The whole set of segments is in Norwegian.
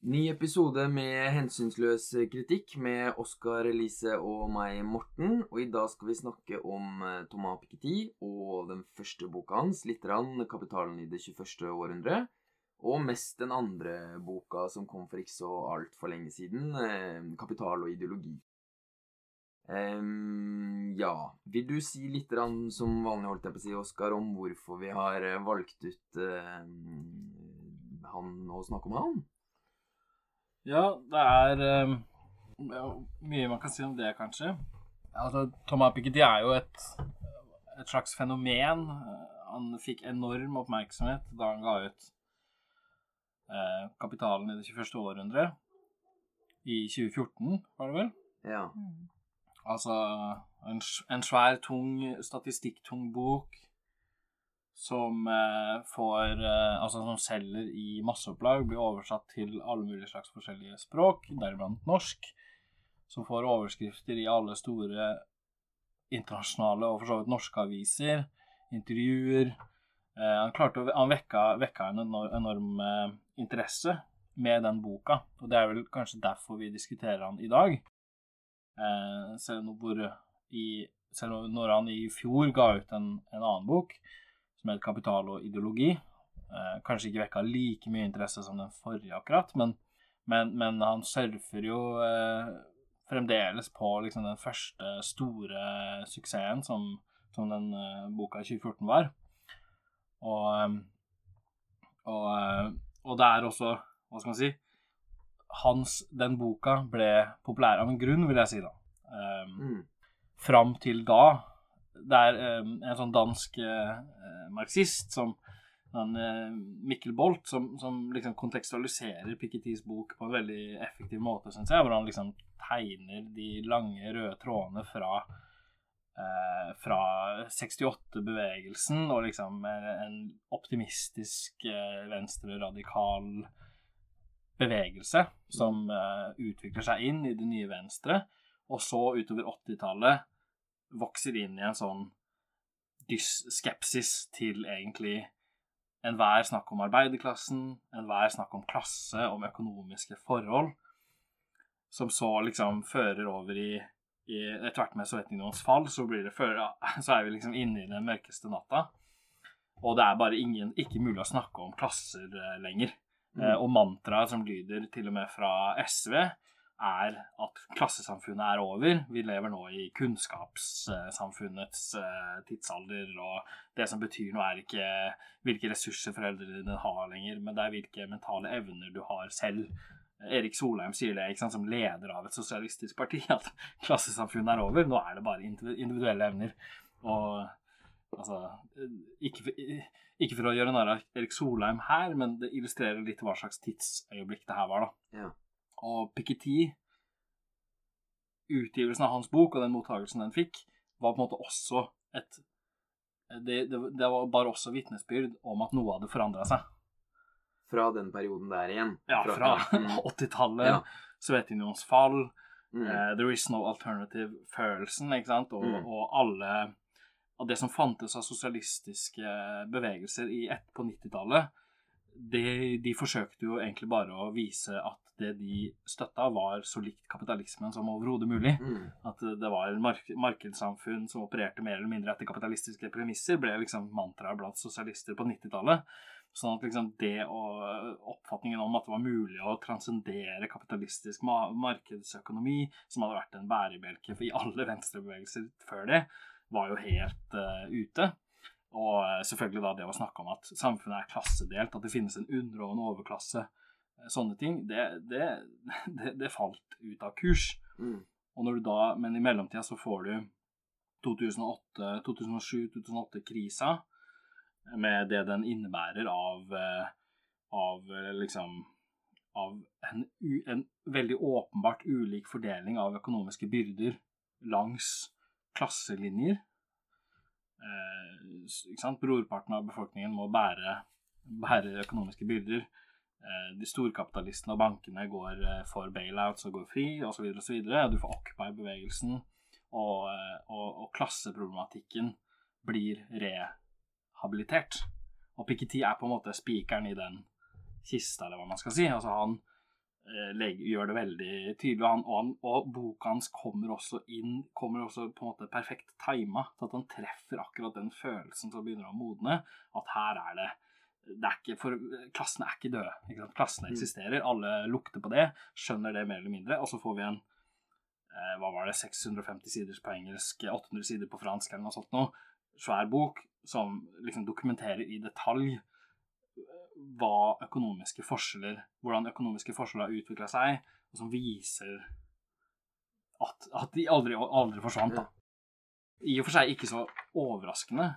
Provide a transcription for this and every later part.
Ny episode med hensynsløs kritikk med Oskar Elise og meg, Morten. Og i dag skal vi snakke om eh, Thomas Piketty og den første boka hans, litt rann, 'Kapitalen i det 21. århundre'. Og mest den andre boka som kom for ikke så altfor lenge siden, eh, 'Kapital og ideologi'. Um, ja Vil du si litt rann, som vanlig, holdt jeg på å si, Oskar, om hvorfor vi har eh, valgt ut uh, han å snakke om han? Ja, det er um, mye man kan si om det, kanskje. Altså, Thomas Piketty er jo et, et, slags fenomen. Han fikk enorm oppmerksomhet da han ga ut eh, 'Kapitalen i det 21. århundre' i 2014, var det vel? Ja. Mm. Altså en, en svær, tung, statistikktung bok som eh, får eh, Altså som selger i masseopplag, blir oversatt til alle mulige slags forskjellige språk, deriblant norsk. Som får overskrifter i alle store internasjonale og for så vidt norske aviser. Intervjuer. Eh, han klarte Han vekka, vekka en enorm, interesse med den boka, og det er vel kanskje derfor vi diskuterer han i dag. Selv når han i fjor ga ut en, en annen bok som het 'Kapital og ideologi'. Eh, kanskje ikke vekka like mye interesse som den forrige, akkurat, men, men, men han surfer jo eh, fremdeles på liksom, den første store suksessen som, som den eh, boka i 2014 var. Og, eh, og, eh, og det er også Hva skal man si? Hans, den boka ble populær av en grunn, vil jeg si, da. Um, Mm. Fram til da det er um, en sånn dansk uh, marxist som han, uh, Mikkel Bolt, som, som, liksom kontekstualiserer Pikettys bok på en veldig effektiv måte, syns jeg. Hvor han liksom tegner de lange, røde trådene fra uh, fra 68-bevegelsen og liksom en optimistisk venstre-radikal bevegelse som utvikler seg inn i det nye venstre, og så utover 80-tallet vokser inn i en sånn skepsis til egentlig enhver snakk om arbeiderklassen, enhver snakk om klasse, om økonomiske forhold, som så liksom fører over i, i Etter hvert med Sovjetunionens fall, så, blir det før, så er vi liksom inne i den mørkeste natta. Og det er bare ingen, ikke mulig å snakke om klasser lenger. Mm. Eh, og mantraet som lyder til og med fra SV, er at klassesamfunnet er over. Vi lever nå i kunnskapssamfunnets eh, tidsalder, og det som betyr noe, er ikke hvilke ressurser foreldrene dine har lenger, men det er hvilke mentale evner du har selv. Erik Solheim sier det ikke sant, som leder av et sosialistisk parti, at klassesamfunnet er over. Nå er det bare individuelle evner. Og altså Ikke ikke for å gjøre narr av Erik Solheim her, men det illustrerer litt hva slags tidsøyeblikk det her var, da. Ja. Og Piketty, utgivelsen av hans bok og den mottagelsen den fikk, var på en måte også et Det, det, det var bare også vitnesbyrd om at noe hadde forandra seg. Fra den perioden der igjen. Ja, fra fra 80-tallet, Ja. Sovjetunionens fall, Mm. uh, there is no alternative-følelsen, ikke sant, og, Mm. og alle av det som fantes av sosialistiske bevegelser i ett på 90-tallet, de, de forsøkte jo egentlig bare å vise at det de støtta, var så likt kapitalismen som overhodet mulig. Mm. At det var mark markedssamfunn som opererte mer eller mindre etter kapitalistiske premisser, ble liksom mantraet blant sosialister på 90-tallet. Sånn at liksom det og oppfatningen om at det var mulig å transcendere kapitalistisk ma markedsøkonomi, som hadde vært en bærebjelke i alle venstrebevegelser før det, var jo helt uh, ute. Og eh, selvfølgelig da det å snakke om at samfunnet er klassedelt, at det finnes en under- og en overklasse, eh, sånne ting, det, det, det, det falt ut av kurs. Mm. Og når du da, Men i mellomtida så får du 2007-2008-krisa med det den innebærer av, eh, av eh, liksom Av en, en veldig åpenbart ulik fordeling av økonomiske byrder langs klasselinjer. Eh, ikke sant? Brorparten av befolkningen må bære, bære økonomiske byrder. Eh, de storkapitalistene og bankene går eh, for bailouts og går fri, osv. osv. Du får Occupy-bevegelsen, og, eh, og, og klasseproblematikken blir rehabilitert. Og Piketty er på en måte spikeren i den kista, eller hva man skal si. Altså han, legger, gjør det veldig tydelig. Han, og, han, og boka hans kommer også inn kommer også på en måte perfekt tima, så at han treffer akkurat den følelsen som begynner å modne. At her er det er ikke, for Klassene er ikke døde. Ikke klassene eksisterer. Alle lukter på det, skjønner det mer eller mindre. Og så får vi en eh, hva var det, 650 sider på engelsk, 800 sider på fransk eller noe sånt noe. Svær bok som liksom dokumenterer i detalj hva økonomiske forskjeller, hvordan økonomiske forskjeller har utvikla seg, og som viser at, at de aldri, aldri forsvant. Da. I og for seg ikke så overraskende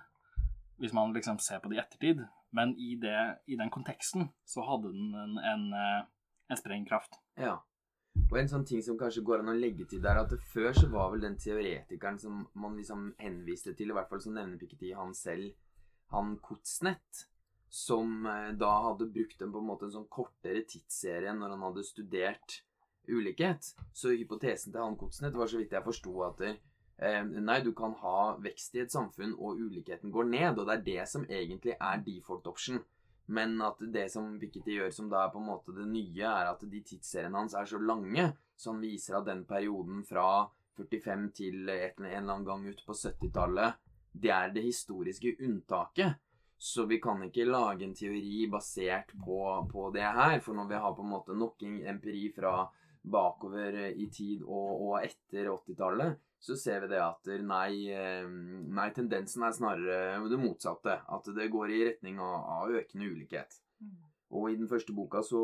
hvis man liksom ser på det i ettertid, men i, det, i den konteksten så hadde den en, en, eh, en sprengkraft. Ja. Og en sånn ting som kanskje går an å legge til der, at før så var vel den teoretikeren som man liksom henviste til, i hvert fall som nevner Piketty han selv, han Kotsnett, som eh, da hadde brukt en på en måte en sånn kortere tidsserie når han hadde studert ulikhet. Så hypotesen til han Kotsnett var så vidt jeg forsto at eh, nei, du kan ha vekst i et samfunn, og ulikheten går ned. Og det er det som egentlig er default option. Men at det som Piketty gjør, som da er på en måte det nye, er at de tidsseriene hans er så lange, som viser at den perioden fra 45 til en eller annen gang ut på 70-tallet, det er det historiske unntaket. Så vi kan ikke lage en teori basert på, på, det her. For når vi har på en måte nok empiri fra bakover i tid og, og etter 80-tallet, så ser vi det at nei, eh, nei, tendensen er snarere det motsatte. At det går i retning av, av økende ulikhet. Mm. Og i den første boka så,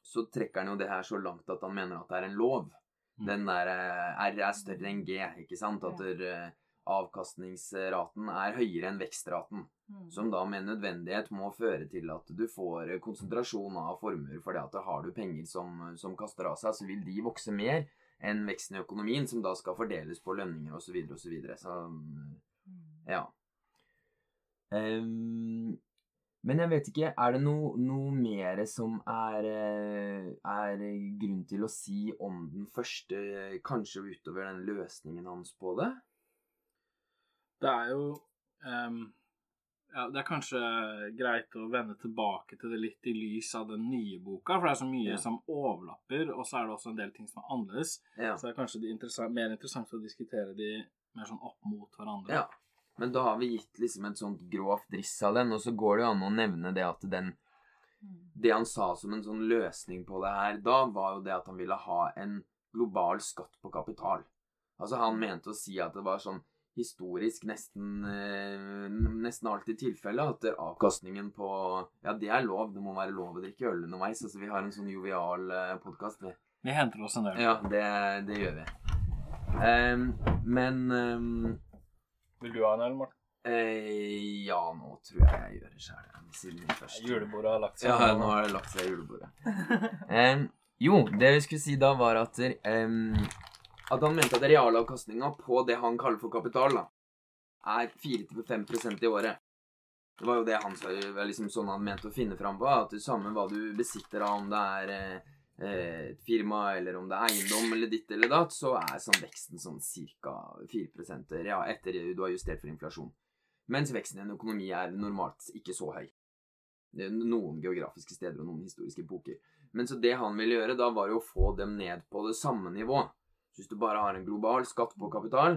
så, trekker han jo det her så langt at han mener at det er en lov. Mm. Den der eh, R er større enn G, ikke sant? At der, eh, avkastningsraten er høyere enn vekstraten. Mm. Som da med nødvendighet må føre til at du får konsentrasjon av formuer. For at har du penger som, som, kaster av seg, så vil de vokse mer enn veksten i økonomien, som da skal fordeles på lønninger osv. osv. Så, videre, og så, så mm. ja. Um, men jeg vet ikke, er det noe, noe mer som er, eh, er, grunn til å si om den første, kanskje utover den løsningen hans på det? Det er jo um, ja, Det er kanskje greit å vende tilbake til det litt i lys av den nye boka, for det er så mye ja. som overlapper, og så er det også en del ting som er annerledes. Ja. Så det er kanskje interessant, mer interessant å diskutere de mer sånn opp mot hverandre. Ja, men da har vi gitt liksom et sånt grovt driss av den, og så går det jo an å nevne det at den mm. Det han sa som en sånn løsning på det her da, var jo det at han ville ha en global skatt på kapital. Altså, han mente å si at det var sånn historisk nesten, eh, nesten alltid tilfelle at avkastningen på Ja, det er lov. Det må være lov å drikke øl underveis. Altså, vi har en sånn jovial eh, podkast. Vi. vi henter oss en øl. Ja, det, det gjør vi. Um, men um, Vil du ha en øl, Morten? Eh, ja, nå tror jeg jeg gjør det sjøl. Julebordet har lagt seg. Ja, nå har det lagt seg i julebordet. um, jo, det vi skulle si da, var at um, at han mente at realavkastninga på det han kaller for kapital, da, er 4-5% i året. Det var jo det han sa, liksom sånn han mente å finne fram på. At det samme hva du besitter av, om det er eh, et firma, eller om det er eiendom, eller ditt eller datt, så er sånn veksten sånn ca. 4 ja, etter du har justert for inflasjon. Mens veksten i en økonomi er normalt ikke så høy. Det er noen geografiske steder og noen historiske epoker. Men så det han ville gjøre da, var jo å få dem ned på det samme nivået. Hvis du bare har en global skatt på kapital,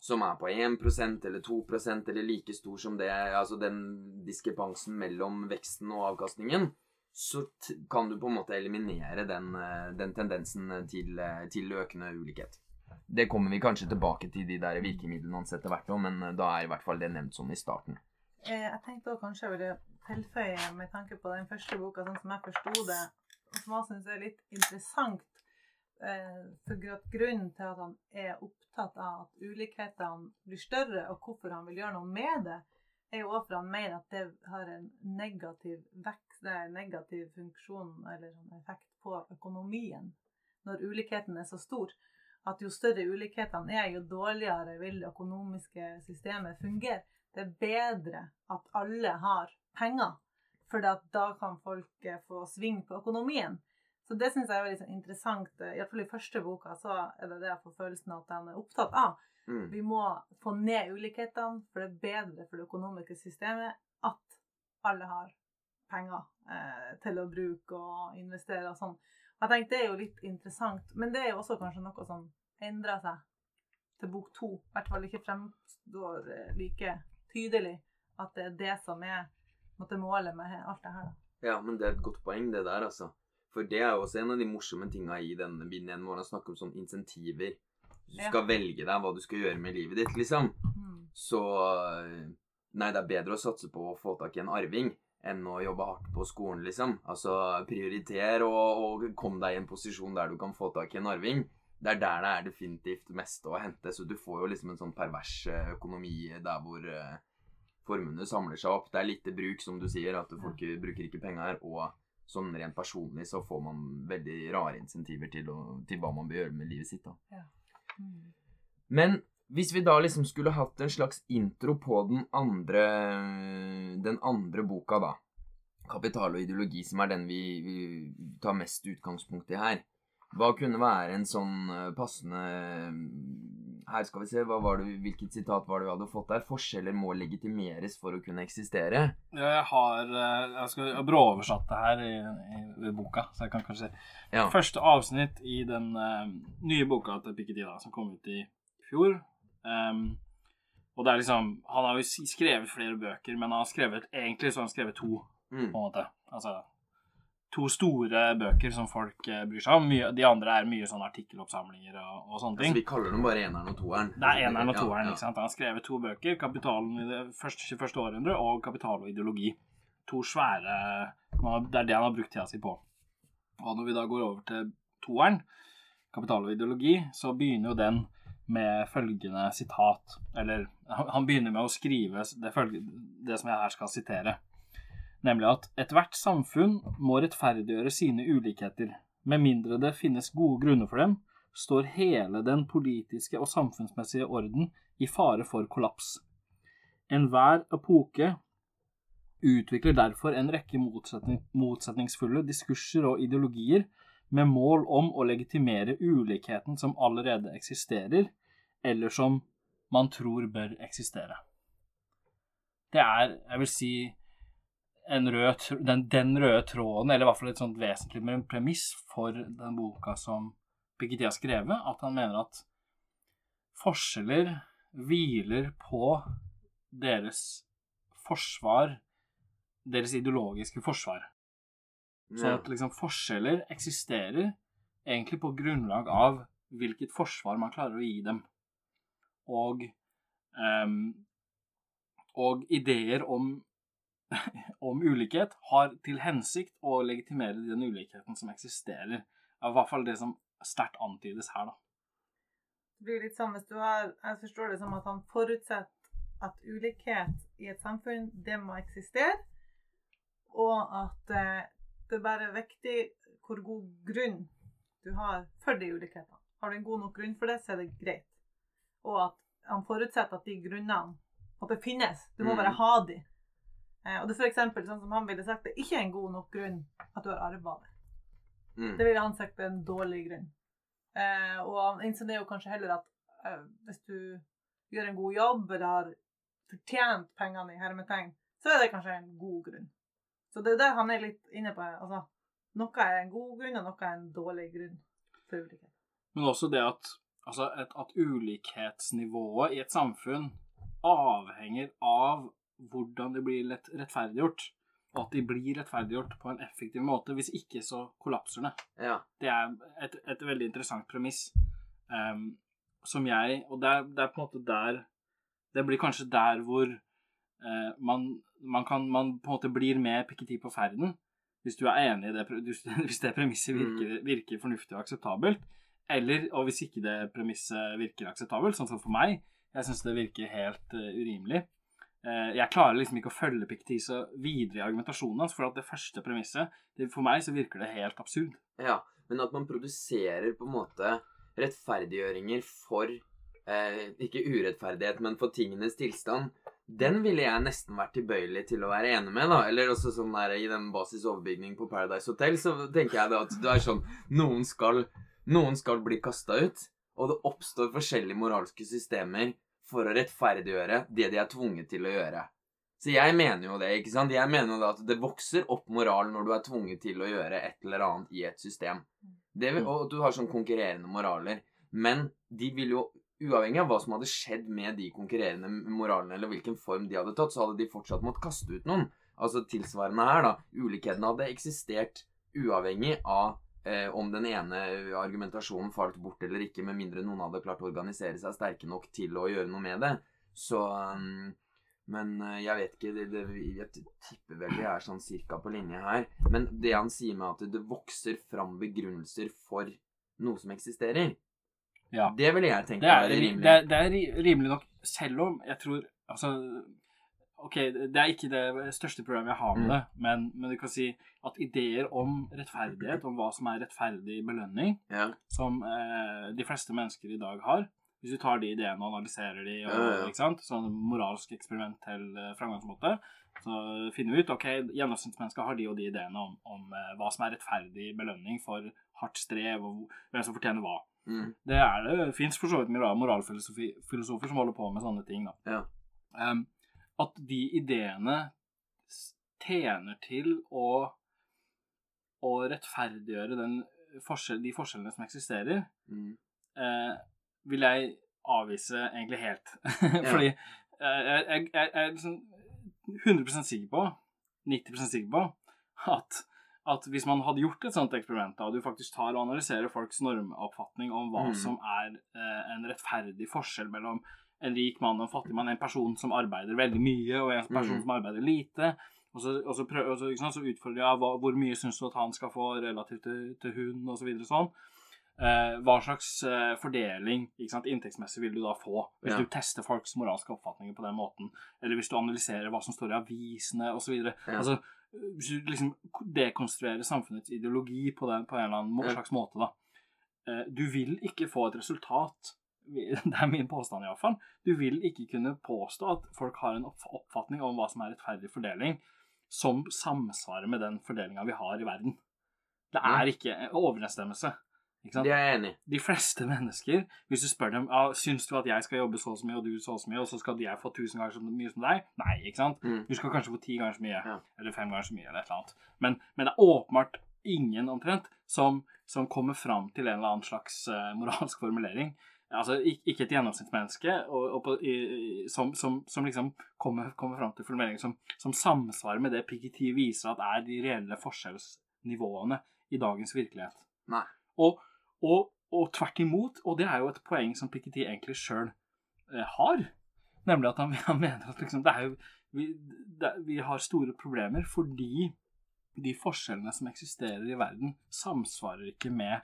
som er på 1% eller 2% eller like stor som det, altså den diskrepansen mellom veksten og avkastningen, så kan du på en måte eliminere den, eh, den tendensen til, eh, til, økende ulikhet. Det kommer vi kanskje tilbake til de der virkemidlene hans etter hvert, men eh, da er i hvert fall det nevnt sånn i starten. Jeg tenkte også kanskje jeg ville tilføye med tanke på den første boka, sånn som jeg forsto det, som jeg syns er litt interessant Eh, for at grunnen til at han er opptatt av at ulikhetene blir større, og hvorfor han vil gjøre noe med det, er jo også for han mener at det har en negativ vekst, det er en negativ funksjon eller sånn effekt på økonomien når ulikheten er så stor. At jo større ulikhetene er, jo dårligere vil det økonomiske systemet fungere. Det er bedre at alle har penger, for da kan folk få sving på økonomien. Så det syns jeg er veldig sånn interessant. Iallfall i første boka så er det det jeg får følelsen av at han er opptatt av. Mm. Vi må få ned ulikhetene, for det er bedre for det økonomiske systemet at alle har penger eh, til å bruke og investere og sånn. Jeg tenkte det er jo litt interessant, men det er jo også kanskje noe som endrer seg til bok to. I hvert fall ikke fremstår eh, like tydelig at det er det som er måtte, målet med alt det her. da. Ja, men det er et godt poeng, det der, altså. For det er jo også en av de morsomme tinga i denne binden hvor å snakker om sånne insentiver. Hvis du Ja. skal velge deg hva du skal gjøre med livet ditt, liksom, Mm. så eh, Nei, det er bedre å satse på å få tak i en arving enn å jobbe hardt på skolen, liksom. Altså, prioriter og, og kom deg i en posisjon der du kan få tak i en arving. Det er der det er definitivt mest å hente. Så du får jo liksom en sånn pervers eh, økonomi der hvor eh, formuene samler seg opp. Det er lite bruk, som du sier, at folk bruker ikke penger. Og sånn rent personlig så får man veldig rare insentiver til, å, til hva man bør gjøre med livet sitt. da. Mm. Men hvis vi da liksom skulle hatt en slags intro på den andre Den andre boka, da. 'Kapital og ideologi', som er den vi, vi tar mest utgangspunkt i her. Hva kunne være en sånn eh, passende Her skal vi se, det, hvilket sitat var det vi hadde fått der? 'Forskjeller må legitimeres for å kunne eksistere'. Ja, Jeg har eh, Jeg skal bråoversatt det her i, i, i boka, så jeg kan kanskje Ja. Første avsnitt i den uh, nye boka til Piketty, da, som kom ut i fjor. Um, og det er liksom Han har jo skrevet flere bøker, men han har skrevet egentlig så har han skrevet to, Mm. på en måte. Altså to store bøker som folk eh, bryr seg om. Mye, de andre er mye sånne artikkeloppsamlinger og, og sånne ting. Ja, så vi kaller dem bare eneren og toeren. Det er eneren og toeren. ja. ikke sant? Han har skrevet to bøker. 'Kapitalen i det første 21. århundre' og 'Kapital og ideologi'. To svære Det er det han har brukt tida si på. Og når vi da går over til toeren, 'Kapital og ideologi', så begynner jo den med følgende sitat Eller han han begynner med å skrive det, følge, det som jeg her skal sitere. Nemlig at ethvert samfunn må rettferdiggjøre sine ulikheter. Med mindre det finnes gode grunner for dem, står hele den politiske og samfunnsmessige orden i fare for kollaps. Enhver epoke utvikler derfor en rekke motsetning, motsetningsfulle diskurser og ideologier med mål om å legitimere ulikheten som allerede eksisterer, eller som man tror bør eksistere. Det er, jeg vil si, rød, den, den røde tråden, eller i hvert fall et sånt vesentlig premiss for den boka som Piketty har skrevet, at han mener at forskjeller hviler på deres forsvar, deres ideologiske forsvar. Så at liksom forskjeller eksisterer egentlig på grunnlag av hvilket forsvar man klarer å gi dem. Og, um, og ideer om, om ulikhet har til hensikt å legitimere den ulikheten som eksisterer. I hvert fall det som sterkt antydes her, da. Det blir litt sånn hvis du har Jeg forstår det som at han forutsetter at ulikhet i et samfunn, det må eksistere, og at eh, det er bare viktig hvor god grunn du har for de ulikhetene. Har du en god nok grunn for det, så er det greit. Og at han forutsetter at de grunnene at det finnes. Du må Mm. bare ha de. Eh, og det er for eksempel, sånn som han ville sagt, det er ikke en god nok grunn at du har arva det. Mm. Det ville han sagt er en dårlig grunn. Eh, og han insinuerer jo kanskje heller at eh, hvis du gjør en god jobb eller har fortjent pengene i hermetegn, så er det kanskje en god grunn. Så det er det han er litt inne på. Altså, noe er en god grunn, og noe er en dårlig grunn for ulikhet. Men også det at, altså et, at ulikhetsnivået i et samfunn avhenger av hvordan det blir lett rettferdiggjort. Og at de blir rettferdiggjort på en effektiv måte. Hvis ikke, så kollapser det. ja. Det er et, et veldig interessant premiss um, som jeg Og det er, det er på en måte der Det blir kanskje der hvor uh, man, man kan Man på en måte blir med Piketty på ferden. Hvis du er enig i det, hvis det premisset virker, virker fornuftig og akseptabelt. Eller, og hvis ikke det premisset virker akseptabelt, sånn som for meg Jeg syns det virker helt eh, urimelig. Eh, jeg klarer liksom ikke å følge Piketty så videre i argumentasjonen hans, for at det første premisset det, For meg så virker det helt absurd. Ja, men at man produserer på en måte rettferdiggjøringer for eh, Ikke urettferdighet, men for tingenes tilstand. Den ville jeg nesten vært tilbøyelig til å være enig med, da. Eller også sånn der i den basisoverbygning på Paradise Hotel, så tenker jeg da at det er sånn Noen skal, noen skal bli kasta ut, og det oppstår forskjellige moralske systemer for å rettferdiggjøre det de er tvunget til å gjøre. Så jeg mener jo det, ikke sant? Jeg mener jo det at det vokser opp moral når du er tvunget til å gjøre et eller annet i et system. Det vil, og du har sånn konkurrerende moraler. Men de vil jo, uavhengig av hva som hadde skjedd med de konkurrerende moralene, eller hvilken form de hadde tatt, så hadde de fortsatt måttet kaste ut noen. Altså tilsvarende her, da. Ulikhetene hadde eksistert uavhengig av eh, om den ene argumentasjonen falt bort eller ikke, med mindre noen hadde klart å organisere seg sterke nok til å gjøre noe med det. Så um, Men eh, jeg vet ikke det, det, Jeg tipper vel vi er sånn cirka på linje her. Men det han sier med at det vokser fram begrunnelser for noe som eksisterer, Ja. det ville jeg tenke Det er, rimelig. det, er- det er rimelig nok, selv om jeg tror Altså, OK, det er ikke det største problemet jeg har med Mm. det, men, men du kan si at ideer om rettferdighet, om hva som er rettferdig belønning, Ja. som eh, de fleste mennesker i dag har Hvis du tar de ideene og analyserer de, og, ja. ikke sant? sånn moralsk eksperimentell eh, framgangsmåte, så finner vi ut ok, gjennomsnittsmennesker har de og de ideene om, om eh, hva som er rettferdig belønning for hardt strev, og hvem som fortjener hva. Mm. Det er det. Det fins for så vidt moral- moralfilosofer som holder på med sånne ting. da. Ja. Em, at de ideene tjener til å, å rettferdiggjøre den forskjell, de forskjellene som eksisterer, Mm. eh, vil jeg avvise egentlig helt. Fordi eh, jeg, jeg, jeg er liksom 100% sikker på, 90% sikker på, at, at hvis man hadde gjort et sånt eksperiment, da, og du faktisk tar og analyserer folks normoppfatning om hva Mm. som er eh, en rettferdig forskjell mellom en rik mann og en fattig mann, en person som arbeider veldig mye, og en person Mm. som arbeider lite, og så, og så, prøv, og så, sant, så utfordrer jeg hva, hvor mye syns du at han skal få relativt til, til hun, og så videre sånn. Eh, hva slags eh, fordeling sant, inntektsmessig vil du da få hvis Ja. du tester folks moralske oppfatninger på den måten? Eller hvis du analyserer hva som står i avisene osv. Ja. Altså, hvis du liksom dekonstruerer samfunnets ideologi på, den, på en eller annen slags Ja. måte, da. Eh, du vil ikke få et resultat Det er min påstand, iallfall. Du vil ikke kunne påstå at folk har en oppfatning om hva som er rettferdig fordeling, som samsvarer med den fordelinga vi har i verden. Det er ikke en overensstemmelse. Ikke sant? Det er jeg enig i. de fleste mennesker, hvis du spør dem ja, syns du at jeg skal jobbe så og så mye, og du så og så mye, og så skal jeg få tusen ganger så mye som deg? Nei, ikke sant? Mm. Du skal kanskje få ti ganger så mye, Ja. eller fem ganger så mye, eller et eller annet. Men, men det er åpenbart ingen omtrent som, som kommer fram til en eller annen slags uh, moralsk formulering. Altså ikke et gjennomsnittsmenneske og, og på, i, som, som, som liksom kommer, kommer fram til formuleringer som, som samsvarer med det Piketty viser at er de reelle forskjellsnivåene i dagens virkelighet. Og, og, og tvert imot, og det er jo et poeng som Piketty egentlig sjøl eh, har, nemlig at han, han mener at liksom, det er jo, vi, det, vi har store problemer fordi de forskjellene som eksisterer i verden, samsvarer ikke med,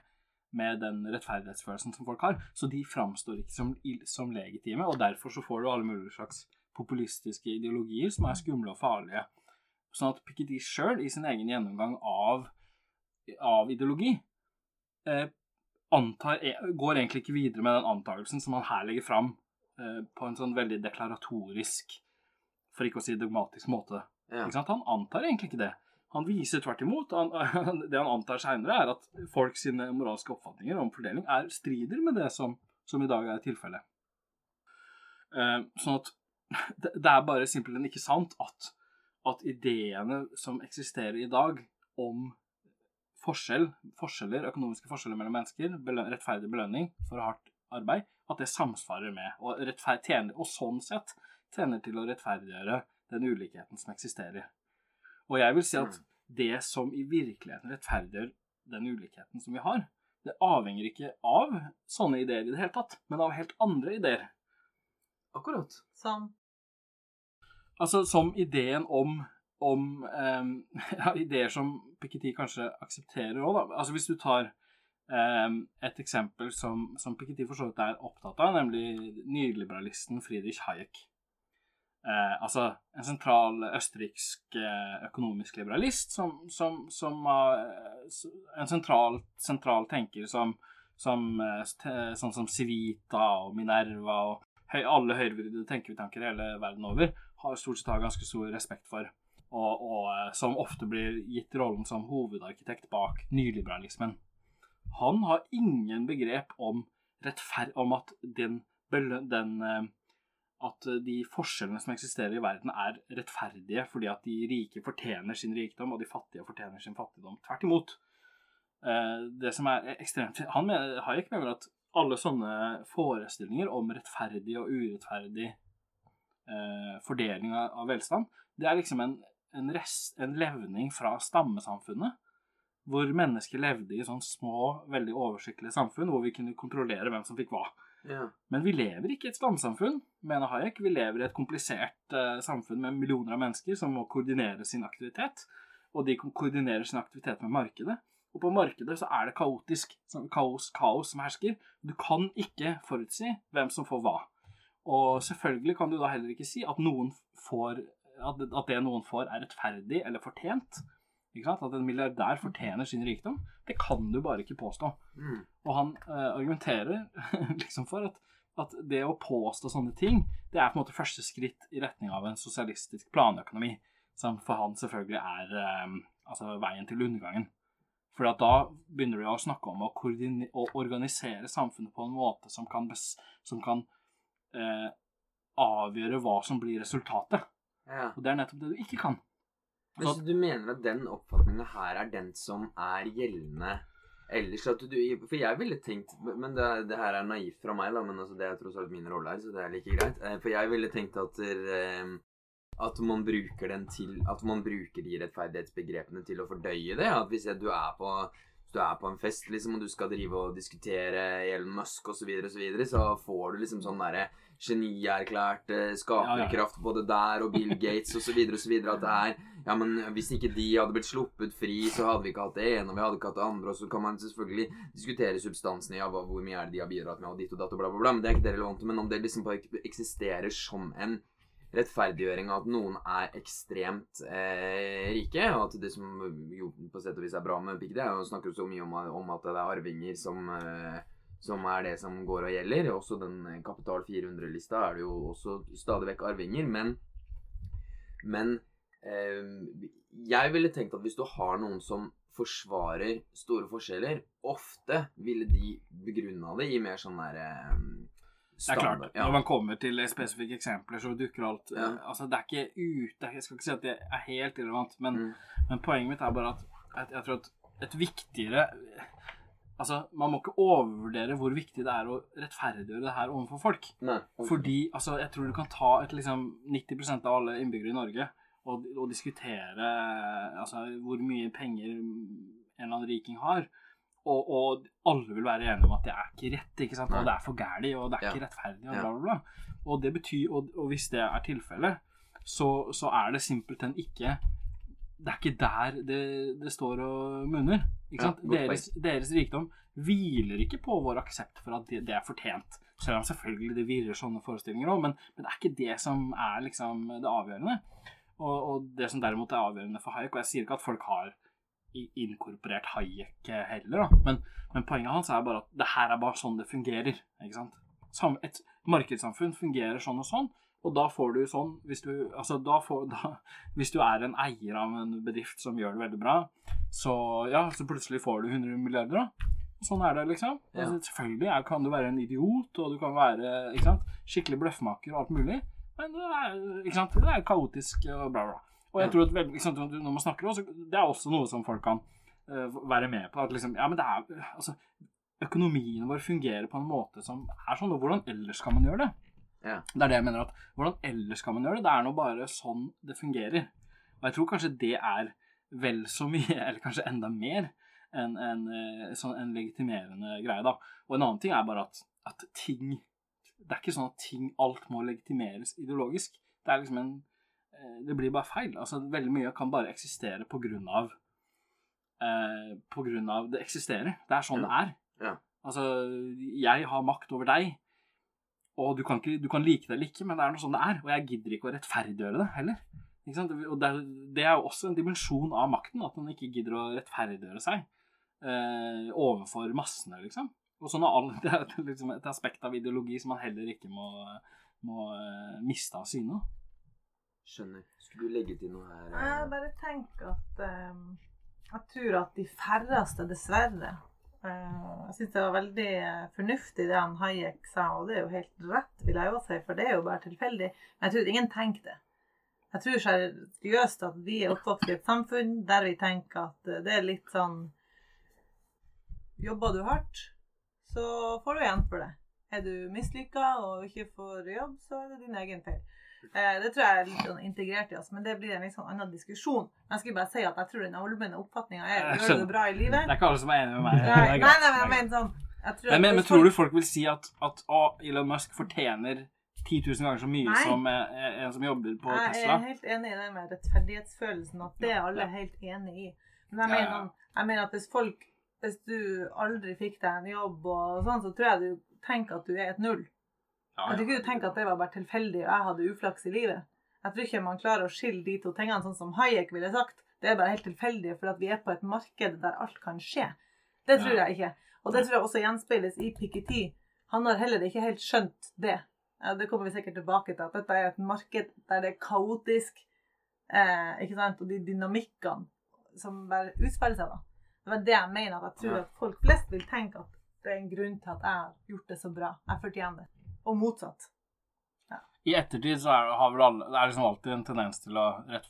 med den rettferdighetsfølelsen som folk har. Så de framstår ikke som, som legitime, og derfor så får du alle mulige slags populistiske ideologier som er skumle og farlige. Sånn at Piketty sjøl, i sin egen gjennomgang av, av ideologi, eh, antar, e, går egentlig ikke videre med den antakelsen som han her legger fram eh, på en sånn veldig deklaratorisk, for ikke å si dogmatisk måte. Ja. Han antar egentlig ikke det. Han viser tvert imot. Han, det han antar seinere, er at folk sine moralske oppfatninger om fordeling er strider med det som, som i dag er tilfellet. Eh, sånn at det, er bare simpelthen ikke sant at, at ideene som eksisterer i dag om forskjell, forskjeller, økonomiske forskjeller mellom mennesker, belø rettferdig belønning for hardt arbeid, at det samsvarer med, og, tjener, og sånn sett tjener til å rettferdiggjøre den ulikheten som eksisterer. Og jeg vil si at det som i virkeligheten rettferdiggjør den ulikheten som vi har, det avhenger ikke av sånne ideer i det hele tatt, men av helt andre ideer. Akkurat. Som Altså som ideen om, om ehm, ja, ideer som Piketty kanskje aksepterer òg, da. Altså hvis du tar ehm, et eksempel som, som Piketty for så vidt er opptatt av, nemlig nyliberalisten Friedrich Hayek. Eh, altså en sentral østerriksk eh, økonomisk liberalist som, som, som eh, En sentral, sentral tenker som, som eh, sånn som Civita og Minerva og høy, alle høyrevridde tenketanker hele verden over har stort sett har ganske stor respekt for, og, og som ofte blir gitt rollen som hovedarkitekt bak nyliberalismen. Han har ingen begrep om rettferd... Om at den, den at de forskjellene som eksisterer i verden, er rettferdige fordi at de rike fortjener sin rikdom, og de fattige fortjener sin fattigdom. Tvert imot. Eh, det som er ekstremt Han mener, Hayek mener at alle sånne forestillinger om rettferdig og urettferdig eh, fordeling av, velstand, det er liksom en, en, rest, en levning fra stammesamfunnet. Hvor mennesker levde i sånne små, veldig oversiktlige samfunn, hvor vi kunne kontrollere hvem som fikk hva. Men vi lever ikke i et stammesamfunn, mener Hayek. Vi lever i et komplisert uh, samfunn med millioner av mennesker som må koordinere sin aktivitet. Og de koordinerer sin aktivitet med markedet. Og på markedet så er det kaotisk. Sånn kaos, kaos som hersker. Du kan ikke forutsi hvem som får hva. Og selvfølgelig kan du da heller ikke si at, noen får, at det noen får, er rettferdig eller fortjent. At en milliardær fortjener sin rikdom. Det kan du bare ikke påstå. Mm. Og han eh, argumenterer liksom for at, at det å påstå sånne ting, det er på en måte første skritt i retning av en sosialistisk planøkonomi. Som for han selvfølgelig er eh, altså veien til undergangen. For da begynner du å snakke om å, å organisere samfunnet på en måte som kan, som kan eh, avgjøre hva som blir resultatet. Ja. Og det er nettopp det du ikke kan. Men så du mener at den oppfatningen her er den som er gjeldende ellers? At du, for jeg ville tenkt Men det, det her er naivt fra meg, da, men altså, det er tross alt min rolle her, så det er like greit. Eh, For jeg ville tenkt at der, at man bruker den til At man bruker de rettferdighetsbegrepene til å fordøye det. At hvis du er på du er på en fest liksom, og du skal drive og diskutere Elon Musk osv., så, videre, og så, videre, så får du liksom sånn derre genierklært eh, skaperkraft både der og Bill Gates osv. osv. At det er Ja, men hvis ikke de hadde blitt sluppet fri, så hadde vi ikke hatt det ene, og vi hadde ikke hatt det andre. Og så kan man selvfølgelig diskutere substansen i ja, hvor mye er det de har bidratt med, og ditt og datt og bla, bla, bla. Men det er ikke det relevante. Men om det liksom bare eksisterer som en rettferdiggjøring av at noen er ekstremt eh, rike, og at det som jo på sett og vis er bra med Piketty, er jo å snakke så mye om, om at det er arvinger som eh, som er det som går og gjelder. Også den Kapital 400-lista er det jo også stadig vekk arvinger. Men, men eh, jeg ville tenkt at hvis du har noen som forsvarer store forskjeller, ofte ville de begrunna det i mer sånn der eh, Det er klart, Ja. Når man kommer til spesifikke eksempler, så dukker alt Ja. eh, Altså, det er ikke ute Jeg skal ikke si at det er helt irrelevant, men, Mm. men poenget mitt er bare at jeg, jeg tror at et viktigere Altså, man må ikke overvurdere hvor viktig det er å rettferdiggjøre det her overfor folk. Nei. Fordi altså, jeg tror du kan ta et, liksom, 90% av alle innbyggere i Norge og, og diskutere altså, hvor mye penger en eller annen riking har. Og, og alle vil være enige om at det er ikke rett, ikke sant? Og det er for gæli, og det er ikke rettferdig, og bla, bla, bla. Og det betyr, og, og hvis det er tilfellet, så, så er det simpelthen ikke Det er ikke der det, det står og munner. Ikke Ja, deres, deres rikdom hviler ikke på vår aksept for at det, det er fortjent. Selv om selvfølgelig det virrer sånne forestillinger òg, men, men det er ikke det som er liksom det avgjørende. Og, og det som derimot er avgjørende for Hayek, og jeg sier ikke at folk har inkorporert Hayek eh, heller, da, men, men poenget hans er bare at det her er bare sånn det fungerer. ikke sant? Sam, et markedssamfunn fungerer sånn og sånn, og da får du sånn hvis du, altså da får, da, hvis du er en eier av en bedrift som gjør det veldig bra, så ja, så plutselig får du 100 milliarder, da. Sånn er det, liksom. Ja. Altså, selvfølgelig er, kan du være en idiot, og du kan være ikke sant, skikkelig bløffmaker og alt mulig, men det er, ikke sant, det er kaotisk og bla, bla. Og jeg tror at ikke når man snakker om det er også noe som folk kan uh, være med på. At liksom, ja, men det er, altså, økonomien vår fungerer på en måte som er sånn, og hvordan ellers kan man gjøre det? Ja. Det er det jeg mener at Hvordan ellers kan man gjøre det? Det er nå bare sånn det fungerer. Og jeg tror kanskje det er vel så mye, eller kanskje enda mer, enn en, eh, sånn en legitimerende greie, da. Og en annen ting er bare at, at ting Det er ikke sånn at ting Alt må legitimeres ideologisk. Det er liksom en Det blir bare feil. Altså, veldig mye kan bare eksistere på grunn av eh, På grunn av det eksisterer. Det er sånn det er. Ja. Altså, jeg har makt over deg. Og du kan, ikke, du kan like det eller ikke, men det er noe sånn det er. Og jeg gidder ikke å rettferdiggjøre det heller. Og det, det er jo også en dimensjon av makten, at man ikke gidder å rettferdiggjøre seg eh, overfor massene, liksom. Og sånn er all, Det er liksom et aspekt av ideologi som man heller ikke må, må eh, miste av syne. Skjønner. Skulle du legge til noe her? Jeg eh? bare tenker at um, Jeg tror at de færreste, dessverre, uh, Jeg syns det var veldig fornuftig det han Hayek sa, og det er jo helt rett, vil jeg jo si, for det er jo bare tilfeldig. Men jeg tror ingen tenker det. Jeg tror seriøst at vi er oppvokst i et samfunn der vi tenker at eh, det er litt sånn Jobber du hardt, så får du igjen for det. Er du mislykka og ikke får jobb, så er det din egen feil. Eh, Det tror jeg er litt sånn integrert i oss, men det blir en litt sånn annen diskusjon. Men jeg skulle bare si at jeg tror den allmenne oppfatninga er gjør du det bra i livet? Det er ikke alle som er enig med meg. Nei, nei, nei, men jeg er mener sånn jeg tror Men, men, men tror du folk vil si at, at å, Elon Musk fortjener 10 000 ganger så mye Nei. som eh, en som jobber på Jeg Tesla? er helt enig i det med rettferdighetsfølelsen, at det er alle helt enig i. Men jeg mener, jeg mener at hvis folk Hvis du aldri fikk deg en jobb og sånn, så tror jeg du tenker at du er et null. Ja, Jeg tror ikke du tenker at det var bare tilfeldig og jeg hadde uflaks i livet. Jeg tror ikke man klarer å skille de to tingene sånn som Hayek ville sagt. Det er bare helt tilfeldig for at vi er på et marked der alt kan skje. Det tror Ja. jeg ikke. Og det tror jeg også gjenspeiles i Piketty. Han har heller ikke helt skjønt det. Det kommer vi sikkert tilbake til, at dette er et marked der det er kaotisk, eh, ikke sant, og de dynamikkene som bare utspiller seg da. Det var det jeg mener, at jeg tror at folk flest vil tenke at det er en grunn til at jeg har gjort det så bra. Jeg fortjener det. Og motsatt. I ettertid så er, har vel alle, det er liksom alltid en tendens til å rett,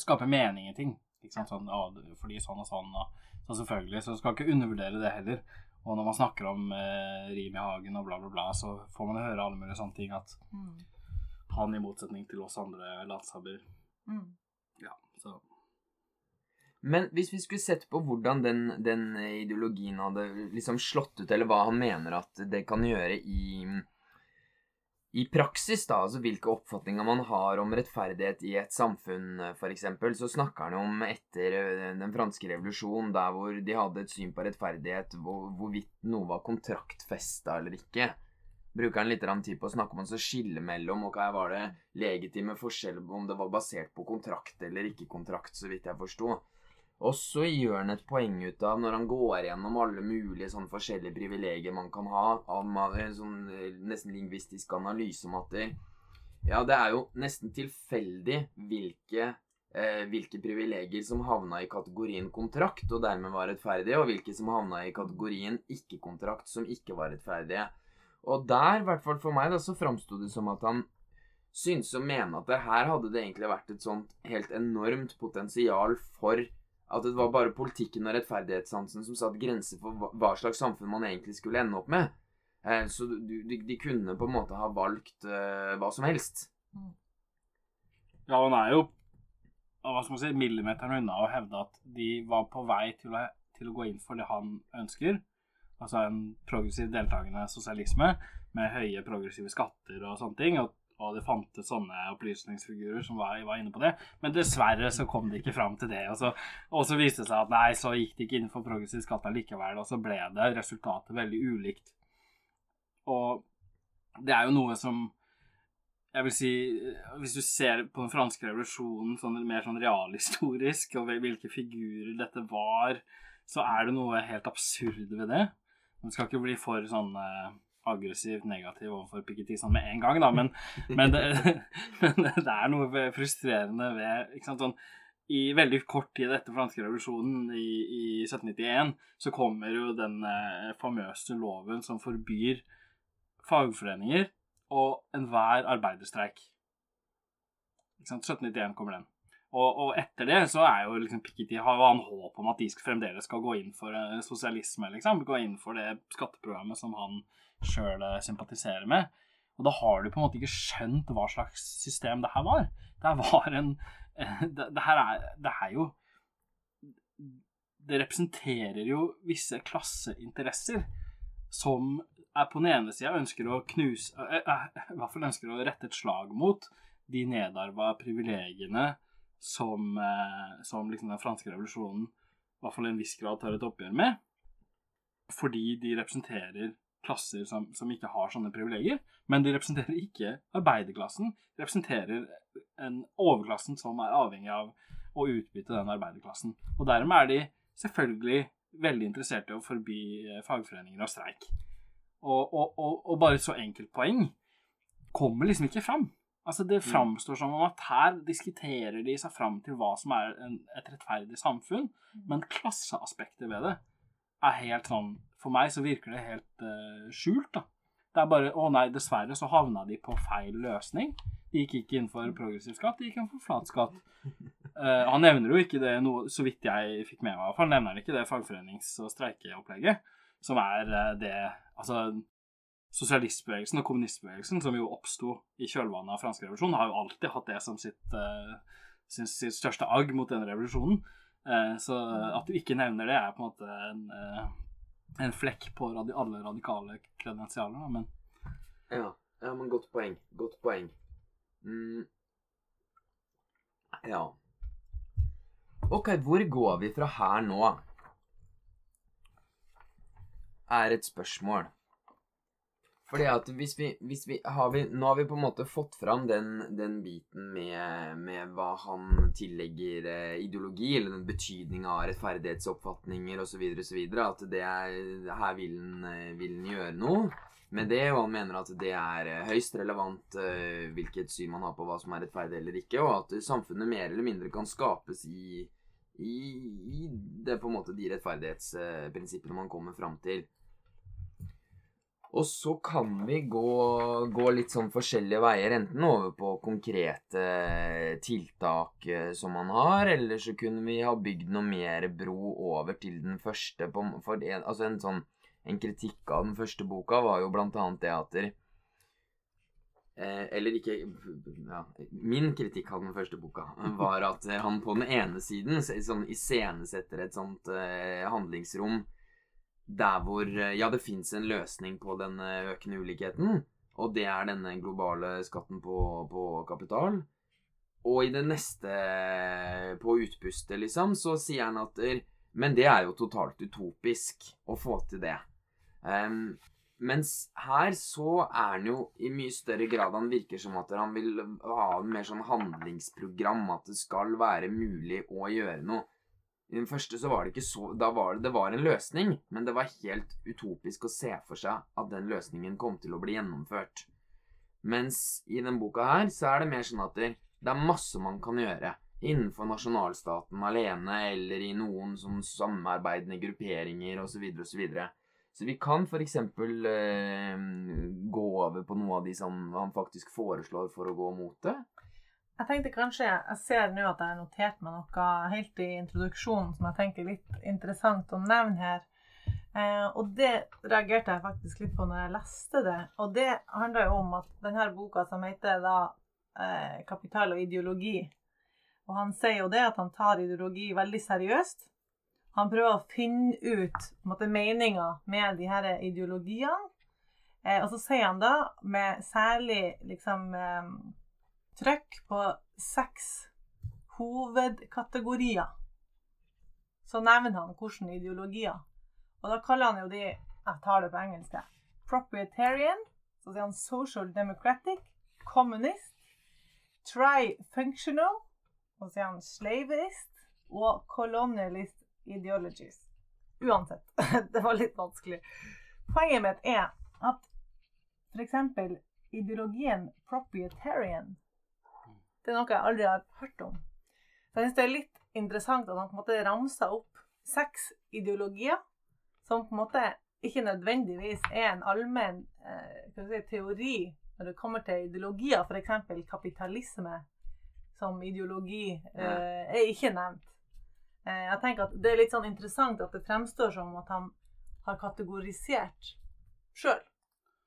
skape mening i ting. Ikke sant? Sånn, å, fordi sånn og sånn. Og, så selvfølgelig, så skal ikke undervurdere det heller. Og når man snakker om eh, rim i hagen og bla, bla, bla, så får man høre alle mulige sånne ting. At Mm. han, i motsetning til oss andre landshabber Mm. Men hvis vi skulle sett på hvordan den, den ideologien hadde liksom slått ut, eller hva han mener at det kan gjøre i, i praksis, da, altså hvilke oppfatninger man har om rettferdighet i et samfunn, f.eks., så snakker han om etter eh, den franske revolusjon, der hvor de hadde et syn på rettferdighet, hvor, hvorvidt noe var kontraktfesta eller ikke. Bruker han litt tid på å snakke om å skille mellom og hva var det legitime forskjeller om det var basert på kontrakt eller ikke kontrakt, så vidt jeg forsto. Og så gjør han et poeng ut av, når han går gjennom alle mulige sånne forskjellige privilegier man kan ha, av en sånn eh, nesten lingvistisk analyse om at det, ja, det er jo nesten tilfeldig hvilke, eh, hvilke privilegier som havna i kategorien kontrakt, og dermed var rettferdige, og hvilke som havna i kategorien ikke-kontrakt, som ikke var rettferdige. Og der, i hvert fall for meg, da, så framsto det som at han syntes å mene at det her hadde det egentlig vært et sånt helt enormt potensial for at det var bare politikken og rettferdighetssansen som satte grenser for hva, slags samfunn man egentlig skulle ende opp med. Eh, så de, de kunne på en måte ha valgt eh, hva som helst. Ja, han er jo hva skal man si, millimeteren unna å hevde at de var på vei til å, til å gå inn for det han ønsker. Altså en progressiv deltakende sosialisme med høye progressive skatter og sånne ting. Og, og det fantes sånne opplysningsfigurer som var, var inne på det. Men dessverre så kom de ikke fram til det. Og så, og så viste det seg at nei, så gikk det ikke innenfor progressiv skatt likevel. Og så ble det resultatet veldig ulikt. Og det er jo noe som jeg vil si, Hvis du ser på den franske revolusjonen sånn, mer sånn realhistorisk, og hvilke figurer dette var, så er det noe helt absurd ved det. Man skal ikke bli for sånn eh, aggressivt negativ overfor Piketty sånn med en gang, da, men, men, det, men det er noe frustrerende ved ikke sant, sånn, I veldig kort tid etter franske revolusjonen i, i 1791 så kommer jo den eh, famøse loven som forbyr fagforeninger og enhver arbeiderstreik. Ikke sant? 1791 kommer den. Og, og etter det så er jo liksom Piketty har jo han håp om at de fremdeles skal gå inn for eh, sosialisme, liksom. Gå inn for det skatteprogrammet som han sjøl sympatiserer med. Og da har du på en måte ikke skjønt hva slags system det her var. Det her var en eh, Det, det her er, det er jo Det representerer jo visse klasseinteresser som er på den ene sida ønsker å knuse eh, eh, I hvert fall ønsker å rette et slag mot de nedarva privilegiene som, eh, som liksom den franske revolusjonen i hvert fall i en viss grad tar et oppgjør med. Fordi de representerer klasser som, som ikke har sånne privilegier. Men de representerer ikke arbeiderklassen. De representerer en overklassen som er avhengig av å utbytte den arbeiderklassen. Og dermed er de selvfølgelig veldig interessert i å forby eh, fagforeninger og streik. Og, og, og, og bare et så enkelt poeng kommer liksom ikke fram. Altså Det framstår som om at her diskuterer de seg fram til hva som er en, et rettferdig samfunn, men klasseaspektet ved det er helt sånn For meg så virker det helt uh, skjult, da. Det er bare Å nei, dessverre så havna de på feil løsning. De gikk ikke inn for progressiv skatt, de gikk inn for flat skatt. Uh, han nevner jo ikke det noe, så vidt jeg fikk med meg, for han nevner ikke det fagforenings- og streikeopplegget, som er uh, det Altså, sosialistbevegelsen og kommunistbevegelsen, som jo oppsto i kjølvannet av fransk revolusjon, har jo alltid hatt det som sitt, uh, sin, sitt største agg mot den revolusjonen. Så at du ikke nevner det, er på en måte en, en flekk på radi alle radikale kredensialer, men ja. ja, men godt poeng. Godt poeng. Mm. Ja. Ok, hvor går vi fra her nå? Er et spørsmål. Fordi at hvis vi, hvis vi, har vi Nå har vi på en måte fått fram den, den biten med, med, hva han tillegger eh, ideologi, eller den betydninga av rettferdighetsoppfatninger osv., osv. At det er Her vil han, eh, gjøre noe med det, og han mener at det er eh, høyst relevant eh, hvilket syn man har på hva som er rettferdig eller ikke, og at samfunnet mer eller mindre kan skapes i, i, i det på en måte de rettferdighetsprinsippene man kommer fram til. Og så kan vi gå, gå, litt sånn forskjellige veier, enten over på konkrete tiltak eh, som man har, eller så kunne vi ha bygd noe mer bro over til den første. På, for en, altså en, sånn, en kritikk av den første boka var jo blant annet det at eh, Eller ikke ja, Min kritikk av den første boka var at han på den ene siden sånn iscenesetter et sånt eh, handlingsrom der hvor eh, ja, det fins en løsning på den eh, økende ulikheten, og det er denne globale skatten på, på kapital. Og i det neste, eh, på utpustet, liksom, så sier han at Men det er jo totalt utopisk å få til det. Um, mens her så er han jo i mye større grad Han virker som at han vil ha en mer sånn handlingsprogram, at det skal være mulig å gjøre noe. I den første så var det ikke så Da var det, det var en løsning, men det var helt utopisk å se for seg at den løsningen kom til å bli gjennomført. Mens i denne boka her så er det mer sånn at det, det er masse man kan gjøre. Innenfor nasjonalstaten alene, eller i noen sånn samarbeidende grupperinger osv. osv. Så, videre, så vi kan f.eks. Eh, gå over på noe av de som han faktisk foreslår for å gå mot det. Jeg tenkte kanskje, jeg ser nå at jeg har notert meg noe helt i introduksjonen som jeg tenker er litt interessant å nevne her. Eh, og det reagerte jeg faktisk litt på når jeg leste det. Og det handler jo om at denne boka som heter da eh, 'Kapital og ideologi', og han sier jo det at han tar ideologi veldig seriøst. Han prøver å finne ut meninga med de her ideologiene. Eh, og så sier han da, med særlig liksom eh, trykk på seks hovedkategorier. Så nevner han hvilke ideologier. Og da kaller han jo de Jeg tar det på engelsk. Proprietarian. Så sier han social democratic. Communist. Tri-functional. Og så sier han slavist. Og colonialist ideologies. Uansett. det var litt vanskelig. Poenget mitt er at f.eks. ideologien proprietarian det er noe jeg aldri har hørt om. Så jeg syns det er litt interessant at han på en måte ramser opp seks ideologier som på en måte ikke nødvendigvis er en allmenn eh, si, teori når det kommer til ideologier, f.eks. kapitalisme som ideologi, eh, er ikke nevnt. Eh, jeg tenker at Det er litt sånn interessant at det fremstår som at han har kategorisert sjøl.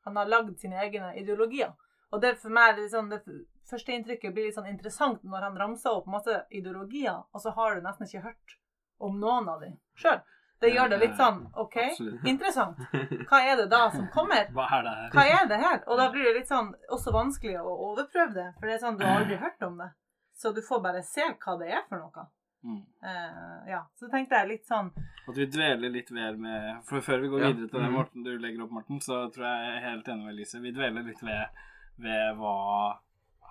Han har lagd sine egne ideologier. Og det for meg er litt sånn, det førsteinntrykket blir litt sånn interessant når han ramser opp masse ideologier, og så har du nesten ikke hørt om noen av dem sjøl. Det gjør det litt sånn OK, Absolutt. interessant. Hva er det da som kommer? Hva er det her? Hva er det her? Og da blir det litt sånn også vanskelig å overprøve det, for det er sånn du har aldri hørt om det. Så du får bare se hva det er for noe. Mm. Uh, ja, så tenkte jeg litt sånn At vi dveler litt mer med For før vi går videre til det mm. Morten, du legger opp, Morten, så tror jeg jeg er helt enig med Elise. Vi dveler litt ved, ved hva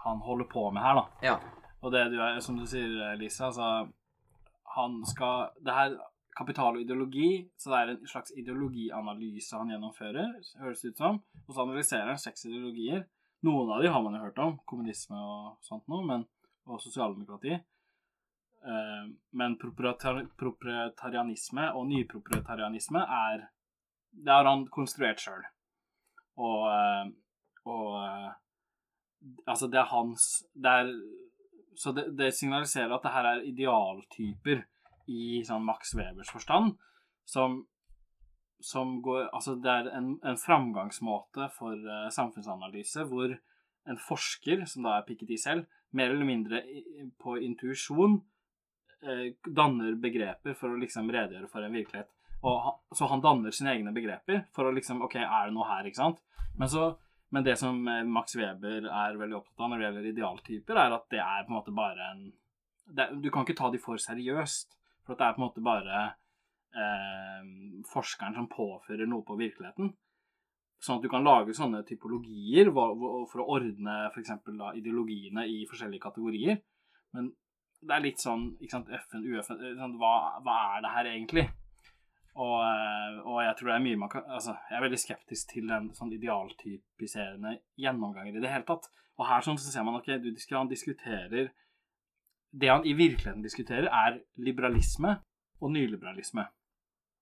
han holder på med her, da. Ja. Og det du er, som du sier, Lise, altså Han skal Det her kapital og ideologi, så det er en slags ideologianalyse han gjennomfører, høres det ut som. Og så analyserer han seks ideologier. Noen av de har man jo hørt om, kommunisme og sånt noe, men, og sosialdemokrati. Eh, men proprietarianisme og nyproprietarianisme er Det har han konstruert sjøl. Og, eh, og eh, Altså, det er hans Det er Så det, det signaliserer at det her er idealtyper i sånn Max Webers forstand, som som går Altså, det er en, en framgangsmåte for uh, samfunnsanalyse hvor en forsker, som da er Piketty selv, mer eller mindre på intuisjon uh, danner begreper for å liksom redegjøre for en virkelighet. Han, så han danner sine egne begreper for å liksom OK, er det noe her, ikke sant? Men, så, men det som eh, Max Weber er veldig opptatt av når det gjelder idealtyper, er at det er på en måte bare en det, Du kan ikke ta de for seriøst, for det er på en måte bare eh, forskeren som påfører noe på virkeligheten. Sånn at du kan lage sånne typologier for å ordne f.eks. ideologiene i forskjellige kategorier. Men det er litt sånn ikke sant, FN, UFN sånn, hva, hva, er det her egentlig? Og, eh, og, jeg tror det er mye man kan Altså, jeg er veldig skeptisk til den sånn idealtypiserende gjennomganger i det hele tatt. Og her sånn så ser man okay, du, han diskuterer Det han i virkeligheten diskuterer, er liberalisme og nyliberalisme.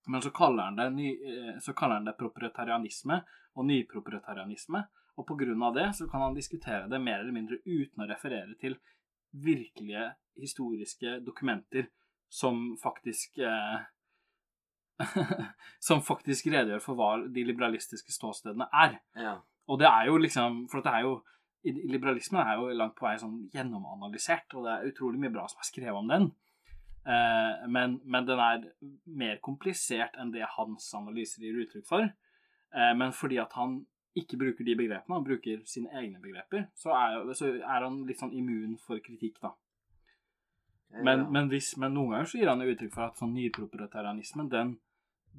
Men så kaller han det, ny, eh, så kaller han det proprietarianisme og nyproprietarianisme. Og på grunn av det så kan han diskutere det mer eller mindre uten å referere til virkelige historiske dokumenter som faktisk eh, Som faktisk redegjør for hva de liberalistiske ståstedene er. Ja. Og det er jo liksom For det er jo Liberalismen er jo langt på vei sånn gjennomanalysert, og det er utrolig mye bra som er skrevet om den. Eh, men, men, den er mer komplisert enn det hans analyser gir uttrykk for. Eh, men fordi at han ikke bruker de begrepene, han bruker sine egne begreper, så er, så er han litt sånn immun for kritikk, da. Men, men, hvis, men noen ganger så gir han uttrykk for at sånn nyproprietarianismen, den,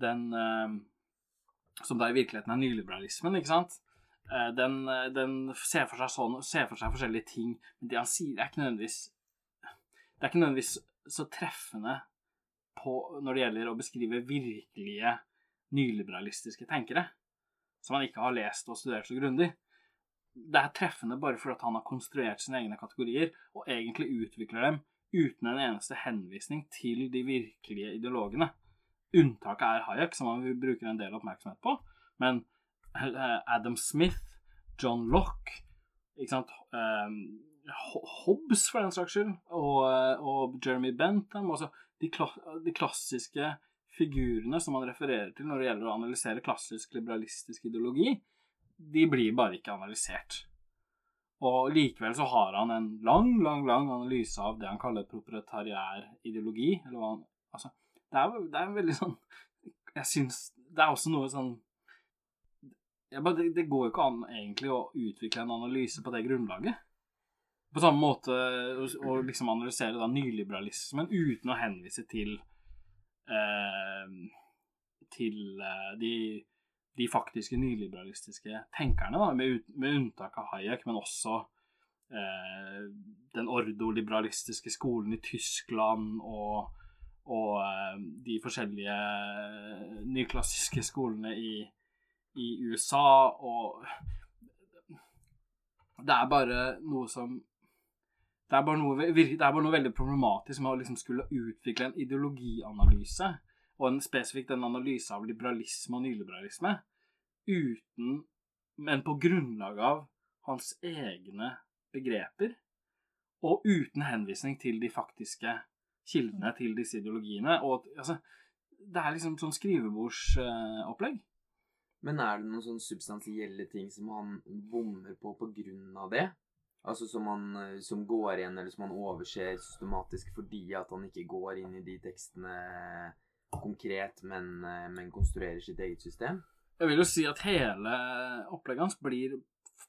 den eh, Som da i virkeligheten er nyliberalismen, ikke sant? Eh, den, den ser, for seg sånn, ser for seg forskjellige ting, men det han sier, er ikke nødvendigvis Det er ikke nødvendigvis så treffende på, når det gjelder å beskrive virkelige nyliberalistiske tenkere, som han ikke har lest og studert så grundig. Det er treffende bare fordi han har konstruert sine egne kategorier, og egentlig utvikler dem uten en eneste henvisning til de virkelige ideologene. Unntaket er Hayek, som han bruker en del oppmerksomhet på, men eh, Adam Smith, John Locke ikke sant, um, Hobbes, for den saks skyld, og, eh, og Jeremy Bentham. Altså de, kla de, klassiske figurene som man refererer til når det gjelder å analysere klassisk liberalistisk ideologi, de blir bare ikke analysert. Og likevel så har han en lang, lang, lang analyse av det han kaller proprietariær ideologi. Eller hva han Altså, det er, det er veldig sånn Jeg syns Det er også noe sånn bare, det, det går jo ikke an egentlig å utvikle en analyse på det grunnlaget. På samme måte å liksom analysere da nyliberalismen uten å henvise til eh, til eh, de, de, faktiske nyliberalistiske tenkerne, da, med, med, unntak av Hayek, men også eh, den ordoliberalistiske skolen i Tyskland og, og eh, de forskjellige nyklassiske skolene i, i USA og det er bare noe som det er, noe, det er bare noe, veldig problematisk med å liksom skulle utvikle en ideologianalyse, og en spesifikt en analyse av liberalisme og nyliberalisme, uten Men på grunnlag av hans egne begreper, og uten henvisning til de faktiske kildene til disse ideologiene. Og altså Det er liksom sånn skrivebordsopplegg. Men er det noen sånn substansielle ting som han bommer på på grunn av det? Altså som, man, eh, som går igjen, eller som han overser systematisk fordi at han ikke går inn i de tekstene konkret, men, eh, men konstruerer sitt eget system? Jeg vil jo si at hele opplegget hans blir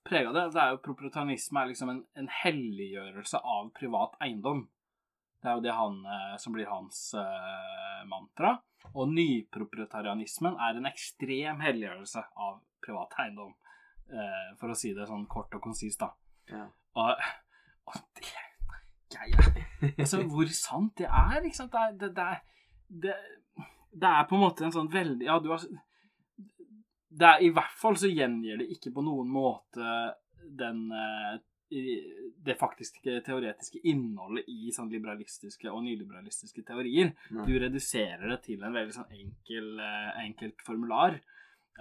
prega av det. Det er jo Proprietarisme er liksom en, en helliggjørelse av privat eiendom. Det er jo det han, eh, som blir hans uh, mantra. Og nyproprietarianismen er en ekstrem helliggjørelse av privat eiendom. Uh, for å si det sånn kort og konsist, da. Ja. Og, og det greia Altså, hvor sant det er, ikke sant? Det, det, det, det, er på en måte en sånn veldig Ja, du har det er, I hvert fall så gjengir det ikke på noen måte den eh, det faktiske teoretiske innholdet i sånn liberalistiske og nyliberalistiske teorier. Nei. Du reduserer det til en veldig sånn enkel, eh, enkelt formular.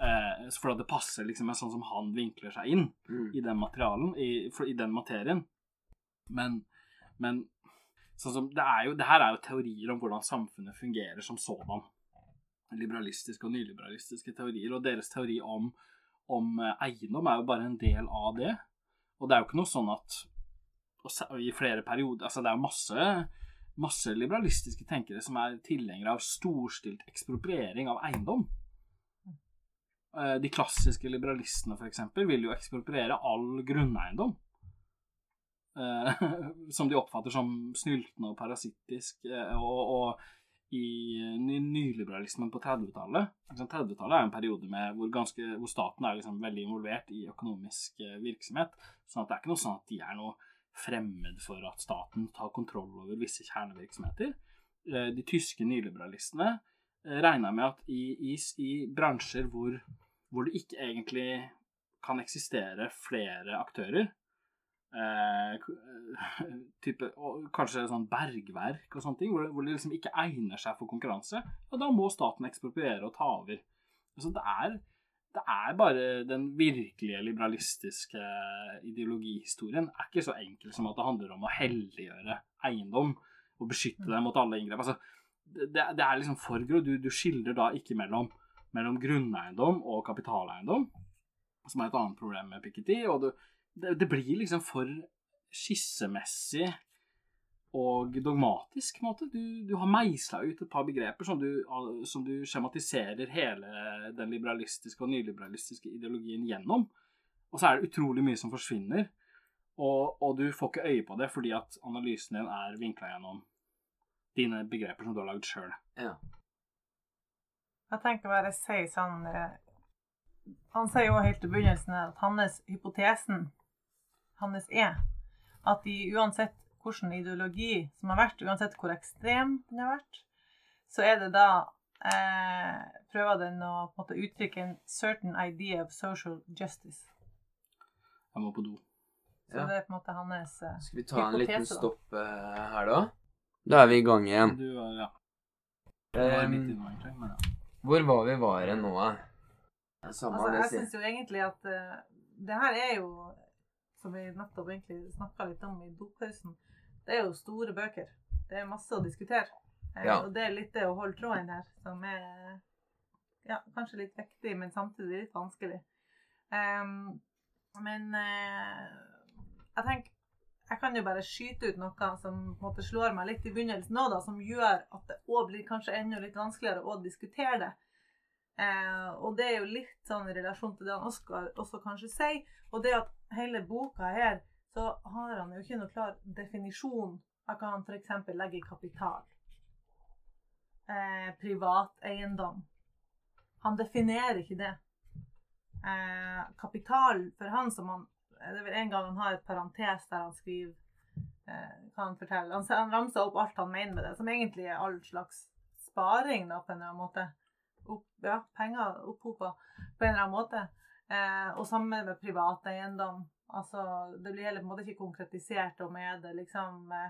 Eh, for det passer liksom med sånn som han vinkler seg inn Mm. i den materialen, i, for, i den materien. Men, men sånn som, det, er jo, det her er jo teorier om hvordan samfunnet fungerer som sådan. Liberalistiske og nyliberalistiske teorier. Og deres teori om, om eh, eiendom er jo bare en del av det. Og det er jo ikke noe sånn at i flere perioder Altså, det er jo masse, masse liberalistiske tenkere som er tilhengere av storstilt ekspropriering av eiendom. Eh, De klassiske liberalistene, for eksempel, vil jo ekspropriere all grunneiendom. Eh, som de oppfatter som snyltende og parasittisk. eh, Og, og i nyliberalismen på 30-tallet 30-tallet er en periode med hvor, ganske, hvor staten er liksom veldig involvert i økonomisk eh, virksomhet. sånn at det er ikke noe sånn at de er noe fremmed for at staten tar kontroll over visse kjernevirksomheter. Eh, De tyske nyliberalistene eh, regna med at i, i, i bransjer hvor, hvor det ikke egentlig kan eksistere flere aktører, eh, type, og kanskje sånn bergverk og sånne ting, hvor hvor det liksom ikke egner seg for konkurranse, ja, da må staten ekspropriere og ta over. Altså, det er, det er bare den virkelige liberalistiske ideologihistorien er ikke så enkel som at det handler om å helliggjøre eiendom og beskytte dem mot alle inngrep. Altså, det, det er liksom forgrå. Du, du skildrer da ikke mellom, mellom grunneiendom og kapitaleiendom, som er et annet problem med Piketty. Og det, det, det blir liksom for skissemessig og dogmatisk, på en måte. Du, du har meisla ut et par begreper som du, som du skjematiserer hele den liberalistiske og nyliberalistiske ideologien gjennom. Og så er det utrolig mye som forsvinner. Og, og du får ikke øye på det fordi at analysen din er vinkla gjennom dine begreper som du har lagd sjøl. Ja. Jeg tenker bare å si sånn eh, Han sier jo helt i begynnelsen at hans hypotesen hans er at de uansett hvilken ideologi som har vært, uansett hvor ekstrem den har vært, så er det da eh, Prøver den å på en måte uttrykke en certain idea of social justice. Jeg må på do. Så Ja. det er på en måte hans eh, Skal vi ta en liten stopp eh, her, da? Da er vi i gang igjen. Du, ja. Du Um, ja. hvor var vi var nå, da? Samme Altså, jeg syns jo egentlig at uh, det her er jo, som vi nettopp egentlig snakka litt om i dopausen, det er jo store bøker. Det er masse å diskutere. Eh, Ja. Og det er litt det å holde tråden her som er ja, kanskje litt viktig, men samtidig litt vanskelig. Um, men uh, jeg tenker jeg kan jo bare skyte ut noe som måte slår meg litt i begynnelsen nå, da, som gjør at det òg blir kanskje enda litt vanskeligere å diskutere det. Eh, og det er jo litt sånn i relasjon til det han Oskar også kanskje sier. Og det at hele boka her, så har han jo ikke noe klar definisjon av hva han f.eks. legger i kapital. Eh, privat eiendom. Han definerer ikke det. Eh, kapital for han som han Det er vel en gang han har et parentes der han skriver eh, hva han forteller. Han, han ramser opp alt han mener med det, som egentlig er all slags sparing, da, på en eller annen måte opp, ja, penger opphopa på en eller annen måte. Eh, og samme med privat eiendom. Altså, det blir heller på en måte ikke konkretisert om er det liksom eh,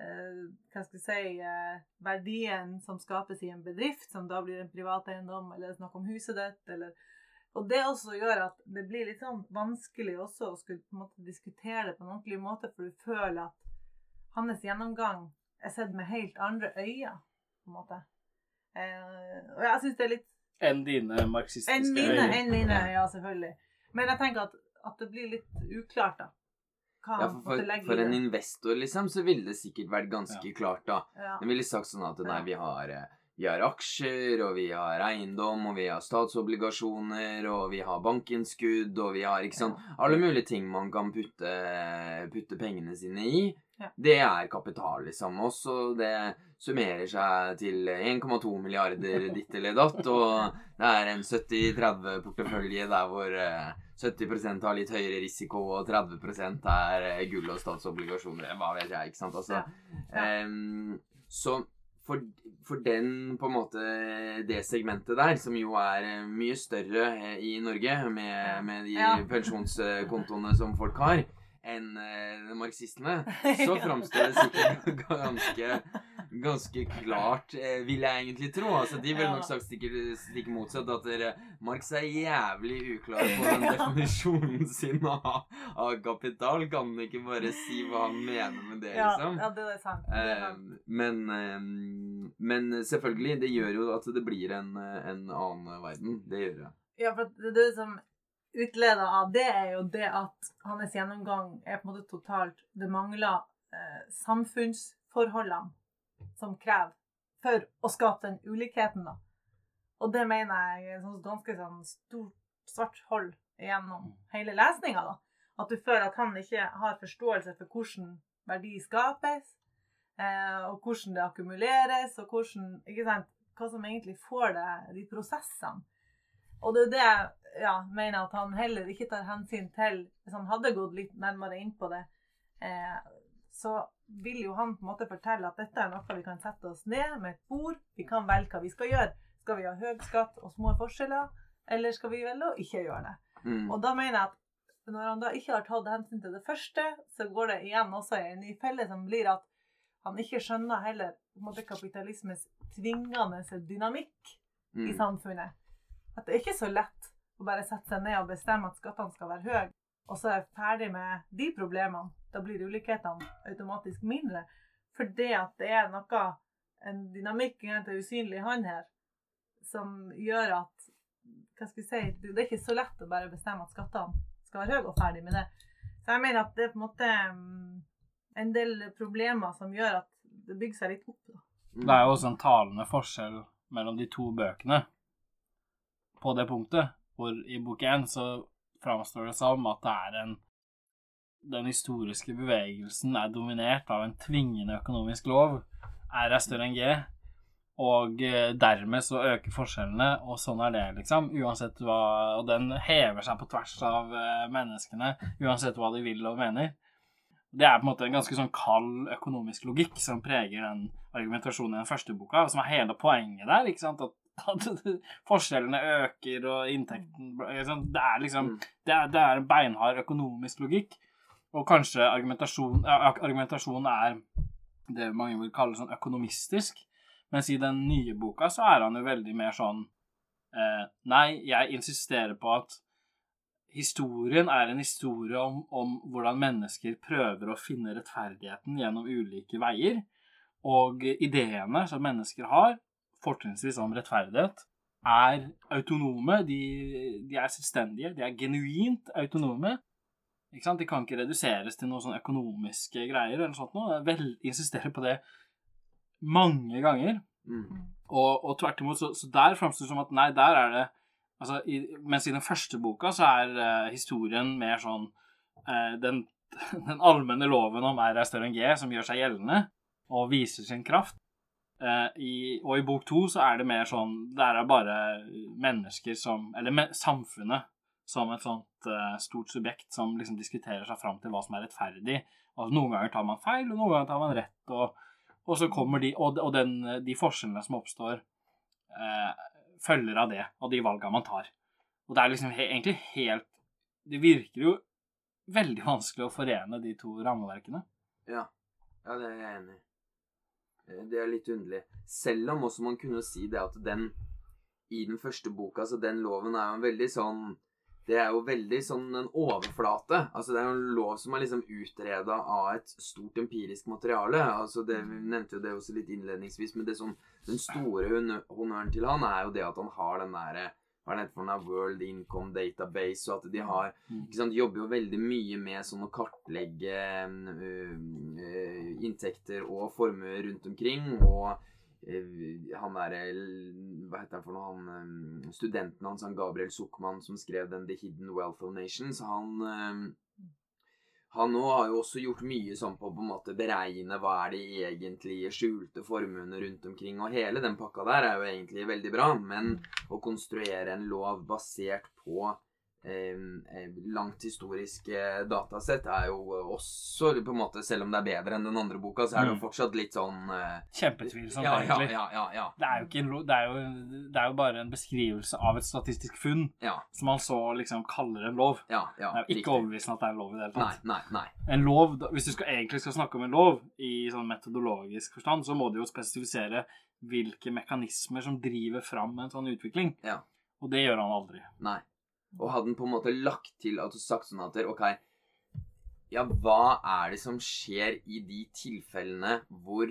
eh, Hva skal jeg si eh, Verdien som skapes i en bedrift, som da blir en privat eiendom, eller snakk om huset ditt, eller Og det også gjør at det blir litt sånn vanskelig også å skulle på en måte diskutere det på en ordentlig måte, for du føler at hans gjennomgang er sett med helt andre øyne, på en måte. Eh, og jeg syns det er litt Enn dine marxistiske Enn mine, øyne. enn mine, ja, selvfølgelig. Men jeg tenker at, at det blir litt uklart, da. Hva Ja, for, for, for en investor, liksom, så ville det sikkert vært ganske klart, da. Ja. Den ville sagt sånn at nei, vi har, eh, vi har aksjer, og vi har eiendom, og vi har statsobligasjoner, og vi har bankinnskudd, og vi har ikke sånn Alle mulige ting man kan putte, putte pengene sine i. Ja. Det er kapital, liksom. Også det summerer seg til 1,2 milliarder ditt eller datt, og det er en 70-30-portefølje der hvor eh, 70% har litt høyere risiko, og 30 er eh, gull og statsobligasjoner. Hva vet jeg, ikke sant? Altså, Ja. Ehm, så for, for den, på en måte, det segmentet der, som jo er eh, mye større eh, i Norge, med, med de Ja. pensjonskontoene som folk har, enn eh, marxistene, så framstår det sikkert ganske, ganske klart, eh, vil jeg egentlig tro. Altså, de ville nok sagt stikker, stikker motsatt. At dere, Marx er jævlig uklar på den definisjonen sin av, av kapital. Kan han ikke bare si hva han mener med det, liksom? ja, det er sant. Det er Eh, sant. eh, men selvfølgelig, det gjør jo at det blir en, en annen verden. Det gjør det. Ja, for det, det som utleder av det, er jo det at hans gjennomgang er på en måte totalt Det mangler eh, samfunnsforholdene som krever for å skape den ulikheten, da. Og det mener jeg er et ganske sånn stort svart hold gjennom hele lesninga, da. At du føler at han ikke har forståelse for hvordan verdi skapes, eh, og hvordan det akkumuleres, og hvordan Ikke sant? Hva som egentlig får det, de prosessene. Og det er det jeg ja, mener at han heller ikke tar hensyn til Hvis han hadde gått litt nærmere inn på det, eh, så vil jo han på en måte fortelle at dette er noe vi kan sette oss ned med et bord. Vi kan velge hva vi skal gjøre. Skal vi ha høy skatt og små forskjeller, eller skal vi velge å ikke gjøre det? Mm. Og da mener jeg at når han da ikke har tatt hensyn til det første, så går det igjen også i en ny felle som blir at han ikke skjønner heller måte kapitalismens tvingende dynamikk i Mm. samfunnet. At det er ikke så lett å bare sette seg ned og bestemme at skattene skal være høye, og så er jeg ferdig med de problemene. Da blir ulikhetene automatisk mindre. For det at det er noe, en dynamikk en usynlig hånd her, som gjør at hva skal vi si, det er ikke så lett å bare bestemme at skattene skal være høye, og ferdig med det. Så jeg mener at det er på en måte mm, en del problemer som gjør at det bygger seg litt opp. Da. Det er jo også en talende forskjell mellom de to bøkene på det punktet, hvor i bok én så framstår det som at det er en Den historiske bevegelsen er dominert av en tvingende økonomisk lov. R er større enn G. Og eh, dermed så øker forskjellene, og sånn er det, liksom. Uansett hva Og den hever seg på tvers av eh, menneskene, uansett hva de vil og mener. Det er på en måte en ganske sånn kald økonomisk logikk som preger den argumentasjonen i den første boka, som er hele poenget der. ikke sant? At, at forskjellene øker, og inntekten ikke? Det er liksom Mm. det er, det er en beinhard økonomisk logikk. Og kanskje argumentasjon, argumentasjonen er det mange vil kalle sånn økonomistisk. Mens i den nye boka så er han jo veldig mer sånn eh, Nei, jeg insisterer på at historien er en historie om, om hvordan mennesker prøver å finne rettferdigheten gjennom ulike veier. Og ideene som mennesker har, fortrinnsvis om rettferdighet, er autonome. De, de er selvstendige. De er genuint autonome. De kan ikke reduseres til noen sånne økonomiske greier eller noe sånt noe. Vel, insisterer på det mange ganger. Mm. Og, og tvert imot, så, så der framstår det som at nei, der er det altså, i, Mens i den første boka så er uh, historien mer sånn uh, den, den allmenne loven om R er større enn G som gjør seg gjeldende og viser sin kraft. Eh, i, og i bok to så er det mer sånn Der er bare mennesker som Eller me, samfunnet som et sånt uh, stort subjekt som liksom diskuterer seg fram til hva som er rettferdig. Og noen ganger tar man feil, og noen ganger tar man rett. og og så kommer de, og, og den, de forskjellene som oppstår, uh, følger av det, og de valgene man tar. Og det er liksom he, egentlig helt Det virker jo veldig vanskelig å forene de to rammeverkene. Ja. ja, det er jeg enig i. Eh, Det er litt underlig. Selv om også man kunne si det at den i den første boka, så den loven er jo en veldig sånn Det er jo veldig sånn en overflate. Altså Det er jo en lov som er liksom utreda av et stort empirisk materiale. Altså det, Vi nevnte jo det også litt innledningsvis, men det som, den store honnø- honnøren til han er jo det at han har den derre hva er det for noe World Income Database, og at de har ikke sant, jobber jo veldig mye med sånn å kartlegge uh, inntekter og formuer rundt omkring. Og øh, han derre Hva heter han for noe? Han øh, studenten hans, han Gabriel Zuckman, som skrev den The Hidden Wealth of Nations, han øh, han nå har jo også gjort mye sånn på å på en måte beregne hva er de egentlige skjulte formuene rundt omkring. Og hele den pakka der er jo egentlig veldig bra, men å konstruere en lov basert på langt historiske datasett er jo også på en måte Selv om det er bedre enn den andre boka, så er det jo Mm. fortsatt litt sånn eh, Kjempetvilsomt, ja, ja, egentlig. ja, ja, ja, Det er, en, det, er jo, det er jo bare en beskrivelse av et statistisk funn som man så liksom kaller en lov. ja, ja, Det er jo ikke overbevisende at det er en lov i det hele tatt. nei, nei. En lov, Hvis du skal, egentlig skal snakke om en lov i sånn metodologisk forstand, så må du jo spesifisere hvilke mekanismer som driver fram en sånn utvikling. Ja. Og det gjør han aldri. Nei. Og hadde den på en måte lagt til at du sagt sånn at OK, ja, hva er det som skjer i de tilfellene hvor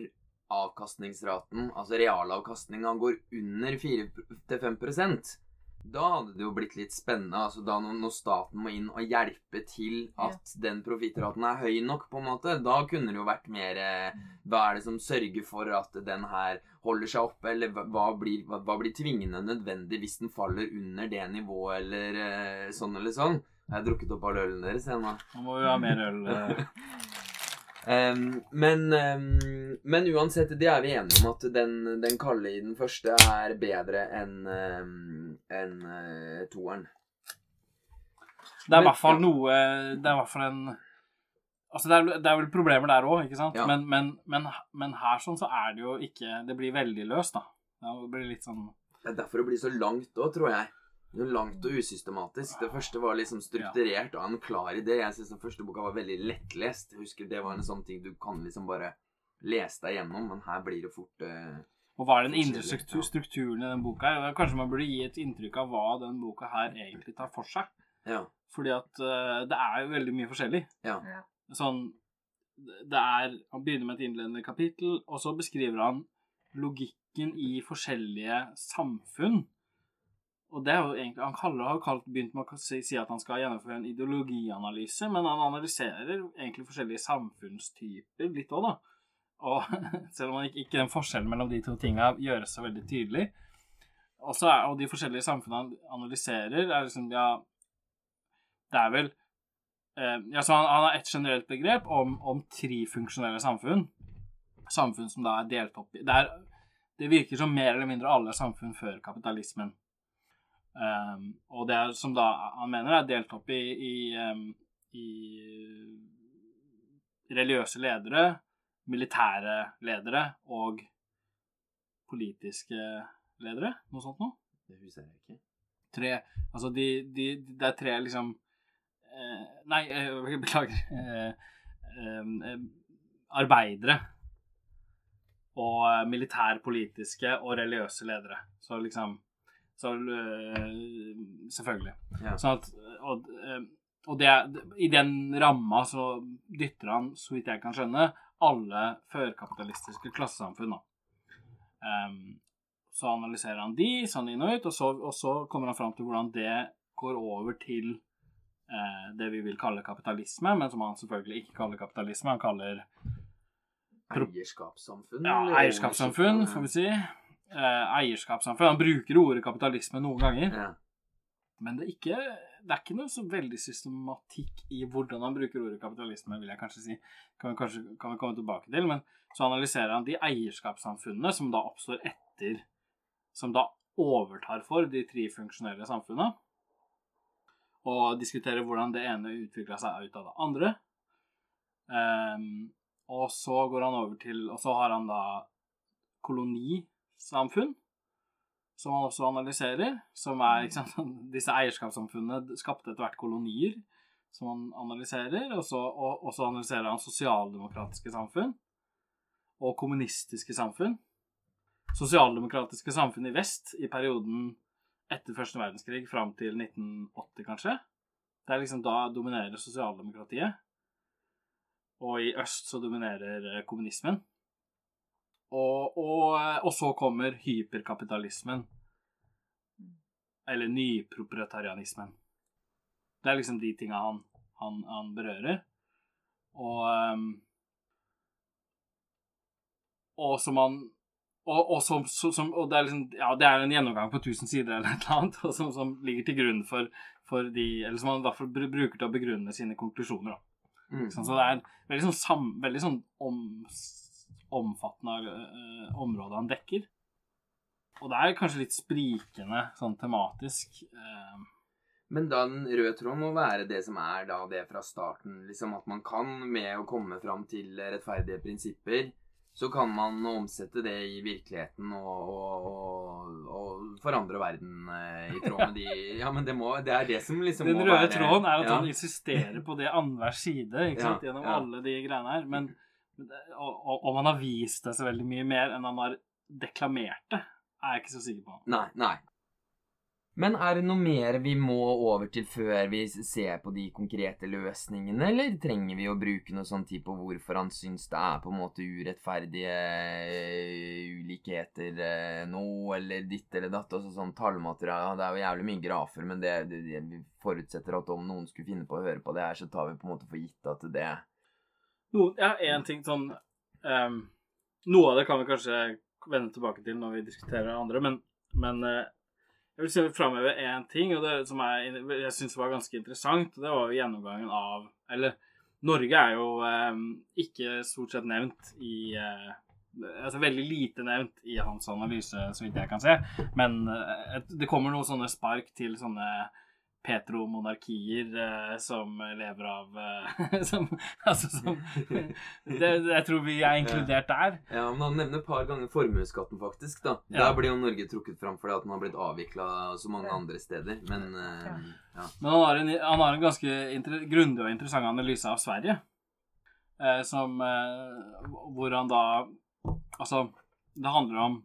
avkastningsraten, altså realavkastninga, går under 4-5 Da hadde det jo blitt litt spennende. altså da når, staten må inn og hjelpe til at den profittraten er høy nok, på en måte, da kunne det jo vært mer eh, Hva er det som sørger for at den her holder seg oppe, eller hva, blir, hva, blir tvingende nødvendig hvis den faller under det nivået, eller eh, sånn eller sånn? Jeg har drukket opp all ølen deres, jeg nå. Nå må vi ha mer øl. eh. Em, men, um, men uansett, det er vi enige om at den, den kalde i den første er bedre enn um, en, uh, toeren. Det er i hvert fall noe Det er i hvert fall en Altså, det er, det er vel problemer der òg, ikke sant? Ja. Men, men, men, men her sånn så er det jo ikke Det blir veldig løst, da. Det blir litt sånn Det er derfor det blir så langt òg, tror jeg. Det er langt og usystematisk. Det første var liksom strukturert og en klar idé. Jeg syns den første boka var veldig lettlest. Jeg husker Det var en sånn ting du kan liksom bare lese deg gjennom, men her blir det fort eh, Og hva er den indre struktur, strukturen i den boka? her? Kanskje man burde gi et inntrykk av hva den boka her egentlig tar for seg? Ja. Fordi at uh, det er jo veldig mye forskjellig. Ja. Sånn Det er Han begynner med et innledende kapittel, og så beskriver han logikken i forskjellige samfunn. Og det er jo egentlig Han kaller, har kalt, begynt med å si, si at han skal gjennomføre en ideologianalyse, men han analyserer egentlig forskjellige samfunnstyper litt òg, da. Og selv om ikke, ikke den forskjellen mellom de to tinga gjøres så veldig tydelig. Og, så er, og de forskjellige samfunnene han analyserer, er liksom Ja, det er vel eh, ja, så han, han har et generelt begrep om, om trifunksjonelle samfunn. Samfunn som da er delt opp i det, det virker som mer eller mindre alle samfunn før kapitalismen. Um, og det er, som da han mener er delt opp i, i, um, i religiøse ledere, militære ledere og politiske ledere. Noe sånt noe. Det husker jeg ikke. Tre Altså, de, de, det er tre liksom eh, Nei, eh, beklager. Eh, eh, eh, arbeidere. Og militærpolitiske og religiøse ledere. Så liksom Så eh, selvfølgelig. Ja. Sånn at Og, eh, og det, i den ramma så dytter han, så vidt jeg kan skjønne, alle førkapitalistiske klassesamfunn. da. Ehm, så analyserer han de sånn inn og ut, og så, og så kommer han fram til hvordan det går over til eh, det vi vil kalle kapitalisme, men som han selvfølgelig ikke kaller kapitalisme. Han kaller Eierskapssamfunn? ja, eierskapssamfunn, får vi si. Eh, eierskapssamfunn. Han bruker ordet kapitalisme noen ganger. Ja. Men det er, ikke, det er ikke noe så veldig systematikk i hvordan han bruker ordet kapitalisme, vil jeg kanskje si. Kan vi kanskje kan vi komme tilbake til. Men så analyserer han de eierskapssamfunnene som da oppstår etter Som da overtar for de tre funksjonelle samfunnene. Og diskuterer hvordan det ene utvikla seg ut av det andre. Um, og så går han over til Og så har han da kolonisamfunn som han også analyserer, som er sant, Disse eierskapssamfunnene skapte etter hvert kolonier som han analyserer, og så, og, og så analyserer han sosialdemokratiske samfunn og kommunistiske samfunn. Sosialdemokratiske samfunn i vest i perioden etter første verdenskrig fram til 1980, kanskje. Det er liksom da dominerer sosialdemokratiet. Og i øst så dominerer eh, kommunismen. Og, og, og så kommer hyperkapitalismen. Eller nyproprietarianismen. Det er liksom de tinga han, han, han berører. Og ehm, Og som han og, og, som, som, og det er liksom Ja, det er en gjennomgang på 1000 sider eller et eller annet, og som, som ligger til grunn for, for de Eller som han i hvert fall bruker til å begrunne sine konklusjoner, da. Mm. Sånn, så det er veldig sånn, sam, veldig sånn om, omfattende uh, område han dekker. Og det er kanskje litt sprikende sånn tematisk. Uh, Men da den røde tråden må være det som er da det fra starten. Liksom at man kan, med å komme fram til rettferdige prinsipper, så kan man omsette det i virkeligheten og, og, og, forandre verden eh, i tråd med de Ja, men det, må, det er det som liksom Den røde tråden er at ja. han insisterer på det annenhver side ikke sant? Ja, gjennom ja. alle de greiene her. Men, og, og om han har vist det så veldig mye mer enn han har deklamert det, er jeg ikke så sikker på. Nei, nei. Men er det noe mer vi må over til før vi ser på de konkrete løsningene, eller trenger vi å bruke noe sånn tid på hvorfor han syns det er på en måte urettferdige eh, ulikheter eh, nå, eller ditt eller datt? Altså sånn tallmateriale Det er jo jævlig mye grafer, men det, det, det vi forutsetter at om noen skulle finne på å høre på det her, så tar vi på en måte for gitt at det Noen, ja, én ting sånn um, Noe av det kan vi kanskje vende tilbake til når vi diskuterer andre, men, men uh, jeg vil si framheve én ting og det som jeg, jeg syns var ganske interessant. og Det var jo gjennomgangen av Eller Norge er jo um, ikke stort sett nevnt i uh, Altså veldig lite nevnt i hans analyse, så vidt jeg kan se. Men uh, det kommer noen sånne spark til sånne petromonarkier eh, som lever av eh, som, Altså som det, Jeg tror vi er inkludert der. Ja, men han nevner et par ganger formuesskatten, faktisk. da. Ja. Der blir jo Norge trukket fram fordi at den har blitt avvikla så mange andre steder. Men eh, ja. Men han har en, han har en ganske grundig og interessant analyse av Sverige. Eh, som eh, Hvor han da Altså, det handler om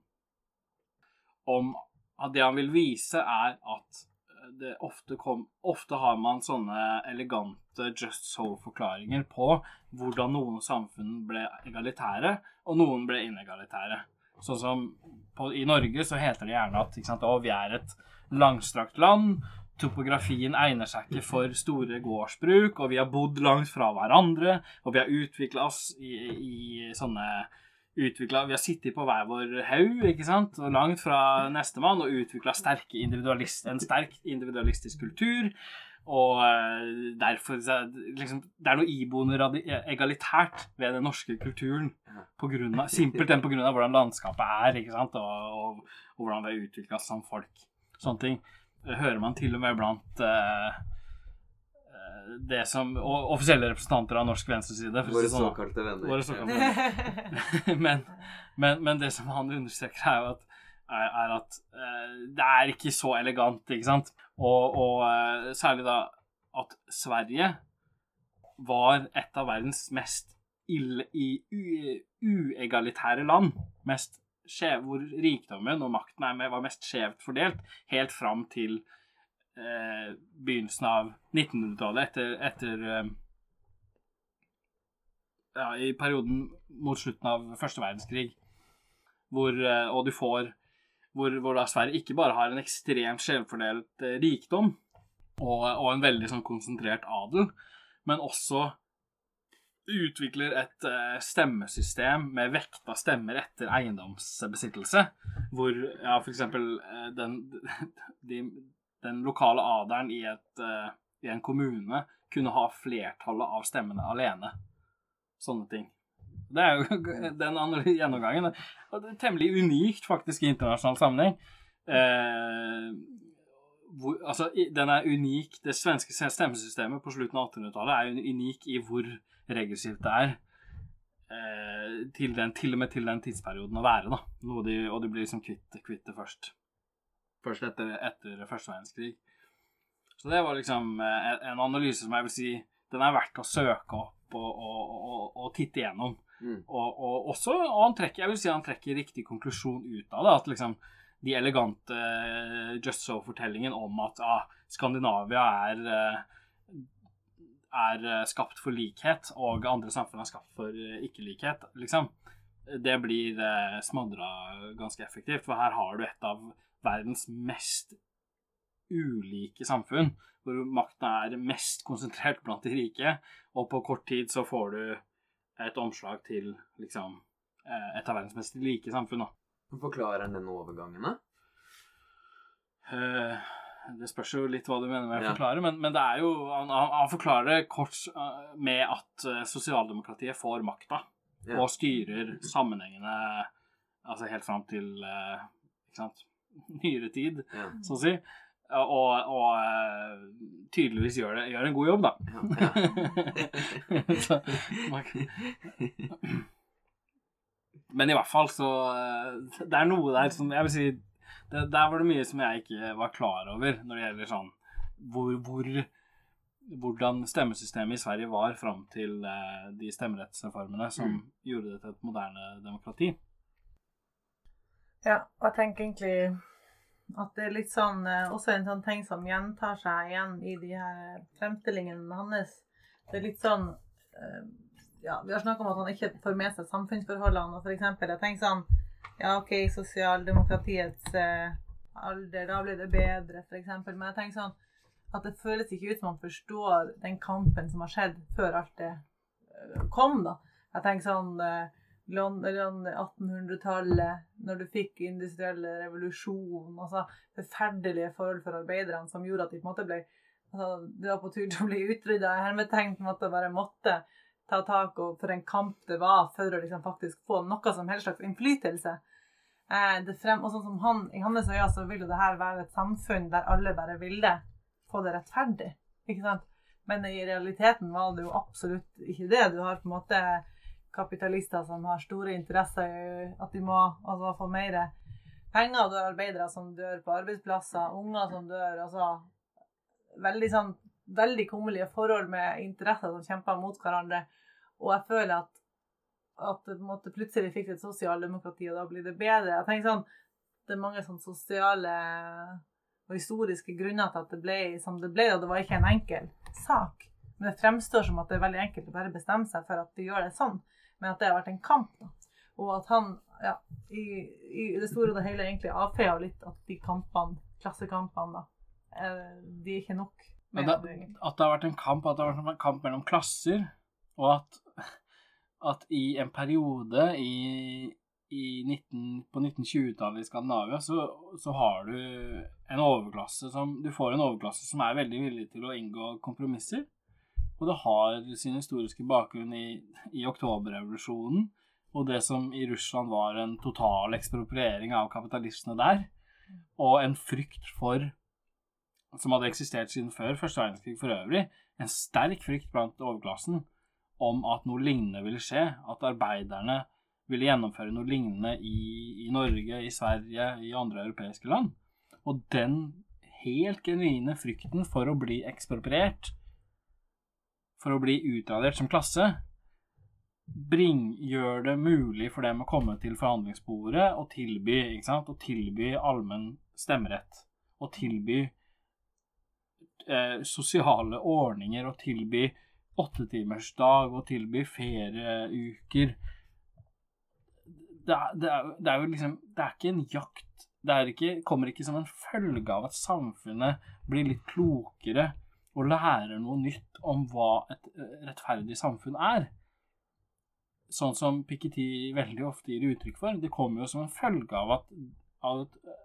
Om at det han vil vise, er at det ofte kom Ofte har man sånne elegante just so-forklaringer på hvordan noen samfunn ble egalitære, og noen ble inegalitære. Sånn som på, i Norge så heter det gjerne at sant, å, vi er et langstrakt land. Topografien egner seg ikke for store gårdsbruk, og vi har bodd langt fra hverandre, og vi har utvikla oss i, i sånne utviklet, Vi har sittet på hver vår haug, ikke sant, og langt fra nestemann, og utvikla en sterk individualistisk kultur. Og eh, derfor er liksom, Det er noe iboende egalitært ved den norske kulturen. På grunn av, simpelthen pga. hvordan landskapet er, ikke sant, og, og, og hvordan vi har utvikla oss som folk. Sånne ting hører man til og med blant eh, det som og offisielle representanter av norsk venstreside. for Våre sånn, såkalte venner. Våre såkalte men, men, men det som han understreker, er jo at, er, er at uh, det er ikke så elegant, ikke sant? Og, og uh, særlig da at Sverige var et av verdens mest ille, i, u, uegalitære land. Mest skjev, hvor rikdommen og makten er med, var mest skjevt fordelt, helt fram til eh, begynnelsen av 1900-tallet, etter, etter eh, ja, i perioden mot slutten av første verdenskrig, hvor, eh, og du får hvor, hvor da Sverige ikke bare har en ekstremt skjevfordelt eh, rikdom og, og en veldig sånn konsentrert adel, men også utvikler et eh, stemmesystem med vekta stemmer etter eiendomsbesittelse, hvor ja, eksempel eh, den, de, den lokale adelen i, et, eh, i en kommune kunne ha flertallet av stemmene alene. Sånne ting. Det er jo den andre gjennomgangen. Og det er temmelig unikt, faktisk, i internasjonal sammenheng. Eh, hvor, altså, den er unik Det svenske stemmesystemet på slutten av 1800-tallet er unik i hvor regressivt det er. Eh, til, den, til og med til den tidsperioden å være, da. De, og de blir liksom kvitt, kvitt det først. Først etter, etter første verdenskrig. Så det var liksom eh, en- analyse som jeg vil si den er verdt å søke opp og, og, og, og titte igjennom. Mm. Og, og også, og han trekker, jeg vil si han trekker riktig konklusjon ut av det. At liksom de elegante eh, Just So-fortellingen om at ah, Skandinavia er eh, er skapt for likhet, og andre samfunn er skapt for ikke-likhet, liksom. Det blir smadra ganske effektivt, for her har du et av verdens mest ulike samfunn, hvor makten er mest konsentrert blant de rike, og på kort tid så får du et omslag til liksom eh, et av verdens mest like samfunn, da. Forklarer han den overgangen, da? Uh, Det spørs jo litt hva du mener med å Ja. forklare, men, men det er jo Han, han forklarer det kort eh, med at sosialdemokratiet får makta Ja. og styrer sammenhengende altså helt fram til ikke sant, nyere tid, Ja. så å si. og, og eh, tydeligvis gjør, det, gjør en god jobb, da. Ja, ja. så, man Men i hvert fall så eh, Det er noe der som Jeg vil si det, Der var det mye som jeg ikke var klar over når det gjelder sånn hvor, hvor Hvordan stemmesystemet i Sverige var fram til eh, de stemmerettsreformene som Mm. gjorde det til et moderne demokrati. Ja, og jeg tenker egentlig at det er litt sånn eh, Også en sånn ting som gjentar seg igjen i de her fremstillingene hans. Det er litt sånn eh, Ja, vi har snakka om at han ikke får med seg samfunnsforholdene. Og eksempel, jeg tenker sånn Ja, OK, sosialdemokratiets eh, alder, da blir det bedre, for eksempel. Men jeg tenker sånn at det føles ikke ut som han forstår den kampen som har skjedd før alt det kom, da. Jeg tenker sånn 1800-tallet, når du fikk industriell revolusjon, altså forferdelige forhold for arbeiderne som gjorde at de på en måte ble altså, Det var på tur til å bli utrydda. Hermetegn på en måte bare måtte ta tak og for en kamp det var for å liksom faktisk få noe som helst slags innflytelse. Eh, frem, og sånn som han, I hans øyne så vil jo det her være et samfunn der alle bare ville få det rettferdig. ikke sant? Men i realiteten var det jo absolutt ikke det. Du har på en måte kapitalister som har store interesser i at de må altså, få mer penger. Du har arbeidere som dør på arbeidsplasser, unger som dør. altså Veldig sånn veldig kummerlige forhold med interesser som kjemper mot hverandre. Og jeg føler at, at måte plutselig fikk et sosialdemokrati, og da blir det bedre. Jeg tenker sånn, Det er mange sånn sosiale og historiske grunner til at det ble som det ble, og det var ikke en enkel sak. Men det fremstår som at det er veldig enkelt å bare bestemme seg for at de gjør det sånn, men at det har vært en kamp. da. Og at han ja, i, i det store og det hele egentlig avfeier litt at de kampene, klassekampene, da, eh, de er ikke nok. Men med det, at det har vært en kamp, at det har vært en kamp mellom klasser, og at, at i en periode i, i 19, på 1920-tallet i Skandinavia, så, så har du en overklasse som Du får en overklasse som er veldig villig til å inngå kompromisser. Og det har sin historiske bakgrunn i, i oktoberrevolusjonen og det som i Russland var en total ekspropriering av kapitalistene der, og en frykt for som hadde eksistert siden før første verdenskrig for øvrig, en sterk frykt blant overklassen om at noe lignende ville skje, at arbeiderne ville gjennomføre noe lignende i, i Norge, i Sverige, i andre europeiske land. Og den helt genuine frykten for å bli ekspropriert, for å bli utradert som klasse, bring, gjør det mulig for dem å komme til forhandlingsbordet og tilby, ikke sant, og tilby allmenn stemmerett. Og tilby eh, sosiale ordninger og tilby åttetimersdag og tilby ferieuker. Det er, det, er, det er jo liksom Det er ikke en jakt. Det ikke, kommer ikke som en følge av at samfunnet blir litt klokere og lærer noe nytt om hva et eh, rettferdig samfunn er. Sånn som Piketty veldig ofte gir uttrykk for. Det kommer jo som en følge av at, av at eh,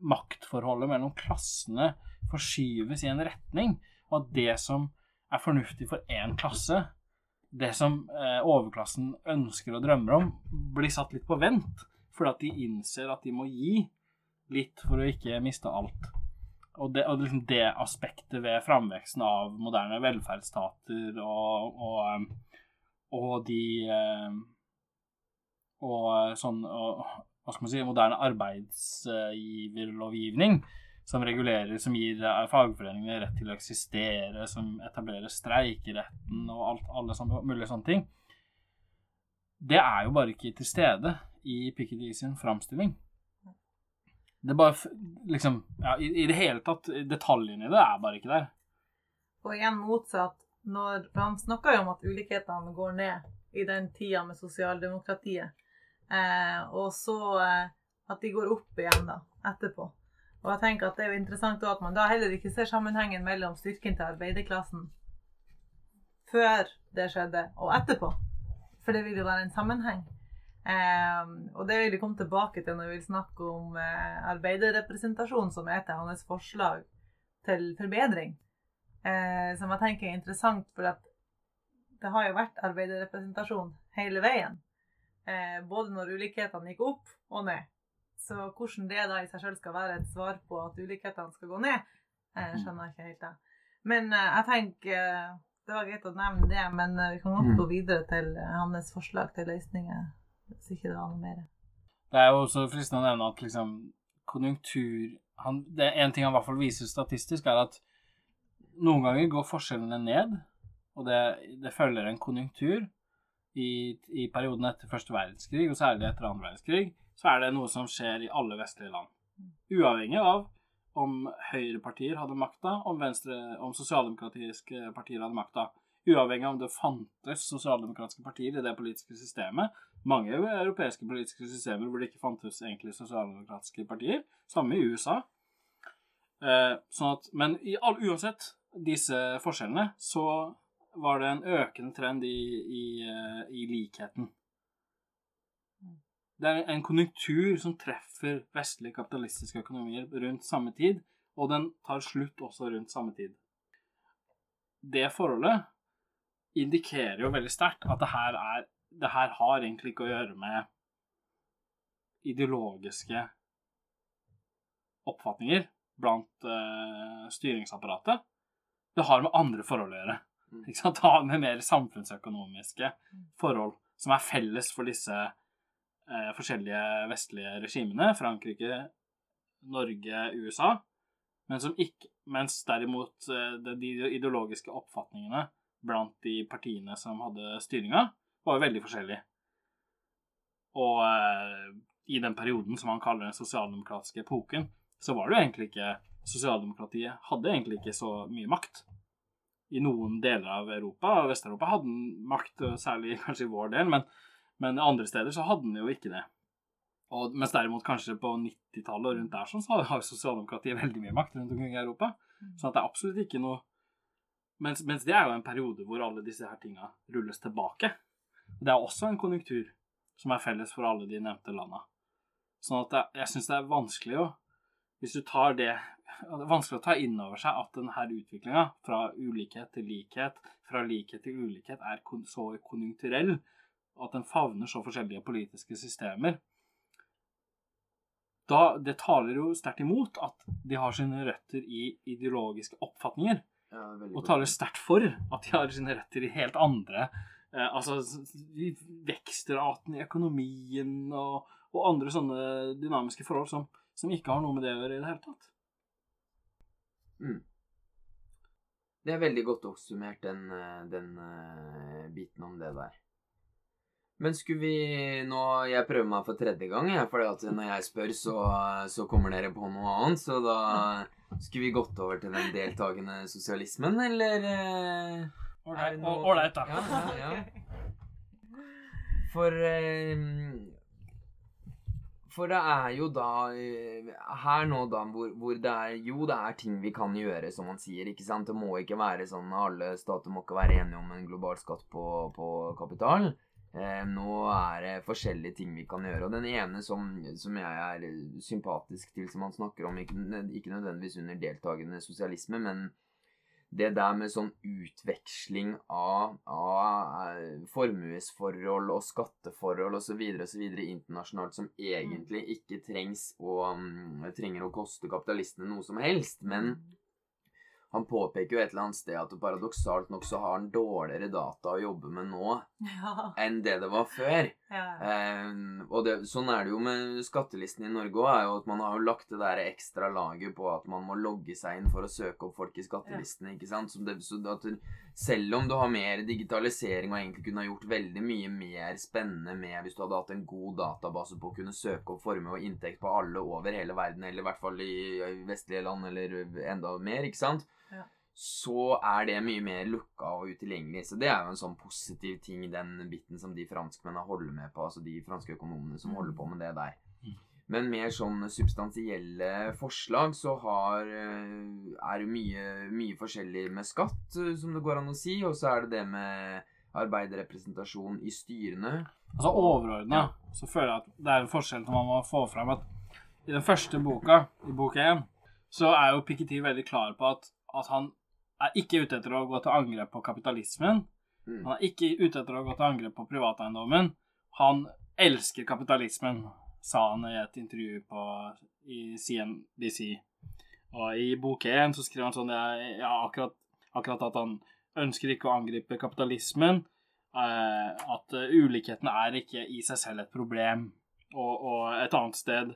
maktforholdet mellom klassene forskyves i en retning, og at det som er fornuftig for én klasse, det som eh, overklassen ønsker og drømmer om, blir satt litt på vent, fordi at de innser at de må gi litt for å ikke miste alt. Og det, og liksom det aspektet ved framveksten av moderne velferdsstater og, og, og de Og sånn og, Hva skal man si Moderne arbeidsgiverlovgivning som regulerer, som gir eh, fagforeningene rett til å eksistere, som etablerer streikeretten og alt, alle sånne, mulige sånne ting. Det er jo bare ikke til stede i Piketty sin framstilling. Det er bare liksom ja, i, I det hele tatt, detaljene i det er bare ikke der. Og igjen motsatt, når, han snakker jo om at ulikhetene går ned i den tida med sosialdemokratiet, eh, og så eh, at de går opp igjen da, etterpå. Og jeg tenker at det er jo interessant at man da heller ikke ser sammenhengen mellom styrken til arbeiderklassen før det skjedde, og etterpå. For det vil jo være en sammenheng. Eh, og det vil jeg komme tilbake til når vi vil snakke om uh, arbeiderrepresentasjon, som er et av hans forslag til forbedring. Uh, som jeg tenker er interessant, for det har jo vært arbeiderrepresentasjon hele veien. Uh, både når ulikhetene gikk opp og ned. Så hvordan det da i seg selv skal være et svar på at ulikhetene skal gå ned, uh, skjønner jeg ikke helt. da. Men jeg tenker det var greit å nevne det, men vi kan godt Mm. gå videre til hans forslag til løsninger. Hvis ikke det var noe mer. Det er jo også fristende å nevne at liksom konjunktur han, Det er en ting han i hvert fall viser statistisk, er at noen ganger går forskjellene ned, og det, det følger en konjunktur. I, I perioden etter første verdenskrig, og særlig etter andre verdenskrig, så er det noe som skjer i alle vestlige land. Uavhengig av om høyrepartier hadde makta, om, om sosialdemokratiske partier hadde makta. Uavhengig av om det fantes sosialdemokratiske partier i det politiske systemet. Mange europeiske politiske systemer hvor det ikke fantes egentlig sosialdemokratiske partier. Samme i USA. Eh, sånn at, men i all, uansett disse forskjellene, så var det en økende trend i, i, eh, i likheten. Det er en konjunktur som treffer vestlige kapitalistiske økonomier rundt samme tid, og den tar slutt også rundt samme tid. Det forholdet indikerer jo veldig sterkt at det her, er, det her har egentlig ikke å gjøre med ideologiske oppfatninger blant uh, styringsapparatet. Det har med andre forhold å gjøre. Mm. Ikke sant? Det har med mer samfunnsøkonomiske forhold som er felles for disse uh, forskjellige vestlige regimene. Frankrike, Norge, USA. Men som ikke, mens derimot uh, de de ideologiske oppfatningene blant de partiene som hadde styringa, var jo veldig forskjellig. Og eh, i den perioden som han kaller den sosialdemokratiske epoken, så var det jo egentlig ikke Sosialdemokratiet hadde egentlig ikke så mye makt. I noen deler av Europa, Vest-Europa, hadde den makt, særlig kanskje i vår del, men, men andre steder så hadde den jo ikke det. Og, mens derimot kanskje på 90-tallet og rundt der sånn, så har sosialdemokratiet veldig mye makt rundt omkring i Europa. Så at det er absolutt ikke noe mens, mens det er jo en periode hvor alle disse her tinga rulles tilbake. Det er også en konjunktur som er felles for alle de nevnte landa. Sånn at det, jeg syns det er vanskelig å Hvis du tar det Det er vanskelig å ta inn over seg at denne utviklinga fra ulikhet til likhet, fra likhet til ulikhet, er så konjunkturell, at den favner så forskjellige politiske systemer. Da, det taler jo sterkt imot at de har sine røtter i ideologiske oppfatninger. Ja, Og taler sterkt for at de har sine røtter i helt andre eh, Altså vekstraten i økonomien og, og andre sånne dynamiske forhold som, som ikke har noe med det å gjøre i det hele tatt. Det er veldig godt oppsummert, den, eh, den uh, biten om det der. Men skulle vi nå Jeg prøver meg for tredje gang, jeg, for når jeg spør, så, så kommer dere på noe annet. Så da skulle vi gått over til den deltakende sosialismen, eller eh, Ålreit, da. Ja, ja, ja. For eh, For det er jo da eh, Her nå, da, hvor, hvor det er Jo, det er ting vi kan gjøre, som man sier. ikke sant? Det må ikke være sånn Alle stater må ikke være enige om en global skatt på, på kapital. Eh, nå er det forskjellige ting vi kan gjøre. Og den ene som, som jeg er sympatisk til, som han snakker om, ikke, ikke nødvendigvis under deltakende sosialisme, men det der med sånn utveksling av, av eh, formuesforhold og skatteforhold osv. videre internasjonalt som egentlig ikke trengs å, mm, trenger å koste kapitalistene noe som helst. Men han påpeker jo et eller annet sted at paradoksalt nok så har han dårligere data å jobbe med nå Ja. enn det det var før. ja. Eh, og det, sånn er det jo med skattelisten i Norge òg, man har jo lagt det der ekstra laget på at man må logge seg inn for å søke opp folk i skattelistene, ikke sant. Det, du, selv om du har mer digitalisering og egentlig kunne ha gjort veldig mye mer spennende med hvis du hadde hatt en god database på å kunne søke opp formue og inntekt på alle over hele verden, eller i hvert fall i i vestlige land, eller enda mer, ikke sant Ja. Så er det mye mer lukka og utilgjengelig. Så det er jo en sånn positiv ting, den biten som de franskmennene holder med på, altså de franske økonomene som Mm. holder på med det der. Mm. Men mer sånn substansielle forslag så har eh, er det mye, mye forskjellig med skatt, eh, som det går an å si, og så er det det med arbeiderrepresentasjon i styrene. Altså overordna så føler jeg at det er en forskjell som man må få fram at i den første boka, i bok én, så er jo Piketty veldig klar på at, at han er ikke ute etter å gå til angrep på kapitalismen. Mm. Han er ikke ute etter å gå til angrep på privateiendommen. Han elsker kapitalismen. sa han i et intervju på, i CNBC. Og i bok én så skriver han sånn ja, ja, akkurat, akkurat at han ønsker ikke å angripe kapitalismen. eh, at uh, ulikheten er ikke i seg selv et problem. Og, og et annet sted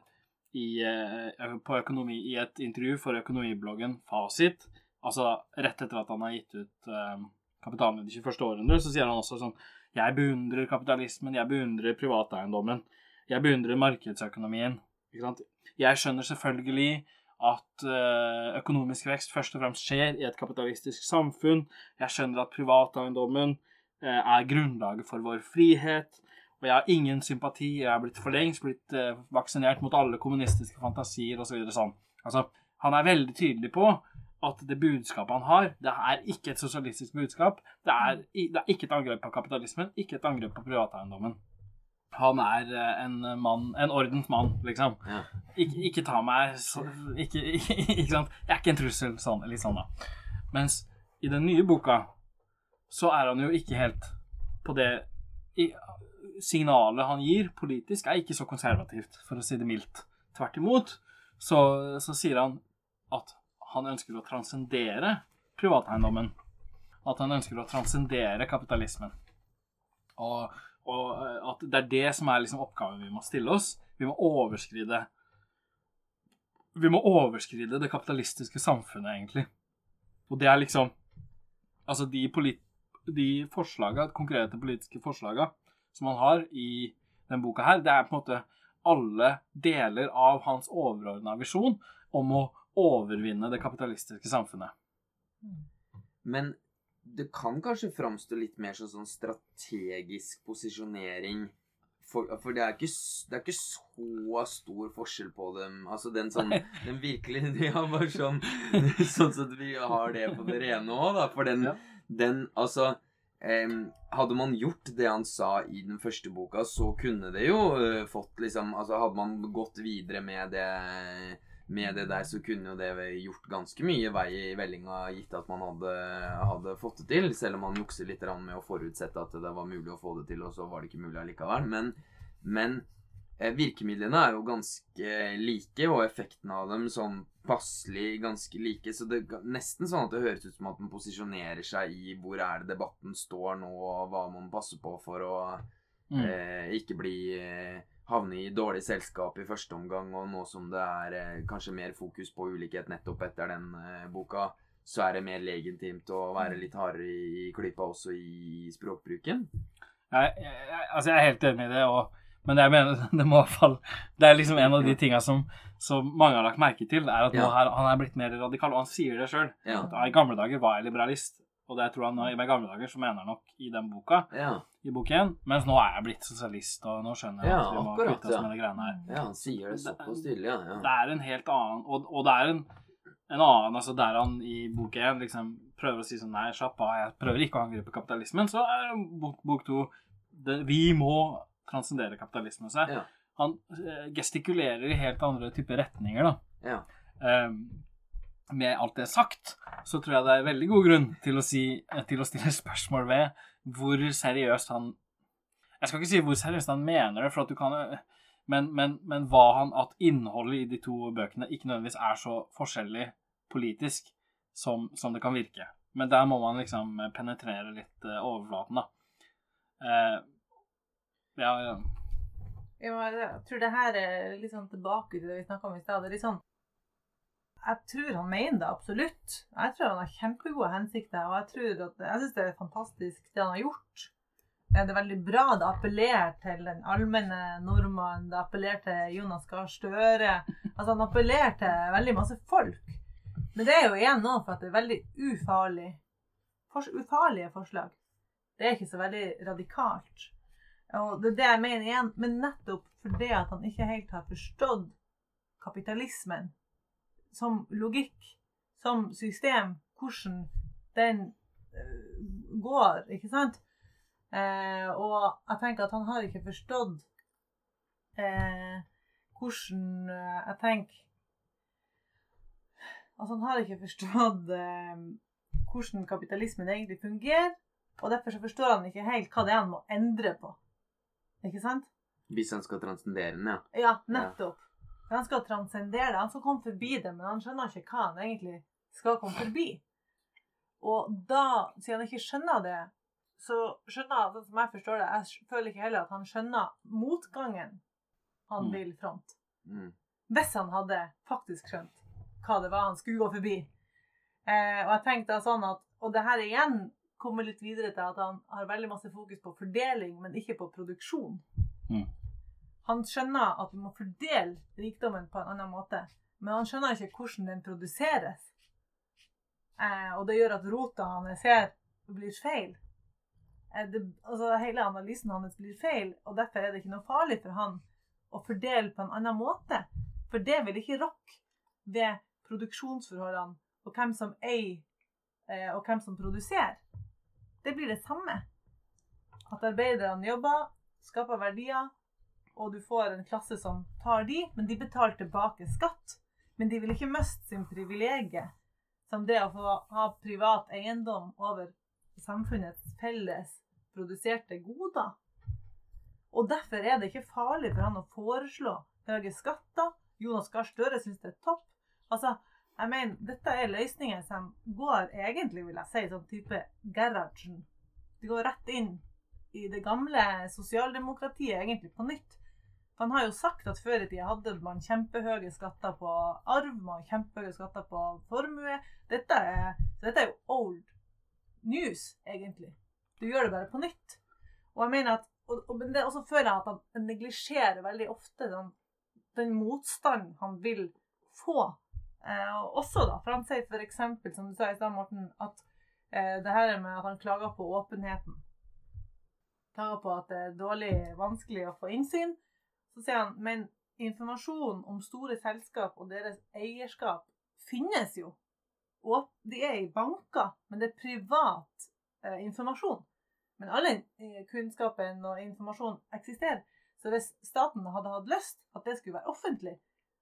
i, eh, på økonomi, i et intervju for økonomibloggen Fasit, altså rett etter at han har gitt ut uh, Kapitalen i det 21. århundre, så sier han også sånn Jeg beundrer kapitalismen, jeg beundrer privateiendommen, jeg beundrer markedsøkonomien. Ikke sant? Jeg skjønner selvfølgelig at uh, økonomisk vekst først og fremst skjer i et kapitalistisk samfunn. Jeg skjønner at privateiendommen uh, er grunnlaget for vår frihet. Og jeg har ingen sympati. Jeg er blitt for lengst blitt vaksinert mot alle kommunistiske fantasier osv. Så sånn. Altså, han er veldig tydelig på at det budskapet han har, det er ikke et sosialistisk budskap. Det er, det er ikke et angrep på kapitalismen, ikke et angrep på privateiendommen. Han er en mann, en ordent mann, liksom. Ja. Ikke, ikke ta meg så, ikke, ikke, ikke sant? Jeg er ikke en trussel, sånn, litt sånn, da. Mens i den nye boka så er han jo ikke helt på det i, Signalet han gir politisk, er ikke så konservativt, for å si det mildt. Tvert imot så, så sier han at han ønsker å transcendere privateiendommen. At han ønsker å transcendere kapitalismen. Og, og at det er det som er liksom oppgaven vi må stille oss. Vi må overskride Vi må overskride det kapitalistiske samfunnet, egentlig. Og det er liksom Altså, de, polit, de forslaga, konkrete politiske forslaga som han har i den boka her, det er på en måte alle deler av hans overordna visjon om å overvinne det kapitalistiske samfunnet. Men det kan kanskje framstå litt mer som sånn strategisk posisjonering. For, for det, er ikke, det er ikke så stor forskjell på dem. Altså den sånn Den virkelig De har bare sånn Sånn at vi har det på det rene òg, da. For den, Ja. den Altså em, Hadde man gjort det han sa i den første boka, så kunne det jo eh, fått liksom Altså hadde man gått videre med det med det der, så kunne jo det gjort ganske mye vei i vellinga, gitt at man hadde, hadde fått det til. Selv om man jukser litt med å forutsette at det var mulig å få det til, og så var det ikke mulig allikevel. Men, men eh, virkemidlene er jo ganske like, og effekten av dem sånn passelig ganske like. Så det er nesten sånn at det høres ut som at man posisjonerer seg i hvor er det debatten står nå, og hva man passer på for å Mm. eh, ikke bli eh, havne i dårlig selskap i første omgang, og nå som det er eh, kanskje mer fokus på ulikhet nettopp etter den eh, boka, så er det mer legitimt å være litt hardere i, i klypa også i språkbruken. Jeg, jeg, altså jeg er helt enig i det, og, men jeg mener det må i hvert fall Det er liksom en av de tinga som, som mange har lagt merke til, er at Ja. her, han er blitt mer radikal, og han sier det sjøl. Ja. I gamle dager var jeg liberalist, og det tror han nå- i gamle dager så mener han nok i den boka, Ja, i boken. mens nå er jeg blitt sosialist, og nå skjønner jeg Ja, at vi må akkurat, kvitte oss ja. med de greiene her. ja han sier det såpass tydelig, ja. ja. Det er en helt annen Og, og det er en, en annen altså Der han i bok én liksom prøver å si sånn Nei, slapp av, jeg prøver ikke å angripe kapitalismen. Så er bok, bok to det, Vi må transcendere kapitalismen. Så Ja. han eh, gestikulerer i helt andre typer retninger, da. Ja. Ehm, med alt det sagt, så tror jeg det er veldig god grunn til å, si, til å stille spørsmål ved hvor seriøst han Jeg skal ikke si hvor seriøst han mener det, for at du kan men, men, men hva han At innholdet i de to bøkene ikke nødvendigvis er så forskjellig politisk som, som det kan virke. Men der må man liksom penetrere litt eh, overflaten, da. Eh, ja. Ja, jeg tror det her er litt sånn tilbake til det vi snakka om i stad. Det er litt sånn Jeg tror han mener det absolutt. Jeg tror han har kjempegode hensikter, og jeg tror Jeg syns det er fantastisk det han har gjort. Det er veldig bra. Det appellerer til den allmenne nordmannen. Det appellerer til Jonas Gahr Støre. Altså, han appellerer til veldig masse folk. Men det er jo igjen noe for at det er veldig ufarlig. Fors ufarlige forslag. Det er ikke så veldig radikalt. Og det er det jeg mener igjen, men nettopp fordi at han ikke helt har forstått kapitalismen som logikk, som system, hvordan den eh, går, ikke sant? Eh, og jeg tenker at han har ikke forstått eh, hvordan eh, Jeg tenker Altså, han har ikke forstått eh, hvordan kapitalismen egentlig fungerer, og derfor så forstår han ikke helt hva det er han må endre på. Ikke sant? Hvis han skal transcendere den, ja. Ja, nettopp. Han skal transcendere det. Han skal komme forbi det, men han skjønner ikke hva han egentlig skal komme forbi. Og da, siden han ikke skjønner det, så skjønner han, sånn som jeg forstår det, jeg føler ikke heller at han skjønner motgangen han Mm. vil fronte. Mm. Hvis han hadde faktisk skjønt hva det var han skulle gå forbi. Eh, og jeg tenkte sånn at, og det her igjen kommer litt videre til at han har veldig masse fokus på fordeling, men ikke på produksjon. Mm. Han skjønner at vi må fordele rikdommen på en annen måte, men han skjønner ikke hvordan den produseres. Eh, og det gjør at rota hans her blir feil. Eh, det, altså Hele analysen hans blir feil, og derfor er det ikke noe farlig for han å fordele på en annen måte. For det vil ikke rokke ved produksjonsforholdene og hvem som eier eh, og hvem som produserer. Det blir det samme. At arbeiderne jobber, skaper verdier, og du får en klasse som tar de, men de betaler tilbake skatt. Men de vil ikke miste sin privilegie, som det å få ha privat eiendom over samfunnets felles produserte goder. Og derfor er det ikke farlig for han å foreslå høye skatter. Jonas Gahr Støre syns det er topp. Altså, jeg mener, dette er løsninger som går egentlig, vil jeg si, sånn type Gerhardsen. De går rett inn i det gamle sosialdemokratiet, egentlig på nytt. Han har jo sagt at før i tida hadde man kjempehøye skatter på arv, man kjempehøye skatter på formue. Dette er, så dette er jo old news, egentlig. Du gjør det bare på nytt. Og jeg mener at og, og, er også føler jeg at han neglisjerer veldig ofte den, den motstanden han vil få. Eh, også da, for han sier eksempel, som du sa i stad, Morten, at eh, det her med at han klager på åpenheten. Klager på at det er dårlig, vanskelig å få innsyn. Så sier han, men informasjon om store selskap og deres eierskap finnes jo. Og de er i banker, men det er privat eh, informasjon. Men all den eh, kunnskapen og informasjon eksisterer. Så hvis staten hadde hatt lyst at det skulle være offentlig,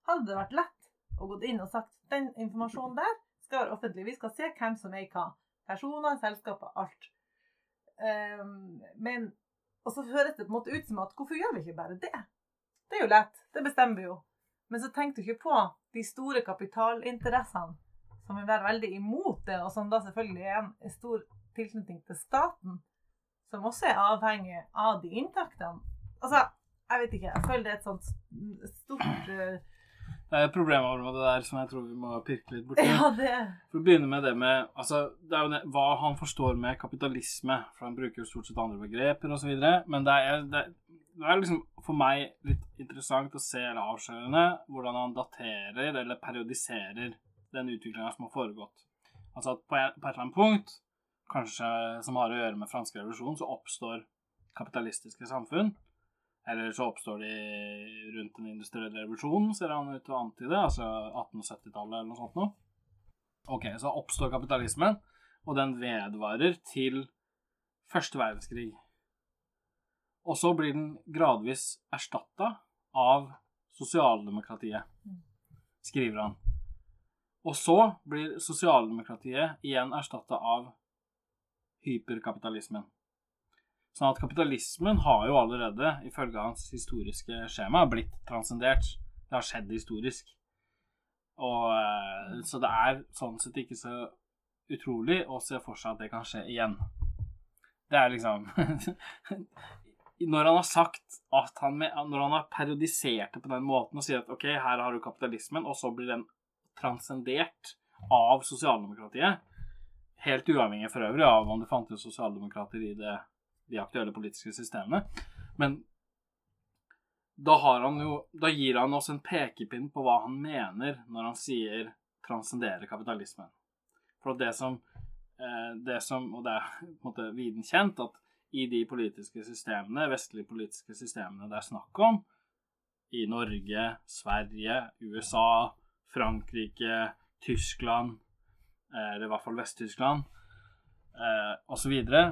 hadde det vært lett å gå inn og sagt den informasjonen der skal være offentlig. Vi skal se hvem som eier hva. Personer, selskaper, alt. Um, men Og så høres det på en måte ut som at hvorfor gjør vi ikke bare det? Det er jo lett. Det bestemmer vi jo. Men så tenk du ikke på de store kapitalinteressene som vil være veldig imot det, og som da selvfølgelig er en stor tilknytning til staten, som også er avhengig av de inntektene. Altså, jeg vet ikke. Jeg føler det er et sånt stort uh, Det er et problemområde der som jeg tror vi må pirke litt borti. Ja, det For å begynne med det med altså, Det er jo det, hva han forstår med kapitalisme. For han bruker jo stort sett andre begreper osv. Men det er, det, det er liksom for meg litt interessant å se eller avslørende hvordan han daterer eller periodiserer den utviklinga som har foregått. Altså at på en, på et eller annet punkt, kanskje som har å gjøre med fransk revolusjon, så oppstår kapitalistiske samfunn. Eller så oppstår de rundt den industrielle revolusjonen, ser han ut til å antyde. Altså 1870-tallet eller noe sånt noe. Ok, så oppstår kapitalismen, og den vedvarer til første verdenskrig. Og så blir den gradvis erstatta av sosialdemokratiet, skriver han. Og så blir sosialdemokratiet igjen erstatta av hyperkapitalismen. Sånn at kapitalismen har jo allerede, ifølge hans historiske skjema, blitt transcendert. Det har skjedd historisk. Og eh, Så det er sånn sett ikke så utrolig å se for seg at det kan skje igjen. Det er liksom Når han har sagt at han med, Når han har periodisert det på den måten og sier at OK, her har du kapitalismen, og så blir den transcendert av sosialdemokratiet, helt uavhengig for øvrig av om det fantes sosialdemokrater i det, de aktuelle politiske systemene, men da, jo, da gir han oss en pekepinn på hva han mener når han sier 'transcendere kapitalismen'. For det som, eh, det som Og det er på en måte viden kjent at i de politiske systemene, vestlige politiske systemene det er snakk om, i Norge, Sverige, USA, Frankrike, Tyskland, eh, eller i hvert fall Vest-Tyskland, eh, osv. Det,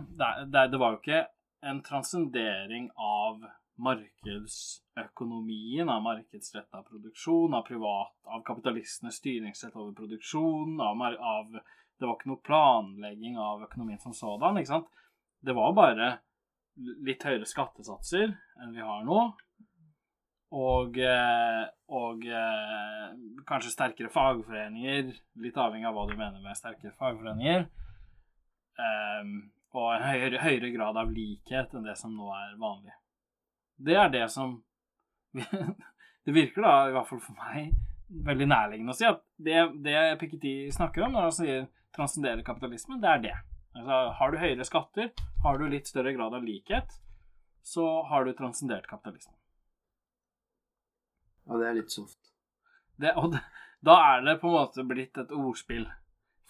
det, det var jo ikke en transcendering av markedsøkonomien, av markedsretta produksjon, av privat, av kapitalistenes styringsrett over produksjon, av, av Det var ikke noe planlegging av økonomien som sådan, ikke sant. Det var bare litt høyere skattesatser enn vi har nå. Og, eh, og eh, kanskje sterkere fagforeninger, litt avhengig av hva du mener med sterkere fagforeninger. Og en høyere, høyere grad av likhet enn det som nå er vanlig. Det er det som Det virker da, i hvert fall for meg, veldig nærliggende å si at det, det Piketty snakker om når han sier transcendere kapitalismen, det er det. Altså, har du høyere skatter, har du litt større grad av likhet, så har du transcendert kapitalismen. Ja, det er litt soft. Det, og det, da er det på en måte blitt et ordspill.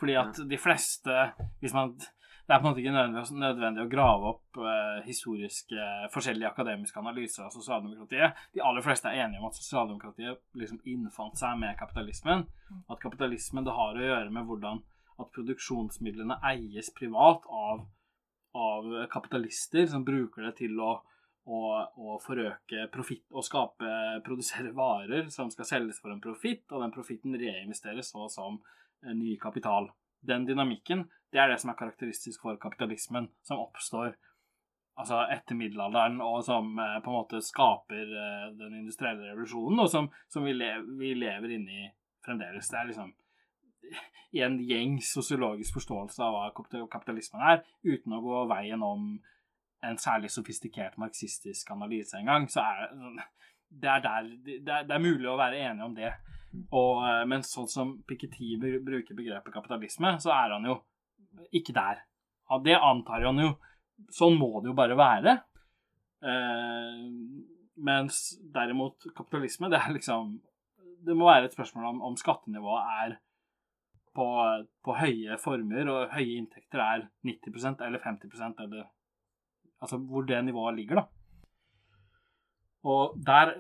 Fordi at de fleste hvis man, Det er på en måte ikke nødvendig, nødvendig å grave opp eh, historiske, forskjellige akademiske analyser av sosialdemokratiet. De aller fleste er enige om at sosialdemokratiet liksom innfant seg med kapitalismen. At kapitalismen det har å gjøre med hvordan at produksjonsmidlene eies privat av, av kapitalister som bruker det til å å, forøke profitt og skape, produsere varer som skal selges for en profitt, og den profitten reinvesteres så som eh, ny kapital. Den dynamikken, det er det som er karakteristisk for kapitalismen, som oppstår altså etter middelalderen, og som eh, på en måte skaper eh, den industrielle revolusjonen, og som, som vi, lever, vi lever inni fremdeles. Det er liksom i en gjengs sosiologisk forståelse av hva kapitalismen er, uten å gå veien om en særlig sofistikert marxistisk analyse engang, så er det, er der, det, er, det er mulig å være enig om det. Og, eh, men sånn som Piketty bruker begrepet kapitalisme, så er han jo ikke der. Det antar han jo. Sånn må det jo bare være. Eh, mens derimot kapitalisme, det er liksom Det må være et spørsmål om, om skattenivået er på, på høye former, og høye inntekter er 90% eller 50% eller Altså hvor det nivået ligger, da. Og der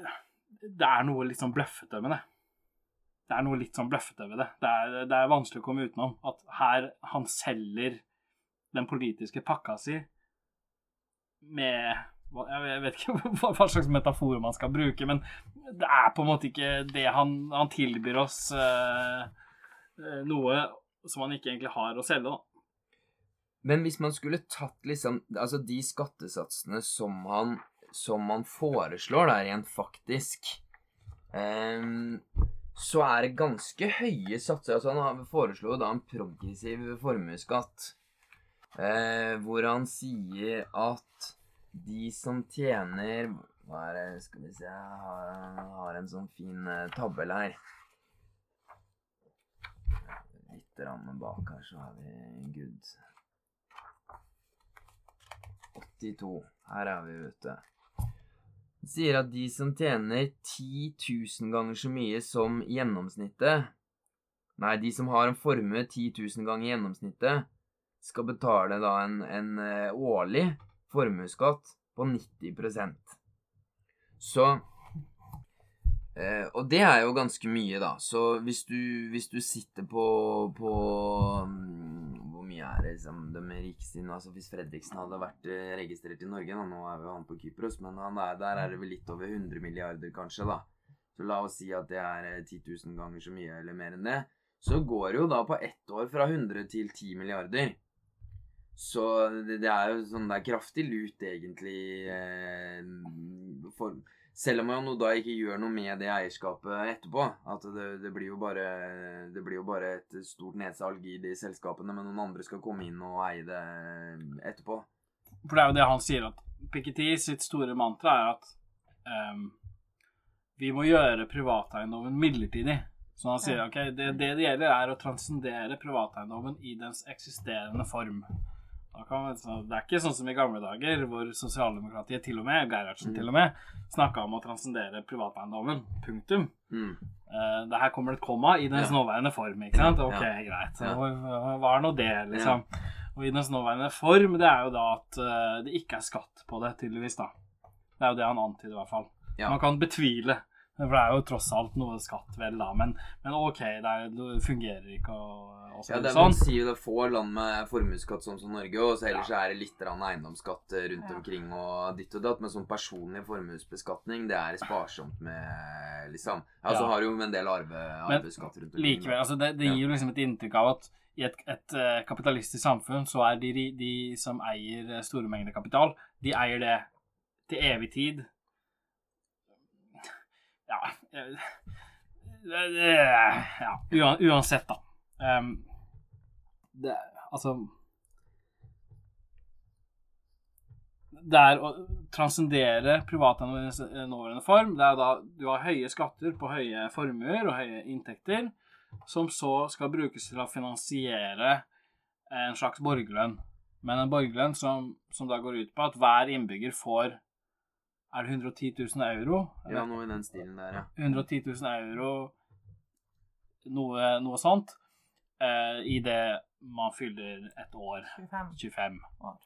Det er noe litt sånn bløffete med det. Det er noe litt sånn bløffete ved det. Det er, det er vanskelig å komme utenom at her han selger den politiske pakka si med Jeg vet ikke hva slags metafor man skal bruke, men det er på en måte ikke det han, han tilbyr oss eh, noe som han ikke egentlig har å selge, da. Men hvis man skulle tatt liksom Altså de skattesatsene som han som han foreslår der igjen, faktisk um, Så er det ganske høye satser. Altså Han foreslo da en progressiv formuesskatt. Eh, hvor han sier at de som tjener Hva er det Skal vi se Jeg har, har en sånn fin uh, tabell her. Litt bak her, så har vi good. 82. Her er vi ute. Den sier at de som tjener 10 000 ganger så mye som gjennomsnittet Nei, de som har en formue 10 000 ganger gjennomsnittet, skal betale da en, en uh, årlig formuesskatt på 90% Så uh, Og det er jo ganske mye, da. Så hvis du, hvis du sitter på, på um, mye er liksom de rikeste altså Hvis Fredriksen hadde vært eh, registrert i Norge da, Nå er jo han på Kypros, men er, der er det vel litt over 100 milliarder, kanskje, da. Så la oss si at det er 10 eh, 000 ganger så mye, eller mer enn det. Så går det jo da på ett år fra 100 til 10 milliarder. Så det, det er jo sånn Det er kraftig lut, egentlig, eh, for selv om man da ikke gjør noe med det eierskapet etterpå. At det, det, blir jo bare, det blir jo bare et stort nedsalg i de selskapene, men noen andre skal komme inn og eie det etterpå. For det er jo det han sier, at Piketty sitt store mantra er at um, vi må gjøre privateiendommen midlertidig. Så han sier ok, det, det det gjelder, er å transcendere privateiendommen i dens eksisterende form. Man, det er ikke sånn som i gamle dager, hvor sosialdemokratiet til og med, Gerhardsen mm. til og med, snakka om å transcendere privateiendommen. Punktum. Mm. Uh, det her kommer det et komma i dens ja. nåværende form. ikke sant? Ok, ja. greit. Ja. Hva er nå det, liksom? Og i dens nåværende form, det er jo da at uh, det ikke er skatt på det, tydeligvis, da. Det er jo det han antyder, i hvert fall. Man kan betvile for det er jo tross alt noe skatt, vel, da. Men, men OK, det, er, det, fungerer ikke og, og Ja, det sånn. Man sier det er få land med formuesskatt sånn som Norge, og så ellers ja. er det litt eiendomsskatt rundt ja. omkring og ditt og datt. Men sånn personlig formuesbeskatning, det er sparsomt med, liksom. Ja, så har du jo en del arve, arveskatt rundt omkring. Likevel, altså det, det gir jo liksom et inntrykk av at i et, et, eh, kapitalistisk samfunn så er de, de, som eier store mengder kapital, de eier det til evig tid. Ja eh, det- Ja, uansett, da. Um, det Altså Det er å transcendere privateiendommenes nåværende form. Det er da du har høye skatter på høye formuer og høye inntekter, som så skal brukes til å finansiere en slags borgerlønn. Men en borgerlønn som, som da går ut på at hver innbygger får Er det 110 000 euro? Ja, noe i den stilen der, ja. 110 000 euro, noe, noe sånt, eh, i det man fyller et år. 25 25. år.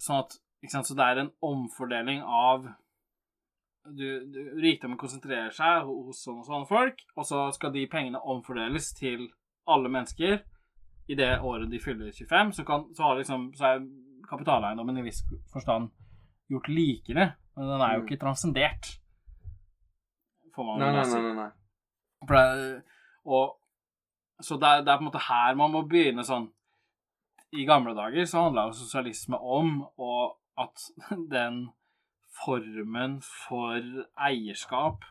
Sånn at ikke sant, Så det er en omfordeling av du, du, Rikdommen konsentrerer seg hos sånne og sånne folk, og så skal de pengene omfordeles til alle mennesker i det året de fyller 25. Så, kan, så, har liksom, så er kapitaleiendommen i viss forstand gjort likere, men den er jo Mm. ikke transcendert. Får man Nei, nei, nei. nei, nei. For det, og, så det er, det er på en måte her man må begynne sånn I gamle dager så handla jo sosialisme om og at den formen for eierskap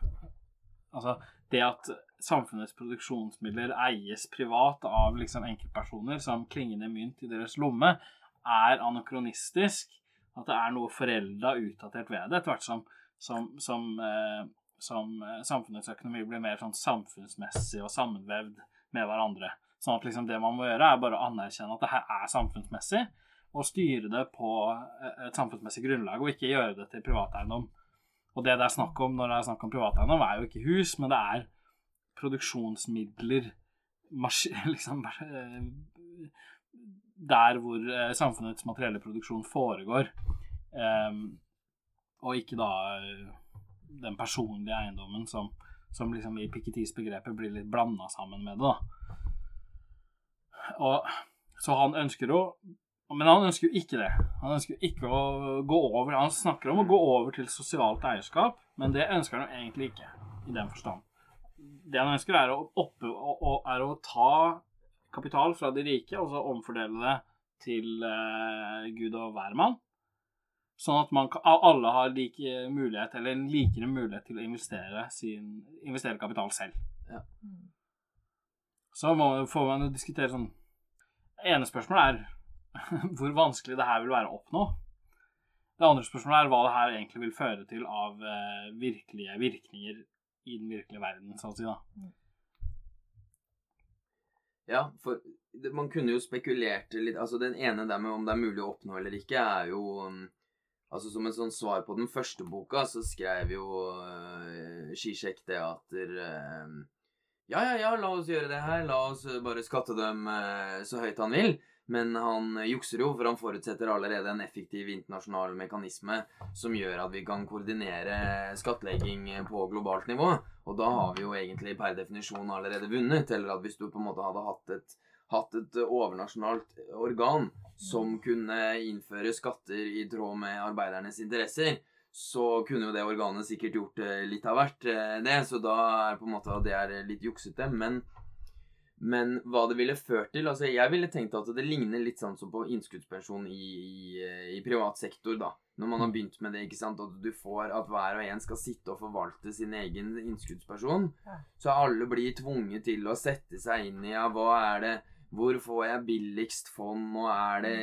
Altså det at samfunnets produksjonsmidler eies privat av liksom enkeltpersoner som klingende mynt i deres lomme, er anakronistisk. At det er noe forelda, utdatert ved det, etter hvert som, som, som, eh, som eh, samfunnets økonomi blir mer sånn samfunnsmessig og sammenvevd med hverandre. Sånn at liksom det man må gjøre, er bare å anerkjenne at det her er samfunnsmessig, og styre det på eh, et samfunnsmessig grunnlag, og ikke gjøre det til privateiendom. Og det det er snakk om når det er snakk om privateiendom, er jo ikke hus, men det er produksjonsmidler liksom, eh, Der hvor eh, samfunnets materielle produksjon foregår. um, og ikke da eh, den personlige eiendommen som, som liksom i Pikettys begrepet blir litt blanda sammen med det. da. Og, så han ønsker jo Men han ønsker jo ikke det. Han ønsker jo ikke å gå over Han snakker om å gå over til sosialt eierskap, men det ønsker han jo egentlig ikke, i den forstand. Det han ønsker, er å, oppe, å, å, er å ta kapital fra de rike og så omfordele det til eh, Gud og hvermann. Sånn at man, alle har like mulighet, eller en likere mulighet til å investere, sin, investere kapital selv. Mm. Så må, får man jo diskutere sånn ene spørsmålet er hvor vanskelig det her vil være å oppnå. Det andre spørsmålet er hva det her egentlig vil føre til av eh, virkelige virkninger i den virkelige verden, sånn å si. da. Ja, for man kunne jo spekulert litt Altså, den ene der med om det er mulig å oppnå eller ikke, er jo um, Altså, som en sånn svar på den første boka, så skrev jo uh, Skisjekk Teater uh, Ja, ja, ja, la oss gjøre det her. La oss uh, bare skatte dem uh, så høyt han vil. Men han jukser jo, for han forutsetter allerede en effektiv internasjonal mekanisme som gjør at vi kan koordinere skattlegging på globalt nivå. Og da har vi jo egentlig per definisjon allerede vunnet. Eller at hvis du på en måte hadde hatt et, hatt et overnasjonalt organ som kunne innføre skatter i tråd med arbeidernes interesser, så kunne jo det organet sikkert gjort eh, litt av hvert, eh, det. Så da er på en måte at det er litt juksete. Men, men hva det ville ført til altså Jeg ville tenkt at det ligner litt sånn som på innskuddspensjon i, i, i privat sektor, da. Når man har begynt med det, ikke sant, at du får at hver og en skal sitte og forvalte sin egen innskuddsperson. Ja. Så alle blir tvunget til å sette seg inn i ja, hva er det hvor får jeg billigst fond, og er det,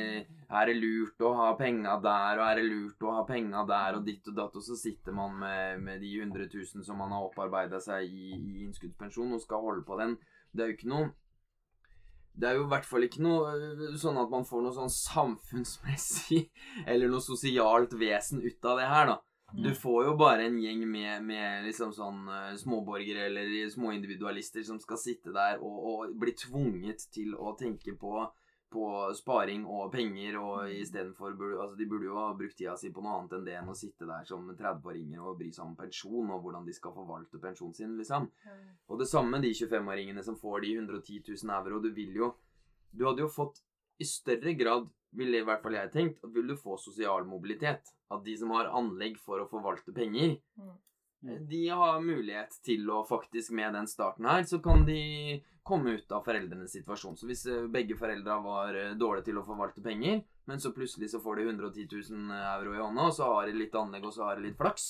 er det lurt å ha penga der, og er det lurt å ha penga der, og ditt og datt, og så sitter man med, med de 100 000 som man har opparbeida seg i, i innskuddspensjon, og skal holde på den. Det er jo ikke noe det er jo i hvert fall ikke noe øh, sånn at man får noe sånn samfunnsmessig eller noe sosialt vesen ut av det her, da. Mm. Du får jo bare en gjeng med, med liksom sånn eh, småborgere eller småindividualister som skal sitte der og, og bli tvunget til å tenke på, på sparing og penger, og istedenfor Altså, de burde jo ha brukt tida si på noe annet enn det enn å sitte der som 30-åringer og bry seg om pensjon og hvordan de skal forvalte pensjonen sin, liksom. Og det samme de 25-åringene som får de 110 000 euro. Du vil jo Du hadde jo fått i større grad, ville i hvert fall jeg tenkt, at vil du få sosial mobilitet. At de som har anlegg for å forvalte penger, Mm. De har mulighet til å faktisk, med den starten her, så kan de komme ut av foreldrenes situasjon. Så hvis eh, begge foreldra var eh, dårlige til å forvalte penger, men så plutselig så får de 110 000 euro i hånda, og så har de litt anlegg, og så har de litt flaks,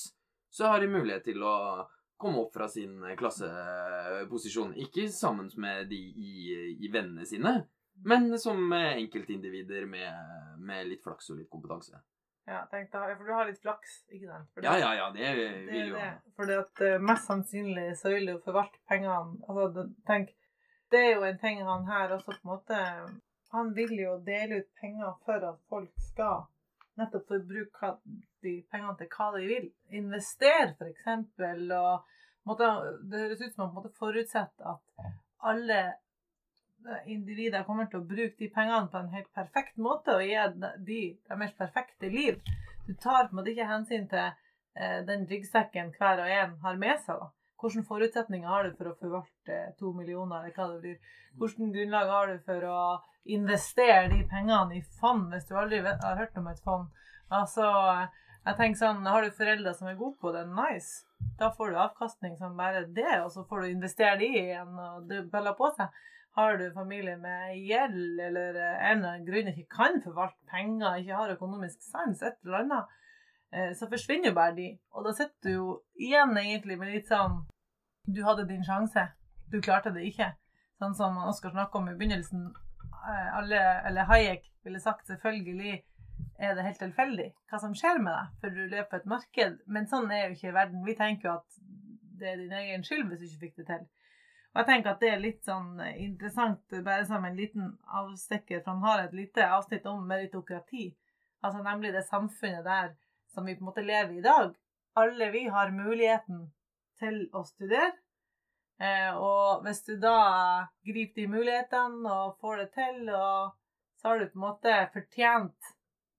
så har de mulighet til å komme opp fra sin klasseposisjon. Ikke sammen med de i, i vennene sine, men som enkeltindivider med, med litt flaks og litt kompetanse. Ja, tenk da, for du har litt flaks, ikke sant? For Ja, ja, ja, det Det vil jo det. Fordi at eh, mest sannsynlig så vil du forvalte pengene altså, tenk, det er jo en ting han her også på en måte Han vil jo dele ut penger for at folk skal nettopp få bruke de pengene til hva de vil. Investere, for eksempel. Og måtte, det høres ut som måte forutsetter at alle individer kommer til å bruke de pengene på en helt perfekt måte og gi de deres perfekte liv. Du tar på en måte ikke hensyn til eh, den ryggsekken hver og en har med seg. da. Hvilke forutsetninger har du for å forvalte to millioner, eller hva det blir? Hvilket grunnlag har du for å investere de pengene i fond, hvis du aldri har hørt om et fond? Altså, jeg tenker sånn, Har du foreldre som er gode på det, nice. Da får du avkastning som bare det, og så får du investere de igjen, og det beller på seg. Har du familie med gjeld, eller en eller annen grunn ikke kan forvalte penger, ikke har økonomisk sans, et eller annet, eh, så forsvinner jo bare de. Og da sitter du jo igjen egentlig med litt sånn Du hadde din sjanse, du klarte det ikke. Sånn som Oskar snakka om i begynnelsen. eh, Alle, eller Hayek ville sagt selvfølgelig er det helt tilfeldig hva som skjer med deg, for du lever på et marked. Men sånn er jo ikke verden. Vi tenker jo at det er din egen skyld hvis du ikke fikk det til. Og jeg tenker at det er litt sånn interessant, bare som en liten avstikker, for han har et lite avsnitt om meritokrati. Altså nemlig det samfunnet der som vi på en måte lever i i dag. Alle vi har muligheten til å studere. Eh, og hvis du da griper de mulighetene og får det til, og så har du på en måte fortjent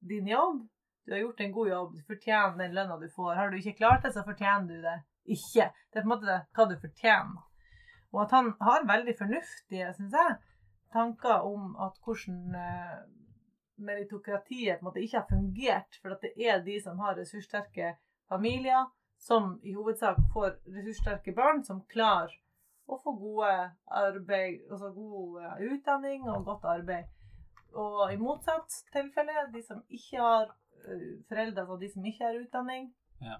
din jobb. Du har gjort en god jobb, du fortjener den lønna du får. Har du ikke klart det, så fortjener du det ikke. Det er på en måte hva du fortjener. Og at han har veldig fornuftige, syns jeg, tanker om at hvordan eh, meritokratiet på en måte ikke har fungert, for at det er de som har ressurssterke familier, som i hovedsak får ressurssterke barn, som klarer å få gode arbeid, altså god eh, utdanning og godt arbeid. Og i motsatt tilfelle, de som ikke har eh, foreldre, altså de som ikke har utdanning, Ja.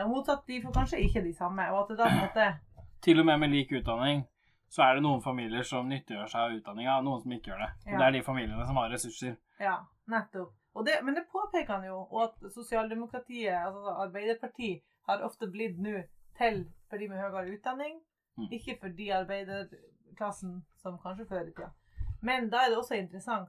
og motsatt, de får kanskje ikke de samme. Og at det da på en måte Til og med med lik utdanning så er det noen familier som nyttiggjør seg av utdanninga, og noen som ikke gjør det. Og Ja. det er de familiene som har ressurser. Ja, nettopp. Det, men det påpeker han jo, og at sosialdemokratiet, altså Arbeiderpartiet, har ofte blitt nå til for de med høyere utdanning, Mm. ikke for de arbeiderklassen som kanskje før i tida. Men da er det også interessant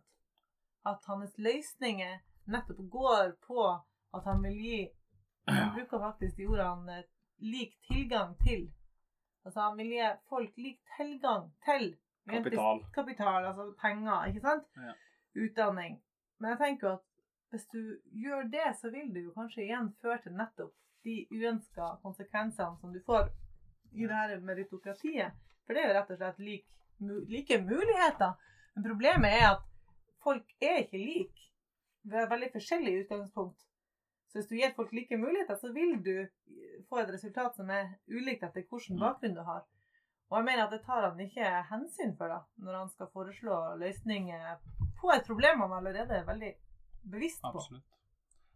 at hans løsninger nettopp går på at han vil gi Han bruker faktisk de ordene lik tilgang til. Altså han vil gi folk lik tilgang til Kapital. kapital, altså penger, ikke sant? Ja. Utdanning. Men jeg tenker jo at hvis du gjør det, så vil det jo kanskje igjen føre til nettopp de uønska konsekvensene som du får i det her meritokratiet. For det er jo rett og slett lik, like muligheter. Men problemet er at folk er ikke like. Vi har veldig forskjellige utgangspunkt. Så hvis du gir folk like muligheter, så vil du få et resultat som er ulikt etter hvilken Mm. bakgrunn du har. Og jeg mener at det tar han ikke hensyn for da, når han skal foreslå løsninger på et problem han allerede er veldig bevisst på. Absolutt.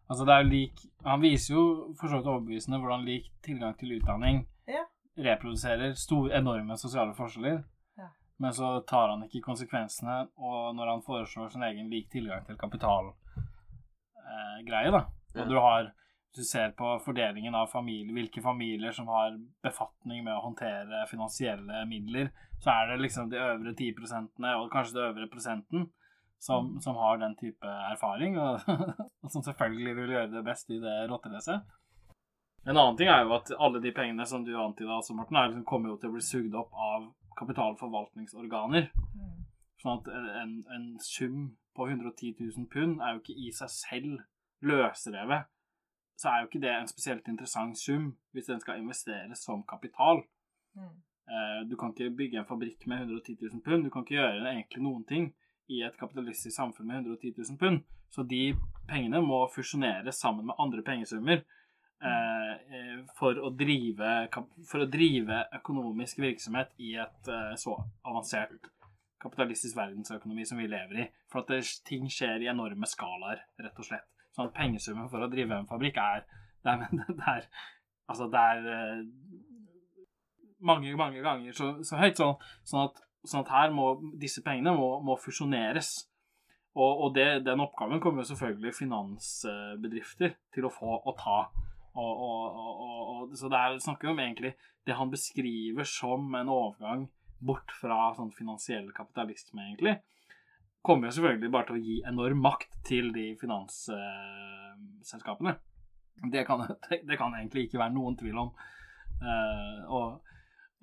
Altså det er jo lik Han viser jo for så vidt overbevisende hvordan lik tilgang til utdanning Ja. reproduserer store, enorme sosiale forskjeller. Ja. Men så tar han ikke konsekvensene, og når han foreslår sin egen lik tilgang til kapitalgreie, da Ja. Og du har du ser på fordelingen av familier, hvilke familier som har befatning med å håndtere finansielle midler, så er det liksom de øvre 10 prosentene, og kanskje det øvre prosenten, som, som har den type erfaring, og, og som selvfølgelig vil gjøre det best i det rotteracet. En annen ting er jo at alle de pengene som du antyda, også, Morten, liksom, kommer jo til å bli sugd opp av kapitalforvaltningsorganer. Mm. Sånn at en, en sum på 110 000 pund er jo ikke i seg selv løsrevet. Så er jo ikke det en spesielt interessant sum hvis den skal investeres som kapital. Mm. Eh, Du kan ikke bygge en fabrikk med 110 000 pund. Du kan ikke gjøre egentlig noen ting i et kapitalistisk samfunn med 110 000 pund. Så de pengene må fusjoneres sammen med andre pengesummer. mm. eh, for, å drive, for å drive økonomisk virksomhet i et så avansert kapitalistisk verdensøkonomi som vi lever i. For at det, ting skjer i enorme skalaer, rett og slett. Sånn at pengesummen for å drive en fabrikk er Det er, det er Altså, det er eh, mange, mange ganger så, så høyt. Sånn, sånn, at, sånn at her må disse pengene må, må fusjoneres. Og, og det, den oppgaven kommer jo selvfølgelig finansbedrifter til å få og ta. Og, og, så det er, snakker om egentlig det han beskriver som en overgang bort fra sånn finansiell kapitalisme, egentlig, kommer jo selvfølgelig bare til å gi enorm makt til de finansselskapene. Det, kan, det kan egentlig ikke være noen tvil om. Eh, og,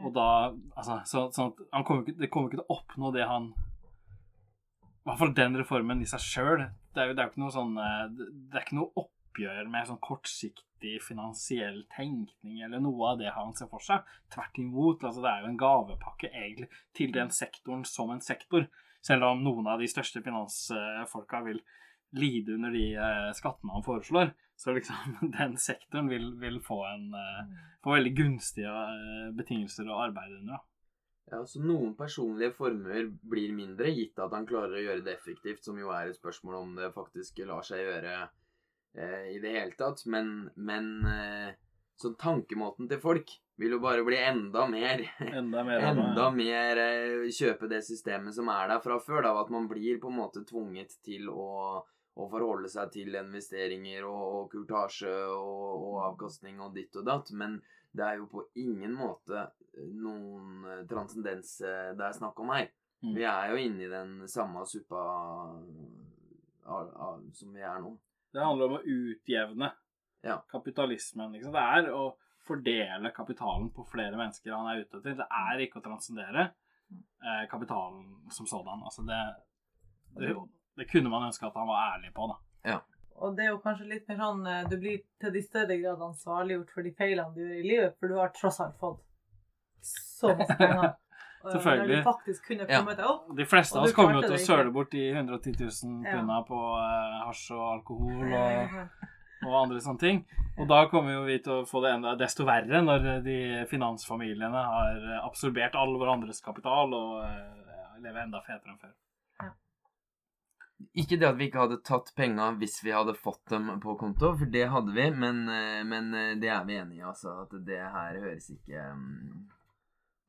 og da Altså, så, sånn at kommer ikke, det kommer ikke til å oppnå det han I hvert fall den reformen i seg sjøl. Det er jo ikke noe sånn eh, det er ikke noe oppgjør med sånn kortsiktig finansiell tenkning eller noe av det han ser for seg. Tvert imot. altså Det er jo en gavepakke egentlig til den sektoren som en sektor. Selv om noen av de største finansfolka vil lide under de eh, skattene han foreslår, så liksom den sektoren vil, vil få en eh, få veldig gunstige eh, betingelser å arbeide under. da. Ja, så Noen personlige formuer blir mindre, gitt at han klarer å gjøre det effektivt, som jo er et spørsmål om det faktisk lar seg gjøre eh, i det hele tatt. Men, men eh, så tankemåten til folk vil jo bare bli enda mer Enda mer. Enda mer eh, kjøpe det systemet som er der fra før. Da, at man blir på en måte tvunget til å, å forholde seg til investeringer og, og kurtasje og, og avkastning og ditt og datt. Men det er jo på ingen måte noen eh, transcendens eh, det er snakk om her. Mm. Vi er jo inne i den samme suppa som vi er nå. Det handler om å utjevne Ja. kapitalismen. Liksom. Det er å fordele kapitalen på flere mennesker han er ute etter. Det er ikke å transcendere eh, kapitalen som sådan. Altså det, det, det kunne man ønske at han var ærlig på, da. Og det er jo kanskje litt mer sånn eh, Du blir til de større grad ansvarliggjort for de feilene du gjør i livet, for du har tross alt fått så masse penger. Og Selvfølgelig. Ja. De fleste av oss kommer jo til å søle bort de 110 000 Ja. på uh, hasj og alkohol og, Eh, og andre sånne ting. Og da kommer jo vi til å få det enda desto verre når de finansfamiliene har absorbert all hverandres kapital og eh, lever enda fetere enn før. Ikke det at vi ikke hadde tatt penga hvis vi hadde fått dem på konto, for det hadde vi, men, eh, men eh, det er vi enige i, altså. At det her høres ikke mm,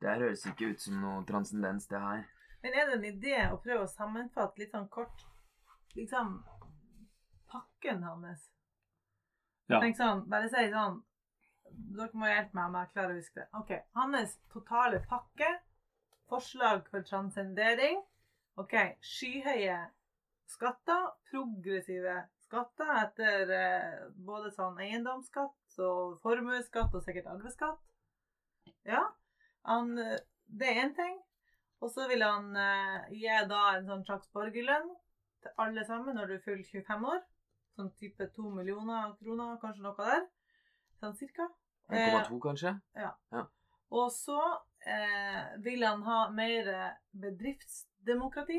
Det her høres ikke ut som noe transcendens, det her. Men er det en idé å prøve å sammenfatte litt sånn kort liksom pakken hans? Ja. Tenk sånn, bare si sånn Dere må hjelpe meg om jeg klarer å huske det. Ok, Hans totale pakke. Forslag for transcendering. Ok, Skyhøye skatter. Progressive skatter etter eh, både sånn eiendomsskatt og formuesskatt og sikkert arveskatt. Ja. Han, eh, det er én ting. Og så vil han eh, gi da en sånn slags borgerlønn til alle sammen når du fyller 25 år. Sånn type 2 millioner kroner, kanskje noe der. Sånn cirka. 1,2, kanskje? Ja. Og så eh, vil han ha mer bedriftsdemokrati.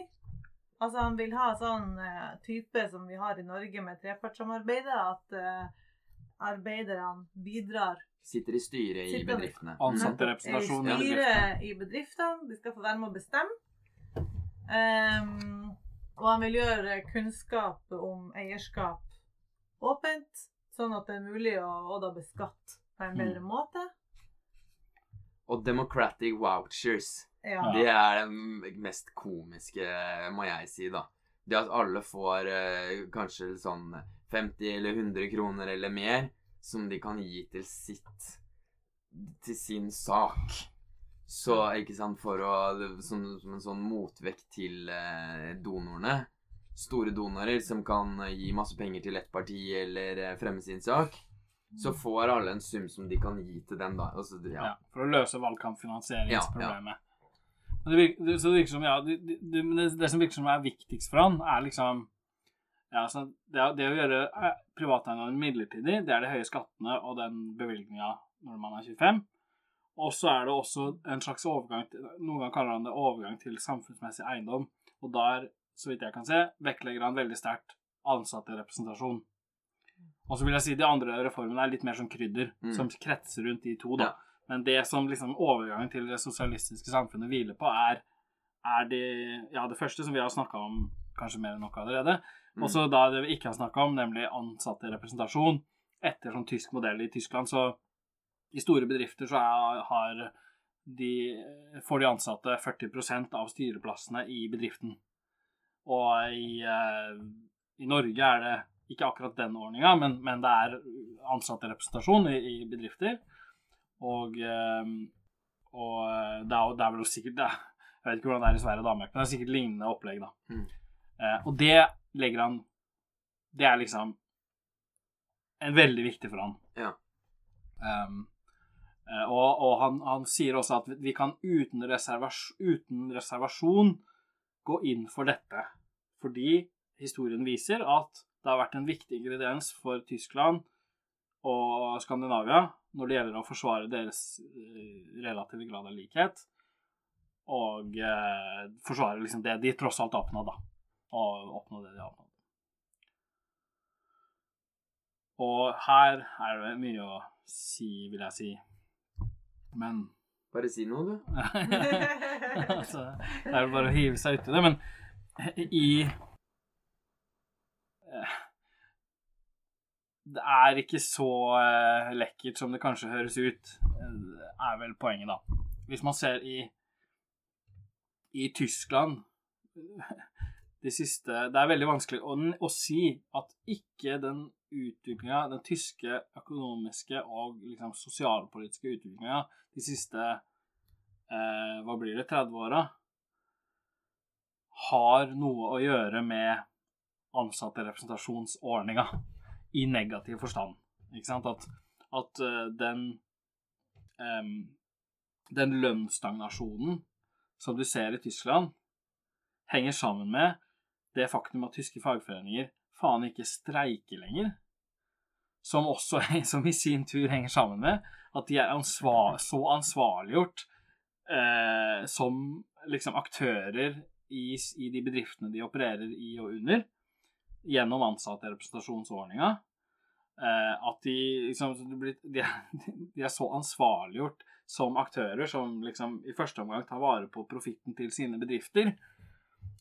Altså han vil ha sånn eh, type som vi har i Norge med trepartssamarbeidet, at eh, arbeiderne bidrar Sitter i styret i Sitter- bedriftene. Ansatterepresentasjon i i bedriftene. i bedriftene. De skal få være med å bestemme. Um, og han vil gjøre kunnskap om eierskap åpent, sånn at det er mulig å, å da beskatte på en bedre måte. Og democratic vouchers. Ja. Det er det mest komiske, må jeg si, da. Det at alle får eh, kanskje sånn 50 eller 100 kroner eller mer som de kan gi til sitt Til sin sak. Så, ikke sant, for å Som, som en sånn motvekt til eh, donorene. Store donorer som kan eh, gi masse penger til ett parti eller eh, fremme sin sak. Så får alle en sum som de kan gi til den, da. Altså, ja. Ja, for å løse valgkampfinansieringsproblemet. Ja, Men Det, virker, det, virker som, ja, det, det, det, som virker som er viktigst for han, er liksom ja, så det, det å gjøre eh, privateiendommen midlertidig, det er de høye skattene og den bevilgninga når man er 25. Og så er det også en slags overgang til, Noen ganger kaller han det overgang til samfunnsmessig eiendom. Og der, så vidt jeg kan se, vektlegger han veldig sterkt ansatterepresentasjon. Og så vil jeg si de andre reformene er litt mer som krydder, Mm. som kretser rundt de to, da. Ja. Men det som liksom overgangen til det sosialistiske samfunnet hviler på, er, er det, ja, det første som vi har snakka om kanskje mer enn nok allerede. Mm. Og så da det vi ikke har snakka om, nemlig ansatterepresentasjon. Etter sånn tysk modell i Tyskland, så i store bedrifter så er, har de, får de ansatte 40% av styreplassene i bedriften. Og i, eh, i Norge er det ikke akkurat den ordninga, men, men det er ansatterepresentasjon i, i bedrifter. Og, eh, og det, er, det er vel sikkert det, Jeg vet ikke hvordan det er i Sverige og Danmark, men det er sikkert lignende opplegg, da. Mm. Eh, og det legger han Det er liksom en veldig viktig for han. Ja. Um, eh, og og han, han sier også at vi kan uten, reservas, uten reservasjon gå inn for dette. Fordi historien viser at det har vært en viktig ingrediens for Tyskland og Skandinavia når det gjelder å forsvare deres eh, relative grad av likhet. Og eh, forsvare liksom det de tross alt oppnådde, da. Og oppnå det de oppnådde. Og her er det mye å si, vil jeg si. Men Bare si noe, du. altså, det er jo bare å hive seg uti det. Men i eh, Det er ikke så eh, lekkert som det kanskje høres ut, eh, er vel poenget, da. Hvis man ser i i Tyskland det siste Det er veldig vanskelig å, å si at ikke den utviklinga, den tyske økonomiske og liksom sosialpolitiske utviklinga de siste eh, hva blir det, 30 åra, har noe å gjøre med ansatterepresentasjonsordninga i negativ forstand. Ikke sant? At, at eh, den um, den lønnsstagnasjonen som du ser i Tyskland, henger sammen med det faktum at tyske fagforeninger faen ikke streiker lenger. Som også som i sin tur henger sammen med at de er ansvar, så ansvarliggjort eh, som liksom aktører i, i de bedriftene de opererer i og under, gjennom ansatterepresentasjonsordninga. Eh, at de liksom de, er så ansvarliggjort som aktører som liksom i første omgang tar vare på profitten til sine bedrifter,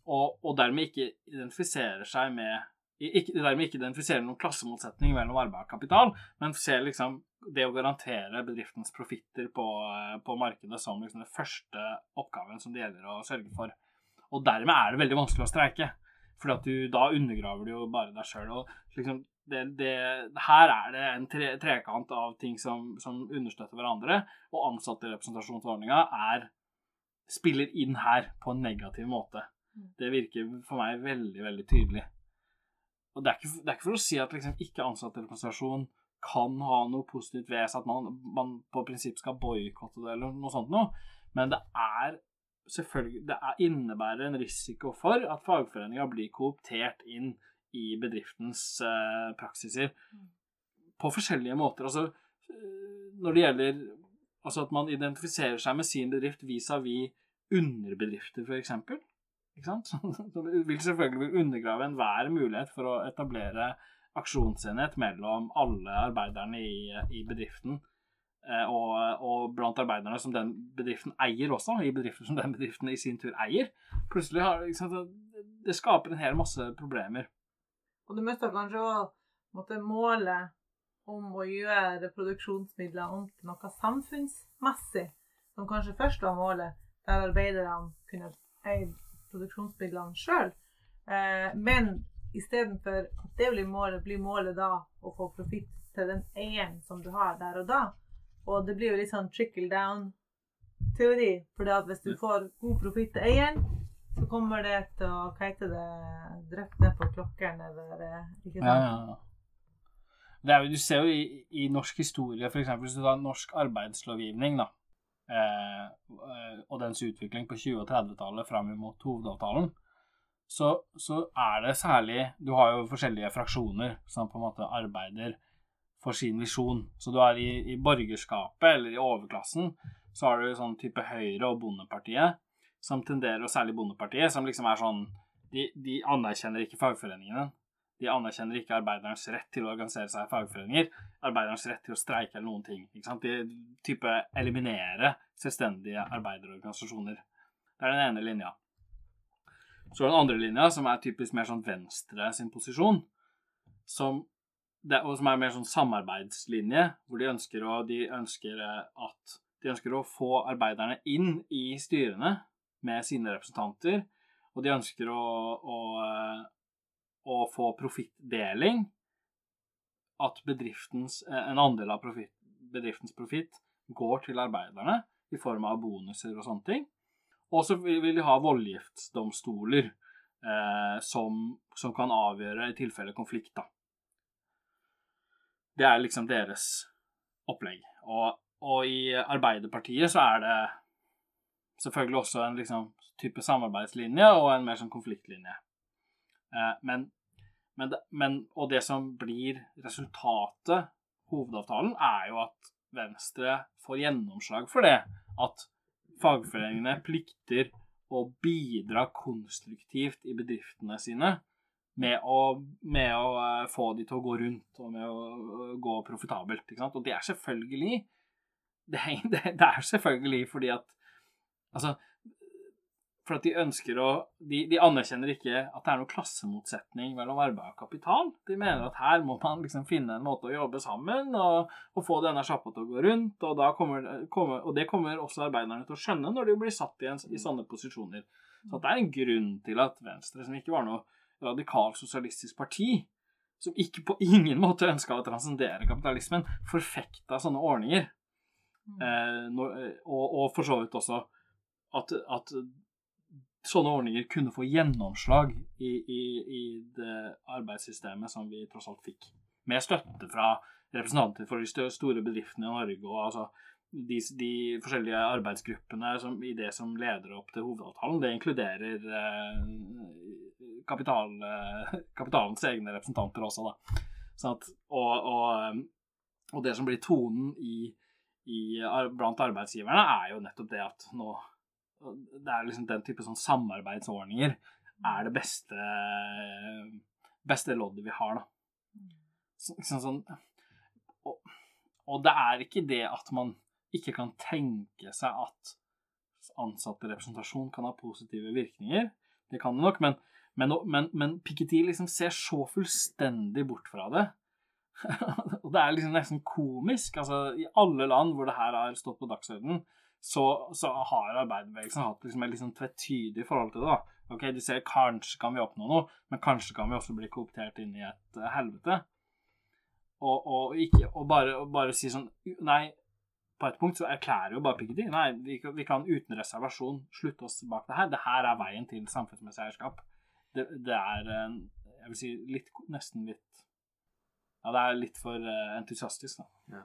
og, og dermed ikke identifiserer seg med ikke, dermed ikke identifiserer noen klassemotsetning mellom arbeid og kapital, men ser liksom det å garantere bedriftens profitter på, eh, på markedet som liksom den første oppgaven som det gjelder å sørge for. Og dermed er det veldig vanskelig å streike, for da undergraver du jo bare deg sjøl. Liksom, det, det, her er det en tre, trekant av ting som, som understøtter hverandre, og ansatterepresentasjonsordninga er spiller inn her på en negativ måte. Det virker for meg veldig, veldig tydelig. Og det er ikke, det er ikke for å si at liksom ikke ansatterepresentasjon kan ha noe positivt ved seg, at man, man på prinsipp skal boikotte det eller noe sånt noe, men det er selvfølgelig Det er, innebærer en risiko for at fagforeninga blir kooptert inn i bedriftens eh, praksiser på forskjellige måter. Altså eh, når det gjelder Altså at man identifiserer seg med sin bedrift vis-à-vis underbedrifter, f.eks. Det vil selvfølgelig undergrave enhver mulighet for å etablere aksjonsenhet mellom alle arbeiderne i, i bedriften. Eh, Og, og blant arbeiderne som den bedriften eier også, i bedrifter som den bedriften i sin tur eier. Plutselig har liksom, det- skaper en hel masse problemer. Og du mister kanskje òg målet om å gjøre produksjonsmidler om til noe samfunnsmessig, som kanskje først var målet, der arbeiderne kunne eie produksjonsmidlene sjøl. Eh, men istedenfor at det blir målet, blir målet da å få profitt til den eieren som du har der og da. Og det blir jo litt sånn trickle down-teori. For hvis du får god profitt til eieren, så kommer det til å hva heter det, dryppe ned på klokkeren eller eh, Ikke sant? Ja, ja, ja. Det er jo, du ser jo i, i norsk historie, f.eks. hvis du tar norsk arbeidslovgivning, da, eh, og dens utvikling på 20- og 30-tallet fram mot hovedavtalen, så, så er det særlig Du har jo forskjellige fraksjoner som på en måte arbeider for sin visjon. Så du er i, i borgerskapet, eller i overklassen, så har du sånn type Høyre og Bondepartiet, som tenderer, og særlig Bondepartiet, som liksom er sånn De, de anerkjenner ikke fagforeningene. De anerkjenner ikke arbeidernes rett til å organisere seg i fagforeninger, arbeidernes rett til å streike eller noen ting. Ikke sant? De type eliminere selvstendige arbeiderorganisasjoner. Det er den ene linja. Så den andre linja, som er typisk mer sånn Venstre sin posisjon, som, det, og som er mer sånn samarbeidslinje, hvor de ønsker, å, de ønsker at de ønsker å få arbeiderne inn i styrene med sine representanter, og de ønsker å, å, å få profittdeling. At bedriftens, en andel av profit, bedriftens profitt går til arbeiderne i form av bonuser og sånne ting. Og så vil de ha voldgiftsdomstoler eh, som, som, kan avgjøre i tilfelle konflikt, da. Det er liksom deres opplegg. Og, og, i Arbeiderpartiet så er det selvfølgelig også en liksom, type samarbeidslinje og en mer sånn konfliktlinje. Eh, men, men, men, Og det som blir resultatet, hovedavtalen, er jo at Venstre får gjennomslag for det. At fagforeningene plikter å bidra konstruktivt i bedriftene sine med å, med å eh, få de til å gå rundt og med å gå profitabelt. ikke sant? Og det er selvfølgelig det er, det er selvfølgelig fordi at Altså, for at de ønsker å de, de, anerkjenner ikke at det er noen klassemotsetning mellom arbeid og kapital. De mener at her må man liksom finne en måte å jobbe sammen og, og få denne sjappa til å gå rundt. Og, kommer, kommer, og, det kommer også arbeiderne til å skjønne når de blir satt i, en, i sånne posisjoner. Så det er en grunn til at Venstre, som ikke var noe radikalsosialistisk parti, som ikke på ingen måte ønska å transcendere kapitalismen, forfekta sånne ordninger. Mm. Eh, når, og, og for så vidt også at, at sånne ordninger kunne få gjennomslag i, i, i, det arbeidssystemet som vi tross alt fikk. Med støtte fra representanter for de store bedriftene i Norge og altså de, de forskjellige arbeidsgruppene som, i det som leder opp til hovedavtalen. Det inkluderer eh, kapital, eh, kapitalens egne representanter også, da. Sånn at, og, og, og, det som blir tonen i, i, blant arbeidsgiverne, er jo nettopp det at nå det er liksom den type sånn samarbeidsordninger er det beste, beste loddet vi har, da. Så, sånn, sånn, og, og, det er ikke det at man ikke kan tenke seg at ansatterepresentasjon kan ha positive virkninger. Det kan det nok, men, men, men, men Piketty liksom ser så fullstendig bort fra det. og det er liksom nesten komisk. Altså, I alle land hvor det her har stått på dagsordenen, så, så har arbeiderbevegelsen hatt liksom et liksom tvetydig forhold til det. da. Ok, De ser kanskje kan vi oppnå noe, men kanskje kan vi også bli kooptert inn i et uh, helvete. Og, og, ikke, og bare, bare si sånn Nei, på et punkt så erklærer jo bare Piketty Nei, vi, vi, kan uten reservasjon slutte oss bak det her. Det her er veien til samfunnsmessig eierskap. Det, det er Jeg vil si litt Nesten litt Ja, det er litt for uh, entusiastisk, da. Ja.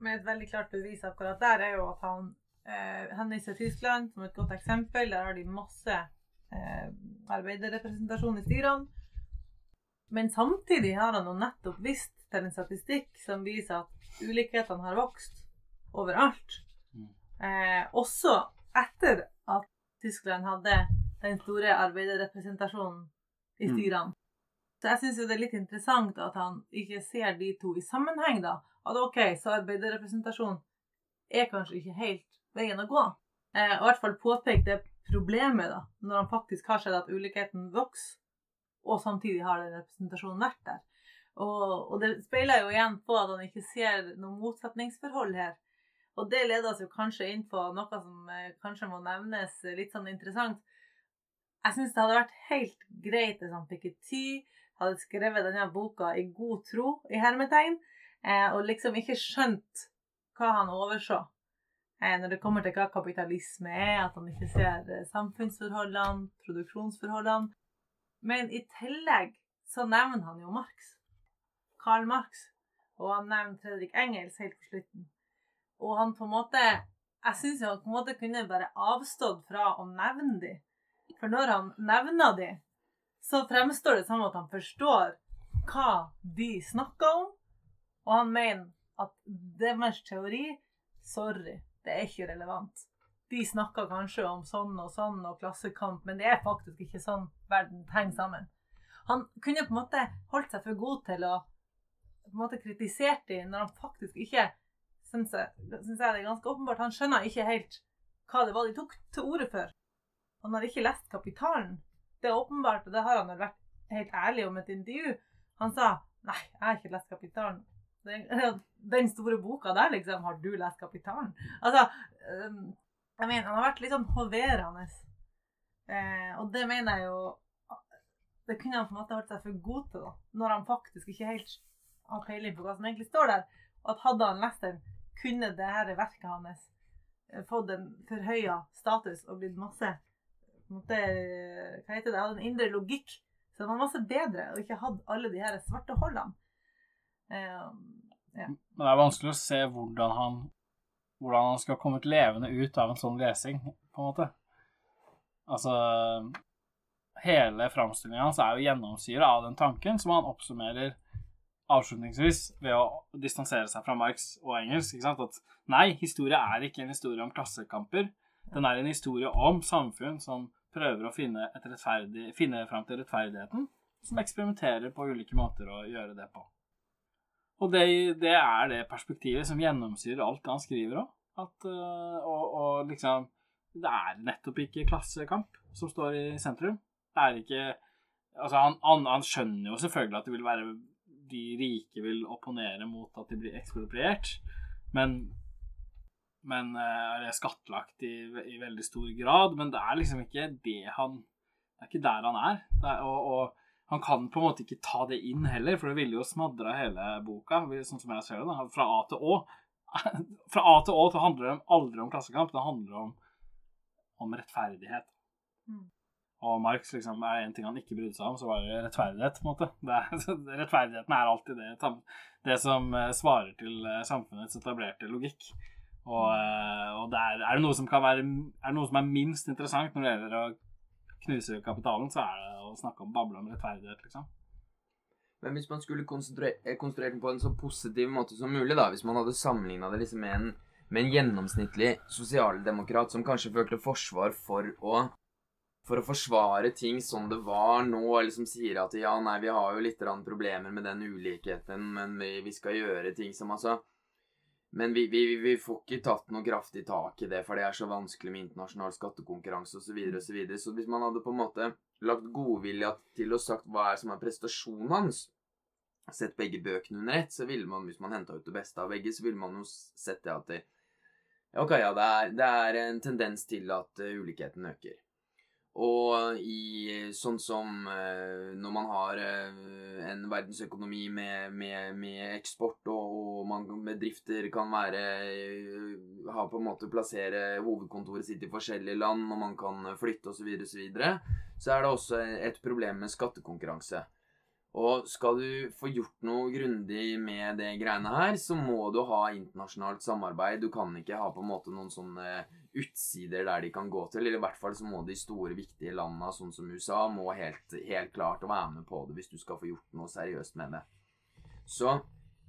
Men et veldig klart bevis akkurat der er jo at han eh, henviser Tyskland som et godt eksempel. Der har de masse eh, arbeiderrepresentasjon i styrene. Men samtidig har han jo nettopp vist til en statistikk som viser at ulikhetene har vokst overalt. Mm. Eh, også etter at Tyskland hadde den store arbeiderrepresentasjonen i mm. styrene. Så jeg syns det er litt interessant at han ikke ser de to i sammenheng, da. At OK, så arbeiderrepresentasjon er kanskje ikke helt veien å gå. Eh, og i hvert fall påpeke det problemet, da, når han faktisk har sett at ulikheten vokser, og samtidig har den representasjonen vært der. Og, og, det speiler jo igjen på at han ikke ser noe motsetningsforhold her. Og det leder oss jo kanskje inn på noe som eh, kanskje må nevnes litt sånn interessant. Jeg syns det hadde vært helt greit hvis han Piketty hadde skrevet denne boka i god tro, i hermetegn, eh, og liksom ikke skjønt hva han overså. Eh, når det kommer til hva kapitalisme er, at han ikke ser eh, samfunnsforholdene, produksjonsforholdene. Men i tillegg så nevner han jo Marx. Karl Marx. Og han nevner Fredrik Engels helt på slutten. Og han på en måte Jeg syns han på en måte kunne bare avstått fra å nevne de. For når han nevner de, så fremstår det som at han forstår hva de snakker om. Og han mener at deres teori Sorry, det er ikke relevant. De snakker kanskje om sånn og sånn og klassekamp, men det er faktisk ikke sånn verden henger sammen. Han kunne på en måte holdt seg for god til å på en måte kritisere dem når han faktisk ikke syns jeg, synes jeg det er ganske åpenbart. Han skjønner ikke helt hva det var de tok til orde for. Han har ikke lest Kapitalen. Det er åpenbart, og det har han vært helt ærlig om et intervju. Han sa nei, jeg har ikke lest Kapitalen. Den, den store boka der, liksom. Har du lest Kapitalen? Altså, um, jeg mener, han har vært litt sånn hoverende. Eh, og det mener jeg jo Det kunne han på en måte holdt seg for god til, da. Når han faktisk ikke helt har peiling på hva som egentlig står der. Og at hadde han lest den, kunne det her verket hans eh, fått en forhøya status og blitt masse måte, Hva heter det? Hadde en indre logikk. Så det var masse bedre og ikke hatt alle de her svarte hullene. Uh, ja. Men det er vanskelig å se hvordan han hvordan han skal kommet levende ut av en sånn lesing, på en måte. Altså Hele framstillingen hans er jo gjennomsyra av den tanken som han oppsummerer avslutningsvis ved å distansere seg fra Marx og engelsk. ikke sant? At nei, historie er ikke en historie om klassekamper. Den er en historie om samfunn som prøver å finne, finne fram til rettferdigheten, som eksperimenterer på ulike måter å gjøre det på. Og det, det er det perspektivet som gjennomsyrer alt han skriver òg. Uh, og, og, liksom Det er nettopp ikke klassekamp som står i sentrum. Det er ikke Altså, han, han, han skjønner jo selvfølgelig at det vil være de rike vil opponere mot at de blir ekspropriert, men men er er skattlagt i, i, veldig stor grad. Men det er liksom ikke det han Det er ikke der han er. er og, og, han kan på en måte ikke ta det inn heller, for det ville jo smadra hele boka, sånn som jeg ser det, da, fra A til Å. Fra A til Å så handler det aldri om klassekamp, det handler om, om rettferdighet. Mm. Og Marx liksom, er en ting han ikke brydde seg om, så var det rettferdighet. på en måte. Er, rettferdigheten er alltid det, det som eh, svarer til eh, samfunnets etablerte logikk. Og, eh, og er, er, det noe som kan være, er det noe som er minst interessant når det gjelder å knuse kapitalen, så er det å snakke om bable om rettferdighet, liksom. Men hvis man skulle konstruert den på en så positiv måte som mulig, da, hvis man hadde sammenligna det liksom med en, med en gjennomsnittlig sosialdemokrat som kanskje følte forsvar for å for å forsvare ting som det var nå, eller som sier at ja, nei, vi har jo litt problemer med den ulikheten, men vi, vi skal gjøre ting som altså Men vi, vi, vi, får ikke tatt noe kraftig tak i det, for det er så vanskelig med internasjonal skattekonkurranse osv. Så, videre, og så, videre. så hvis man hadde på en måte lagt godvilja til å sagt hva er som er prestasjonen hans, sett begge bøkene under ett, så ville man, hvis man henta ut det beste av begge, så ville man jo sett det at det, Ok, ja, det er, det er en tendens til at uh, ulikheten øker. Og i sånn som eh, når man har eh, en verdensøkonomi med, med, med eksport, og, og man, bedrifter kan være eh, Ha på en måte plassere hovedkontoret sitt i forskjellige land, og man kan flytte osv., så, så, videre, så er det også et problem med skattekonkurranse. Og skal du få gjort noe grundig med det greiene her, så må du ha internasjonalt samarbeid. Du kan ikke ha på en måte noen sånne utsider der de kan gå til. Eller i hvert fall så må de store, viktige landene, sånn som USA, må helt, helt klart være med på det hvis du skal få gjort noe seriøst med det. Så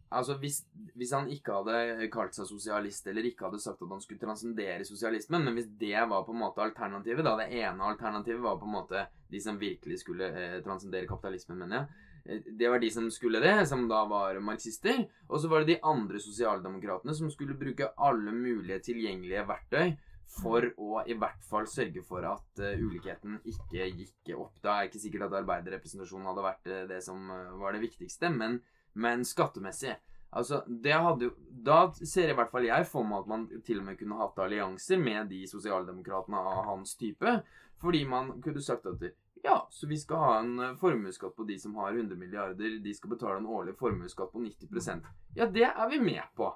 altså, hvis, hvis han ikke hadde kalt seg sosialist, eller ikke hadde sagt at han skulle transcendere sosialismen, men hvis det var på en måte alternativet, da det ene alternativet var på en måte de som virkelig skulle eh, transcendere kapitalismen, mener jeg eh, det var de som skulle det, som da var marxister. Og så var det de andre sosialdemokratene som skulle bruke alle mulige tilgjengelige verktøy for å i hvert fall sørge for at uh, ulikheten ikke gikk opp. Da er ikke sikkert at arbeiderrepresentasjonen hadde vært uh, det som uh, var det viktigste, men, men skattemessig. Altså, det hadde jo Da ser i hvert fall jeg for meg at man til og med kunne hatt allianser med de sosialdemokratene av hans type. Fordi man kunne sagt at ja, så vi skal ha en formuesskatt på de som har 100 milliarder. De skal betale en årlig formuesskatt på 90% Ja, det er vi med på.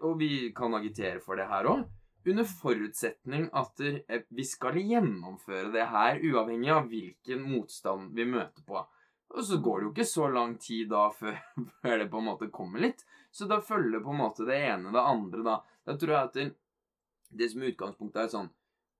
og vi kan agitere for det her òg under forutsetning at eh, vi skal gjennomføre det her uavhengig av hvilken motstand vi møter på. Og så går det jo ikke så lang tid da før, det på en måte kommer litt. Så da følger på en måte det ene det andre, da. Da tror jeg at det, som utgangspunktet er sånn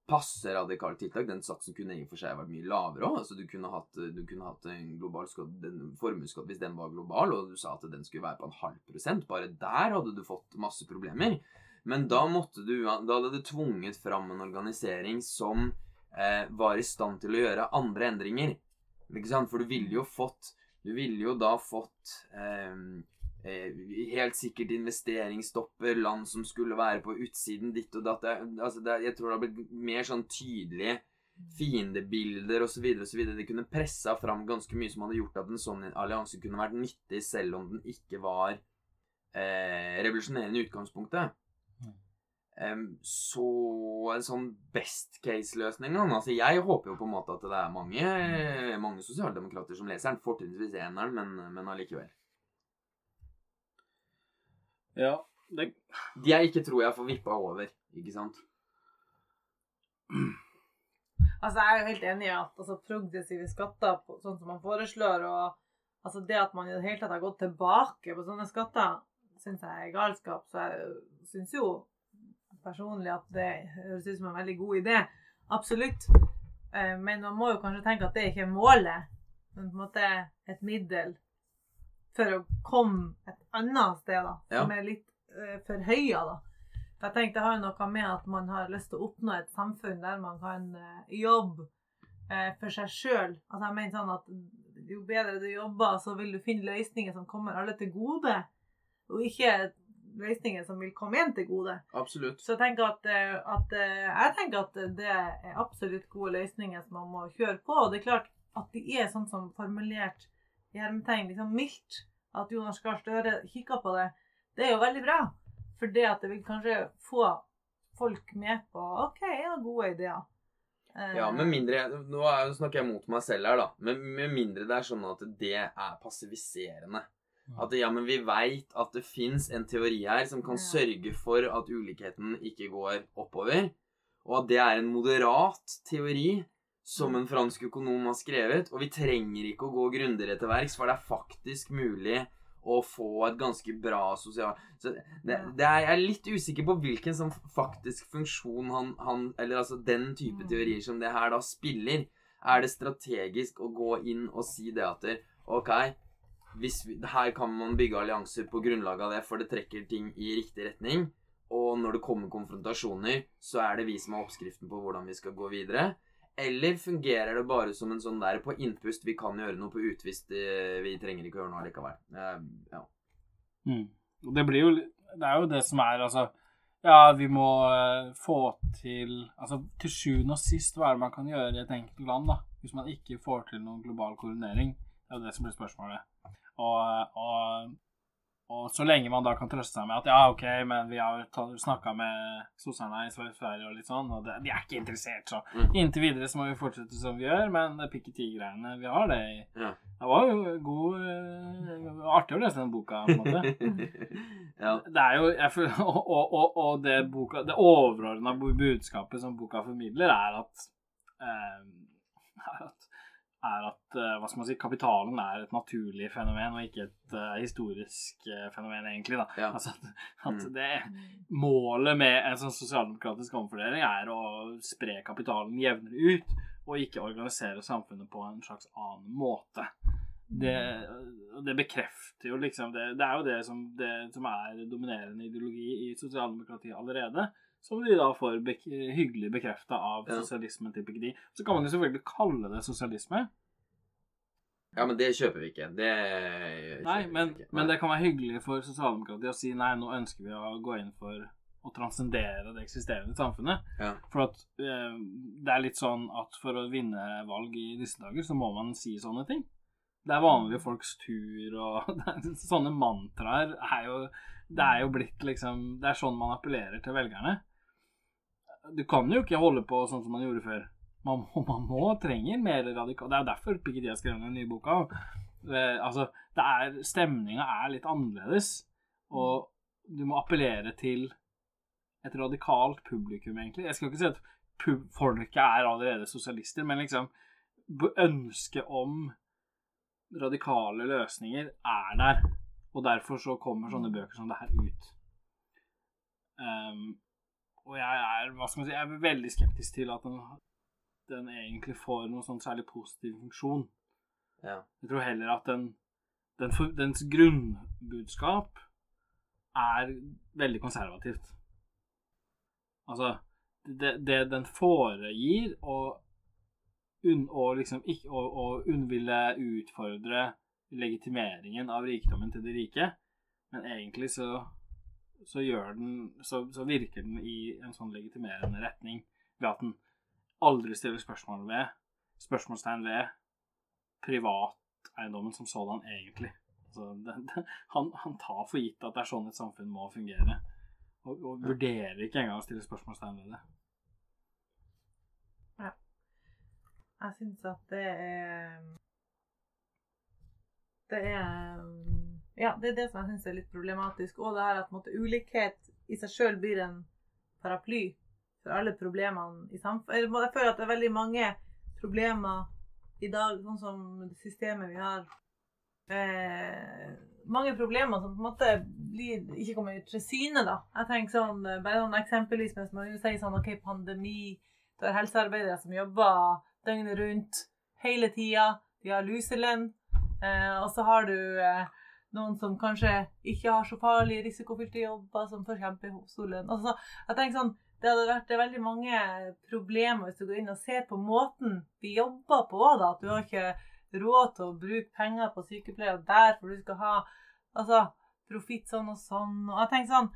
passe radikale tiltak. Den satsen kunne i og for seg vært mye lavere òg. Altså, du, kunne hatt, du kunne hatt en global formuesskatt hvis den var global, og du sa at den skulle være på en halv prosent. Bare der hadde du fått masse problemer. Men da du Da hadde du tvunget fram en organisering som eh, var i stand til å gjøre andre endringer. Ikke sant? For du ville jo fått Du ville jo da fått ehm, eh, helt sikkert investeringsstopper, land som skulle være på utsiden ditt og datt. Altså, jeg tror det har blitt mer sånn tydelige fiendebilder osv. osv. Det kunne pressa fram ganske mye som hadde gjort at en sånn allianse kunne vært nyttig, selv om den ikke var eh, revolusjonerende i utgangspunktet. Mm. Så en sånn best case-løsning altså Jeg håper jo på en måte at det er mange, mange sosialdemokrater som leser den. Fortrinnsvis eneren, men, men allikevel. Ja, det De jeg ikke tror jeg får vippa over, ikke sant? Altså, jeg er jo helt enig i at altså, progressive skatter, sånn som man foreslår, og altså, det at man i det hele tatt har gått tilbake på sånne skatter, syns jeg er galskap. Så jeg syns jo personlig at det høres ut som en veldig god idé. Absolutt. Eh, Men man må jo kanskje tenke at det ikke er målet, men på en måte et middel for å komme et annet sted, da, som er litt uh, forhøya, da. For jeg tenkte Det har jo noe med at man har lyst til å oppnå et samfunn der man kan uh, jobbe uh, for seg sjøl. Altså, jeg mener sånn at jo bedre du jobber, så vil du finne løsninger som kommer alle til gode, og ikke løsninger som vil komme igjen til gode. Absolutt. Så jeg tenker at, eh, at, eh, jeg tenker at det er absolutt gode løsninger som man må kjøre på. Og det er klart at de er sånn som formulert i hermetegn liksom mildt. At Jonas Gahr Støre kikker på det. Det er jo veldig bra. For det at det vil kanskje få folk med på OK, ja, gode ideer. Eh, Ja, med mindre Nå er- snakker jeg mot meg selv her, da. Men med mindre det er sånn at det er passiviserende. At ja, men vi veit at det fins en teori her som kan Ja. sørge for at ulikheten ikke går oppover. Og at det er en moderat teori som en fransk økonom har skrevet. Og vi trenger ikke å gå grundigere til verks, for det er faktisk mulig å få et ganske bra sosial... Så det, det er, jeg er litt usikker på hvilken sånn faktisk funksjon han, han Eller altså den type Mm. teorier som det her da spiller. Er det strategisk å gå inn og si det at OK, vi, her kan man bygge allianser på grunnlag av det, for det trekker ting i riktig retning. Og når det kommer konfrontasjoner, så er det vi som har oppskriften på hvordan vi skal gå videre. Eller fungerer det bare som en sånn der på innpust vi kan gjøre noe, på utvist eh, vi trenger ikke å gjøre noe likevel. Eh, ja. Mm. Det blir jo Det er jo det som er, altså Ja, vi må eh, få til Altså til sjuende og sist, hva er det man kan gjøre i et enkelt land, da? Hvis man ikke får til noen global koordinering. Det er jo det som blir spørsmålet. Og, og, og så lenge man da kan trøste seg med at ja, OK, men vi har snakka med sosserne i Sverige og litt sånn, og det, de er ikke interessert, så Mm. inntil videre så må vi fortsette som vi gjør, men pikk-i-ti-greiene Vi har det i Ja. Det var jo god eh, Artig å lese den boka, på en måte. ja. Det er jo føler, og, og, og, og det, boka, det overordna budskapet som boka formidler, er at eh, er at, er at eh, hva skal man si, kapitalen er et naturlig fenomen, og ikke et uh, historisk uh, fenomen, egentlig. da. Ja. Altså at, at Mm. det, Målet med en sånn sosialdemokratisk omfordeling er å spre kapitalen jevnere ut, og ikke organisere samfunnet på en slags annen måte. Det, det bekrefter jo liksom det, det er jo det som, det som er dominerende ideologi i sosialdemokratiet allerede. Som de da får bek hyggelig bekrefta av Ja. sosialismen til Piketty. Så kan man jo selvfølgelig kalle det sosialisme. ja, men det kjøper vi ikke. Det kjøper Nei, vi men, Nei. men det kan være hyggelig for sosialdemokratiet å si nei, nå ønsker vi å gå inn for å transcendere det eksisterende samfunnet. Ja. For at eh, det er litt sånn at for å vinne valg i disse dager, så må man si sånne ting. Det er vanlige folks tur, og er, sånne mantraer er jo Det er jo blitt liksom Det er sånn man appellerer til velgerne. Du kan jo ikke holde på sånn som man gjorde før. Man må, man må trenger mer radikal Det er jo derfor Piketty har skrevet den nye boka. Eh, altså, Stemninga er litt annerledes, og du må appellere til et radikalt publikum, egentlig. Jeg skal ikke si at folket er allerede sosialister, men liksom ønsket om radikale løsninger er der. Og derfor så kommer sånne bøker som det her ut. Ehm, og jeg er hva skal man si, jeg er veldig skeptisk til at den, den egentlig får noen sånn særlig positiv funksjon. Ja. Jeg tror heller at den, den for, dens grunnbudskap er veldig konservativt. Altså det, det den foregir, og un, og liksom ikke å, og unnville utfordre legitimeringen av rikdommen til de rike, men egentlig så, så den så, så virker den i en sånn legitimerende retning ved at den aldri stiller spørsmål ved spørsmålstegn ved privateiendommen som sådan, egentlig. Altså, det, det, han, han, tar for gitt at det er sånn et samfunn må fungere, og, og vurderer ikke engang å stille spørsmålstegn ved det. Ja. Jeg syns at det er Det er Ja, det er det som jeg syns er litt problematisk. Og det her at måtte, ulikhet i seg sjøl blir en paraply for alle problemene i samfunnet. Jeg føler at det er veldig mange problemer i dag, sånn som det systemet vi har. Eh, mange problemer som på en måte blir, ikke kommer til syne. da. Jeg tenker sånn, bare sånn Eksempelvis mens man sier sånn OK, pandemi. Det er helsearbeidere som jobber døgnet rundt hele tida. De har luselønn. Eh, og så har du eh, noen som kanskje ikke har så farlige, risikofylte jobber, som får kjempestor. Altså, jeg tenker sånn, det hadde vært det veldig mange problemer hvis du går inn og ser på måten vi jobber på. da, At du har ikke råd til å bruke penger på sykepleiere der, for du skal ha altså, profitt sånn og sånn. Og jeg tenker sånn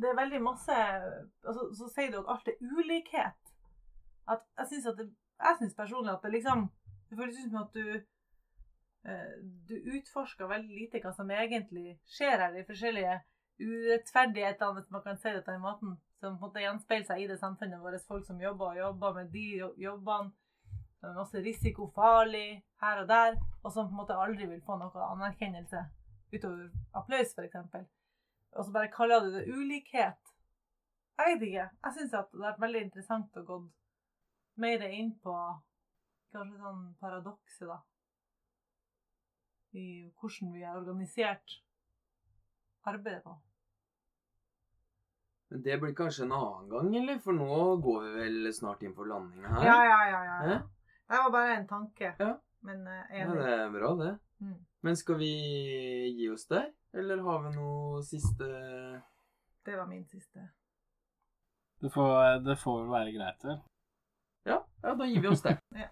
Det er veldig masse altså, Så sier du at alt er ulikhet. At jeg syns personlig at det liksom Det føles ut som at du du utforsker veldig lite hva som egentlig skjer her. De forskjellige urettferdighetene, hvis man kan si det på den måten, som på en måte gjenspeiler seg i det samfunnet vårt. Folk som jobber og jobber med de jobbene. Masse risiko, farlig her og der, og som på en måte aldri vil få noe anerkjennelse utover applaus, f.eks. Og så bare kaller du det ulikhet. Jeg vet ikke. Jeg syns det har vært veldig interessant å gå mer inn på kanskje sånn paradokset, da. I hvordan vi har organisert arbeidet på. Men det blir kanskje en annen gang, eller? For nå går vi vel snart inn for landing her? Ja, ja, ja. ja. Hæ? Det var bare en tanke. Ja. Men uh, Ja, det er bra, det. Mm. Men skal vi gi oss der? Eller har vi noe siste Det var min siste. Det får, det får vel være greit, vel? Ja, ja da gir vi oss der. Ja.